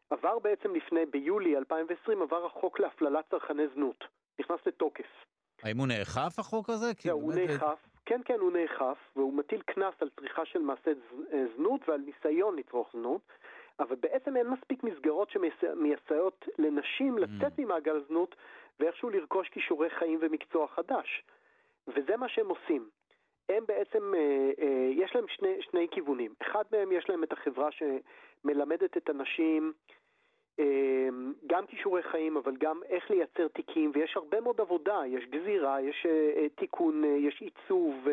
עבר בעצם לפני, ביולי 2020, עבר החוק להפללת צרכני זנות. נכנס לתוקף. האם הוא נאכף החוק הזה? זהו, הוא נאכף, כן, כן, הוא נאכף, והוא מטיל קנס על צריכה של מעשה אה, זנות ועל ניסיון לצרוך זנות, אבל בעצם אין מספיק מסגרות שמסייעות לנשים לצאת ממעגל הזנות ואיכשהו לרכוש כישורי חיים ומקצוע חדש. וזה מה שהם עושים. הם בעצם, אה, אה, יש להם שני, שני כיוונים. אחד מהם יש להם את החברה שמלמדת את הנשים גם כישורי חיים, אבל גם איך לייצר תיקים, ויש הרבה מאוד עבודה, יש גזירה, יש אה, אה, תיקון, אה, יש עיצוב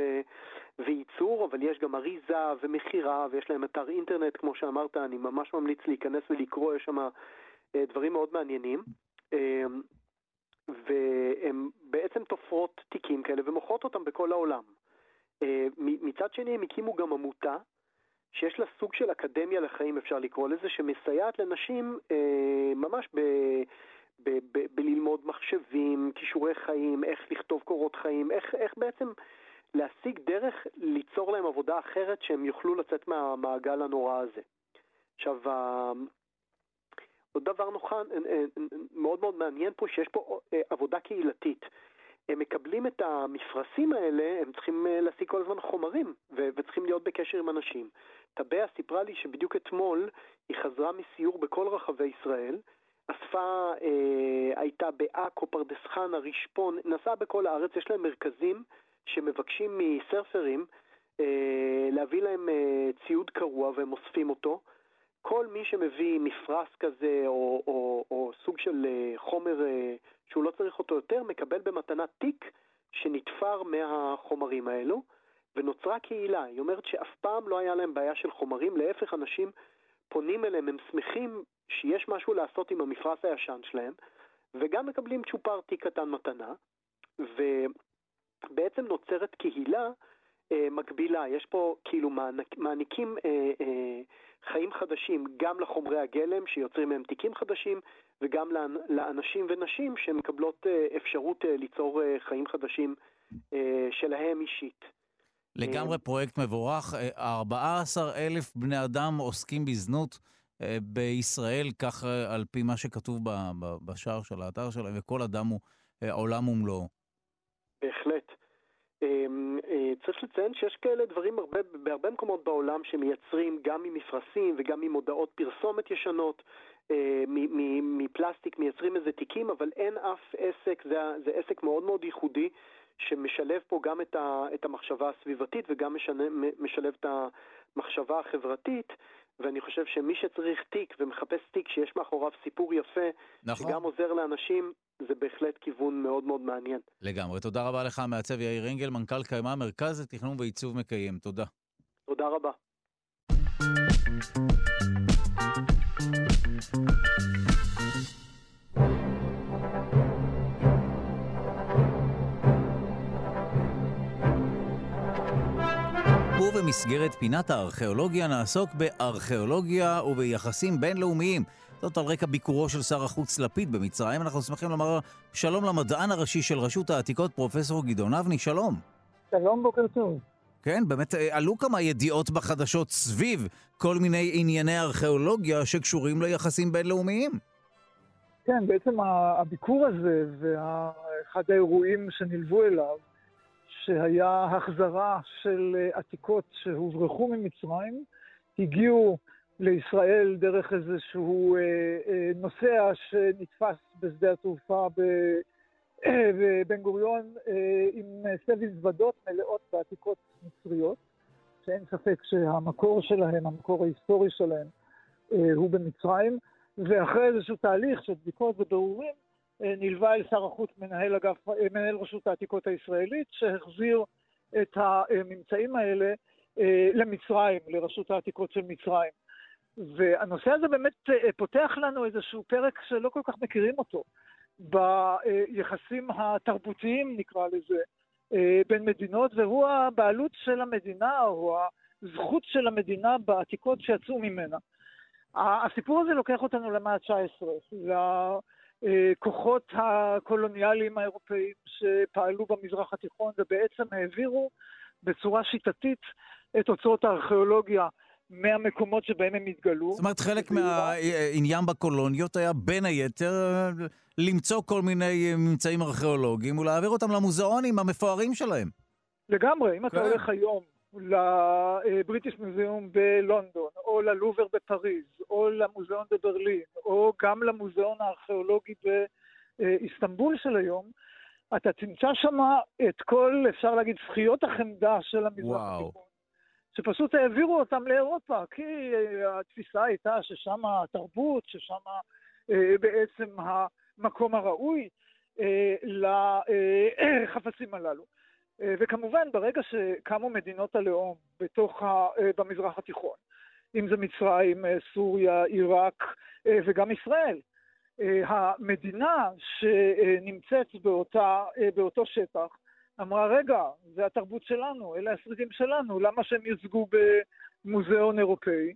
וייצור, אבל יש גם אריזה ומכירה, ויש להם אתר אינטרנט, כמו שאמרת, אני ממש ממליץ להיכנס ולקרוא, יש שם דברים מאוד מעניינים. אה, והן בעצם תופרות תיקים כאלה ומוכרות אותם בכל העולם. מצד שני הם הקימו גם עמותה שיש לה סוג של אקדמיה לחיים, אפשר לקרוא לזה, שמסייעת לנשים אה, ממש ב, ב, ב, בללמוד מחשבים, כישורי חיים, איך לכתוב קורות חיים, איך, איך בעצם להשיג דרך ליצור להם עבודה אחרת שהם יוכלו לצאת מהמעגל הנורא הזה. עכשיו, ה- עוד דבר נוכל, מאוד מאוד מעניין פה, שיש פה אה, עבודה קהילתית. הם מקבלים את המפרשים האלה, הם צריכים אה, להשיג כל הזמן חומרים, וצריכים להיות בקשר עם אנשים. טבע סיפרה לי שבדיוק אתמול היא חזרה מסיור בכל רחבי ישראל, אספה, אה, הייתה בעכו, פרדס חנה, רשפון, נסעה בכל הארץ, יש להם מרכזים שמבקשים מסרפרים אה, להביא להם אה, ציוד קרוע והם אוספים אותו. כל מי שמביא מפרש כזה או, או, או סוג של אה, חומר אה, שהוא לא צריך אותו יותר, מקבל במתנה תיק שנתפר מהחומרים האלו, ונוצרה קהילה. היא אומרת שאף פעם לא היה להם בעיה של חומרים, להפך אנשים פונים אליהם, הם שמחים שיש משהו לעשות עם המפרש הישן שלהם, וגם מקבלים צ'ופר תיק קטן מתנה, ובעצם נוצרת קהילה אה, מקבילה, יש פה כאילו מענק, מעניקים אה, אה, חיים חדשים גם לחומרי הגלם שיוצרים מהם תיקים חדשים וגם לאנ- לאנשים ונשים שמקבלות אה, אפשרות אה, ליצור אה, חיים חדשים אה, שלהם אישית. לגמרי פרויקט מבורך. אה, 14 אלף בני אדם עוסקים בזנות אה, בישראל, כך אה, על פי מה שכתוב בשער של האתר שלהם, וכל אדם הוא אה, עולם ומלואו. בהחלט. אמ, אה, צריך לציין שיש כאלה דברים הרבה, בהרבה מקומות בעולם שמייצרים גם ממפרשים וגם ממודעות פרסומת ישנות, אה, מפלסטיק מייצרים איזה תיקים, אבל אין אף עסק, זה, זה עסק מאוד מאוד ייחודי, שמשלב פה גם את, ה, את המחשבה הסביבתית וגם משלב את המחשבה החברתית, ואני חושב שמי שצריך תיק ומחפש תיק שיש מאחוריו סיפור יפה, נכון. שגם עוזר לאנשים, זה בהחלט כיוון מאוד מאוד מעניין. לגמרי. תודה רבה לך, המעצב יאיר אנגל, מנכ"ל קיימה, מרכז לתכנון ועיצוב מקיים. תודה. תודה רבה. ובמסגרת פינת הארכיאולוגיה נעסוק בארכיאולוגיה וביחסים בינלאומיים. זאת על רקע ביקורו של שר החוץ לפיד במצרים. אנחנו שמחים לומר שלום למדען הראשי של רשות העתיקות, פרופסור גדעון אבני, שלום. שלום, בוקר טוב. כן, באמת אה, עלו כמה ידיעות בחדשות סביב כל מיני ענייני ארכיאולוגיה שקשורים ליחסים בינלאומיים. כן, בעצם הביקור הזה ואחד האירועים שנלוו אליו, שהיה החזרה של אה, עתיקות שהוברחו ממצרים, הגיעו לישראל דרך איזשהו אה, אה, נוסע שנתפס בשדה התעופה בבן גוריון עם סבי זוודות מלאות בעתיקות מצריות, שאין ספק שהמקור שלהם, המקור ההיסטורי שלהם, הוא במצרים, ואחרי איזשהו תהליך של בדיקות ובירורים, נלווה אל שר החוץ מנהל, אגף, אה, מנהל רשות העתיקות הישראלית, שהחזיר את הממצאים האלה אה, למצרים, לרשות העתיקות של מצרים. והנושא הזה באמת אה, פותח לנו איזשהו פרק שלא כל כך מכירים אותו, ביחסים התרבותיים נקרא לזה, אה, בין מדינות, והוא הבעלות של המדינה, או הזכות של המדינה בעתיקות שיצאו ממנה. הסיפור הזה לוקח אותנו למאה ה-19, לכוחות הקולוניאליים האירופאים שפעלו במזרח התיכון ובעצם העבירו בצורה שיטתית את אוצרות הארכיאולוגיה מהמקומות שבהם הם התגלו. זאת אומרת, חלק מהעניין בקולוניות היה בין היתר למצוא כל מיני ממצאים ארכיאולוגיים ולהעביר אותם למוזיאונים המפוארים שלהם. לגמרי, אם אתה כן. הולך היום לבריטיש מוזיאום בלונדון, או ללובר בפריז, או למוזיאון בברלין, או גם למוזיאון הארכיאולוגי באיסטנבול של היום, אתה תמצא שם את כל, אפשר להגיד, זכיות החמדה של המזרח התיכון. שפשוט העבירו אותם לאירופה, כי אה, התפיסה הייתה ששם התרבות, ששם אה, בעצם המקום הראוי אה, לחפצים הללו. אה, וכמובן, ברגע שקמו מדינות הלאום בתוך ה, אה, במזרח התיכון, אם זה מצרים, אה, סוריה, עיראק וגם ישראל, המדינה שנמצאת באותה, באותו שטח, אמרה, רגע, זה התרבות שלנו, אלה השרידים שלנו, למה שהם יוצגו במוזיאון אירופאי?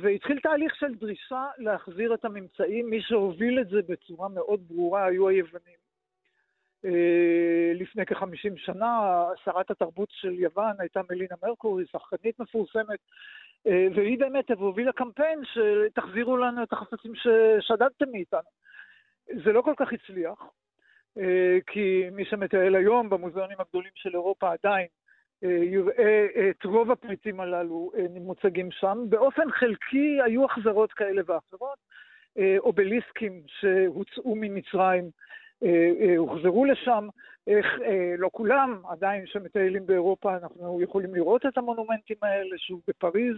והתחיל תהליך של דרישה להחזיר את הממצאים. מי שהוביל את זה בצורה מאוד ברורה היו היוונים. אה, לפני כחמישים שנה, שרת התרבות של יוון הייתה מלינה מרקורי, שחקנית מפורסמת, אה, והיא באמת הובילה קמפיין שתחזירו לנו את החפצים ששדדתם מאיתנו. זה לא כל כך הצליח. אה, כי מי שמטייל היום במוזיאונים הגדולים של אירופה עדיין אה, יראה את רוב הפריטים הללו מוצגים שם. באופן חלקי היו החזרות כאלה ואחרות. אובליסקים שהוצאו ממצרים הוחזרו לשם. איך, לא כולם, עדיין שמטיילים באירופה אנחנו יכולים לראות את המונומנטים האלה, שוב בפריז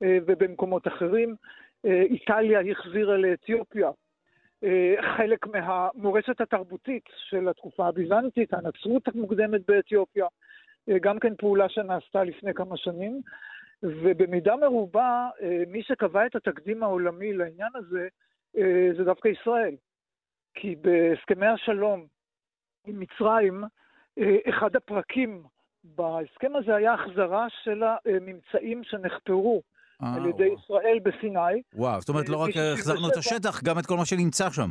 ובמקומות אחרים. איטליה החזירה לאתיופיה אה, חלק מהמורשת התרבותית של התקופה הביזנטית, הנצרות המוקדמת באתיופיה, אה, גם כן פעולה שנעשתה לפני כמה שנים, ובמידה מרובה אה, מי שקבע את התקדים העולמי לעניין הזה זה דווקא ישראל. כי בהסכמי השלום עם מצרים, אחד הפרקים בהסכם הזה היה החזרה של הממצאים שנחפרו אה, על ידי ישראל בסיני. וואו, זאת אומרת, לא רק החזרנו את השטח, גם את כל מה שנמצא שם.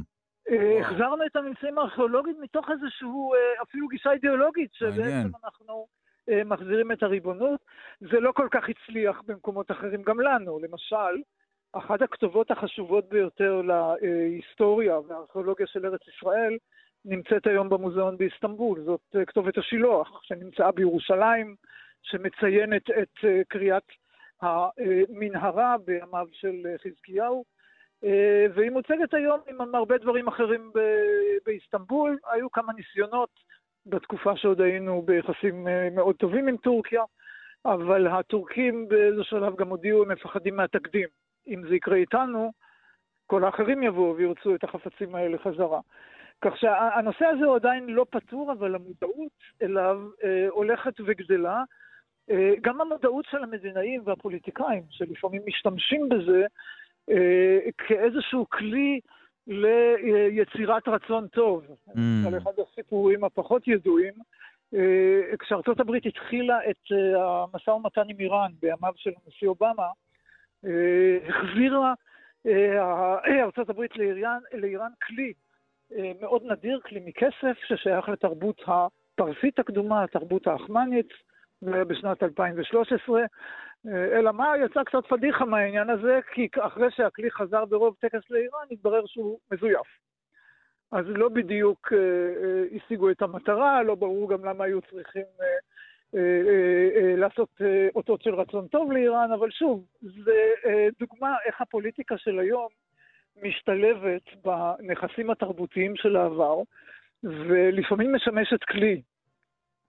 אה, החזרנו את הממצאים הארכיאולוגיים מתוך איזשהו, אה, אפילו גישה אידיאולוגית, שבעצם אנחנו אה, מחזירים את הריבונות. זה לא כל כך הצליח במקומות אחרים, גם לנו. למשל, אחת הכתובות החשובות ביותר להיסטוריה והארכיאולוגיה של ארץ ישראל נמצאת היום במוזיאון באיסטנבול. זאת כתובת השילוח, שנמצאה בירושלים, שמציינת את קריאת המנהרה בימיו של חזקיהו, אה, והיא מוצגת היום עם הרבה דברים אחרים באיסטנבול. היו כמה ניסיונות בתקופה שעוד היינו ביחסים אה, מאוד טובים עם טורקיה, אבל הטורקים באיזה שלב גם הודיעו, הם מפחדים מהתקדים. אם זה יקרה איתנו, כל האחרים יבואו וירצו את החפצים האלה חזרה. כך שהנושא הזה הוא עדיין לא פתור, אבל המודעות אליו אה, הולכת וגדלה. אה, גם המודעות של המדינאים והפוליטיקאים, שלפעמים משתמשים בזה אה, כאיזשהו כלי ליצירת רצון טוב. Mm. על אחד הסיפורים הפחות ידועים, אה, כשארצות הברית התחילה את אה, המשא ומתן עם איראן בימיו של הנשיא אובמה, החזירה ארצות הברית לאיראן, לאיראן כלי מאוד נדיר, כלי מכסף, ששייך לתרבות הפרסית הקדומה, התרבות האחמנית, בשנת 2013. אלא מה, יצא קצת פדיחה מהעניין הזה, כי אחרי שהכלי חזר ברוב טקס לאיראן, התברר שהוא מזויף. אז לא בדיוק אה, אה, השיגו את המטרה, לא ברור גם למה היו צריכים אה, אה, אה, אה, לעשות אה, אותות של רצון טוב לאיראן, אבל שוב, זה אה, דוגמה איך הפוליטיקה של היום משתלבת בנכסים התרבותיים של העבר, ולפעמים משמשת כלי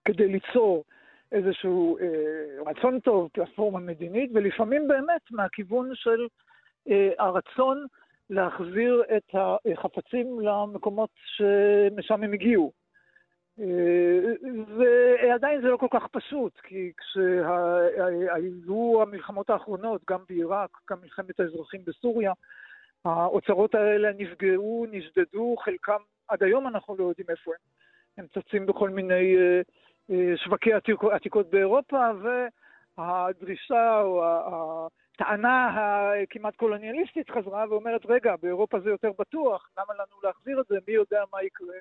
כדי ליצור איזשהו אה, רצון טוב, פלטפורמה מדינית, ולפעמים באמת מהכיוון של אה, הרצון להחזיר את החפצים למקומות שמשם הם הגיעו. ועדיין זה לא כל כך פשוט, כי כשהיו המלחמות האחרונות, גם בעיראק, גם מלחמת האזרחים בסוריה, האוצרות האלה נפגעו, נשדדו, חלקם, עד היום אנחנו לא יודעים איפה הם. הם צצים בכל מיני אה, אה, שווקי עתיקות באירופה, והדרישה או הטענה הכמעט קולוניאליסטית חזרה ואומרת, רגע, באירופה זה יותר בטוח, למה לנו להחזיר את זה? מי יודע מה יקרה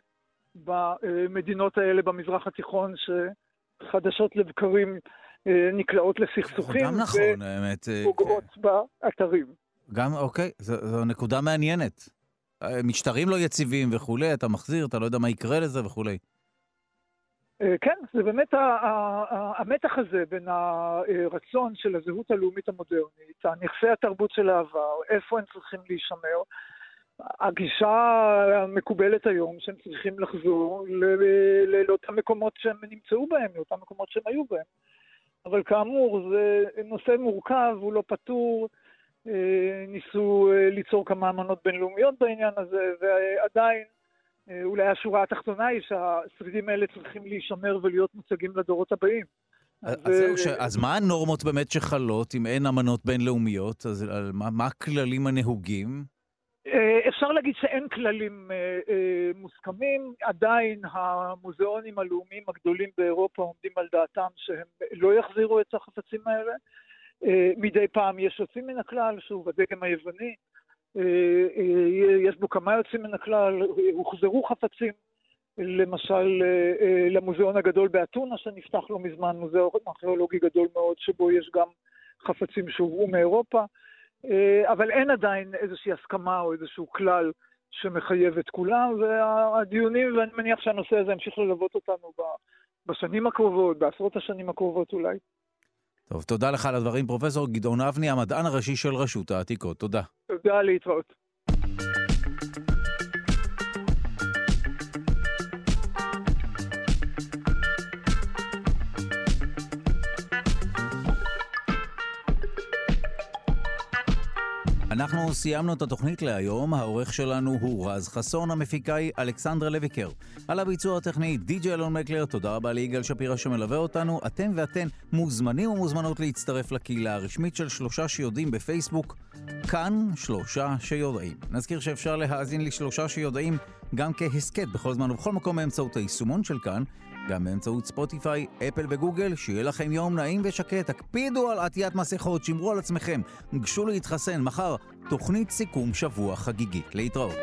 במדינות האלה במזרח התיכון שחדשות לבקרים אה, נקלעות לסכסוכים. גם נכון, האמת. אה, ופוגעות כן. באתרים. גם, אוקיי, זו, זו נקודה מעניינת. משטרים לא יציבים וכולי, אתה מחזיר, אתה לא יודע מה יקרה לזה וכולי. אה, כן, זה באמת המתח הזה בין הרצון של הזהות הלאומית המודרנית, נכסי התרבות של העבר, איפה הם צריכים להישמר. הגישה המקובלת היום שהם צריכים לחזור לאותם מקומות שהם נמצאו בהם, לאותם מקומות שהם היו בהם. אבל כאמור, זה נושא מורכב, הוא לא פתור. אה, ניסו אה, ליצור כמה אמנות בינלאומיות בעניין הזה, ועדיין אה, אולי השורה התחתונה היא שהשרידים האלה צריכים להישמר ולהיות מוצגים לדורות הבאים. אז, אז, זהו, ש... אז מה הנורמות באמת שחלות אם אין אמנות בינלאומיות? אז מה, מה הכללים הנהוגים? אה, אפשר להגיד שאין כללים אה, מוסכמים, עדיין המוזיאונים הלאומיים הגדולים באירופה עומדים על דעתם שהם לא יחזירו את החפצים האלה. מדי פעם יש יוצאים מן הכלל, שוב, הדגם היווני, אה, אה, יש בו כמה יוצאים מן הכלל, הוחזרו חפצים, למשל אה, למוזיאון הגדול באתונה שנפתח לא מזמן, מוזיאון ארכיאולוגי גדול מאוד, שבו יש גם חפצים שהובאו מאירופה, אבל אין עדיין איזושהי הסכמה או איזשהו כלל שמחייב את כולם, והדיונים, ואני מניח שהנושא הזה ימשיך ללוות אותנו בשנים הקרובות, בעשרות השנים הקרובות אולי. טוב, תודה לך על הדברים, פרופסור גדעון אבני, המדען הראשי של רשות העתיקות. תודה. תודה, להתראות. אנחנו סיימנו את התוכנית להיום, העורך שלנו הוא רז חסון, המפיקה היא אלכסנדרה לויקר. על הביצוע הטכני די.ג'י אלון מקלר, תודה רבה ליגאל שפירא שמלווה אותנו. אתם ואתן מוזמנים ומוזמנות להצטרף לקהילה הרשמית של שלושה שיודעים בפייסבוק, כאן שלושה שיודעים. נזכיר שאפשר להאזין לשלושה שיודעים גם כהסכת בכל זמן ובכל מקום באמצעות היישומון של כאן. גם באמצעות ספוטיפיי, אפל וגוגל, שיהיה לכם יום נעים ושקט. תקפידו על עטיית מסכות, שמרו על עצמכם, גשו להתחסן. מחר, תוכנית סיכום שבוע חגיגית. להתראות.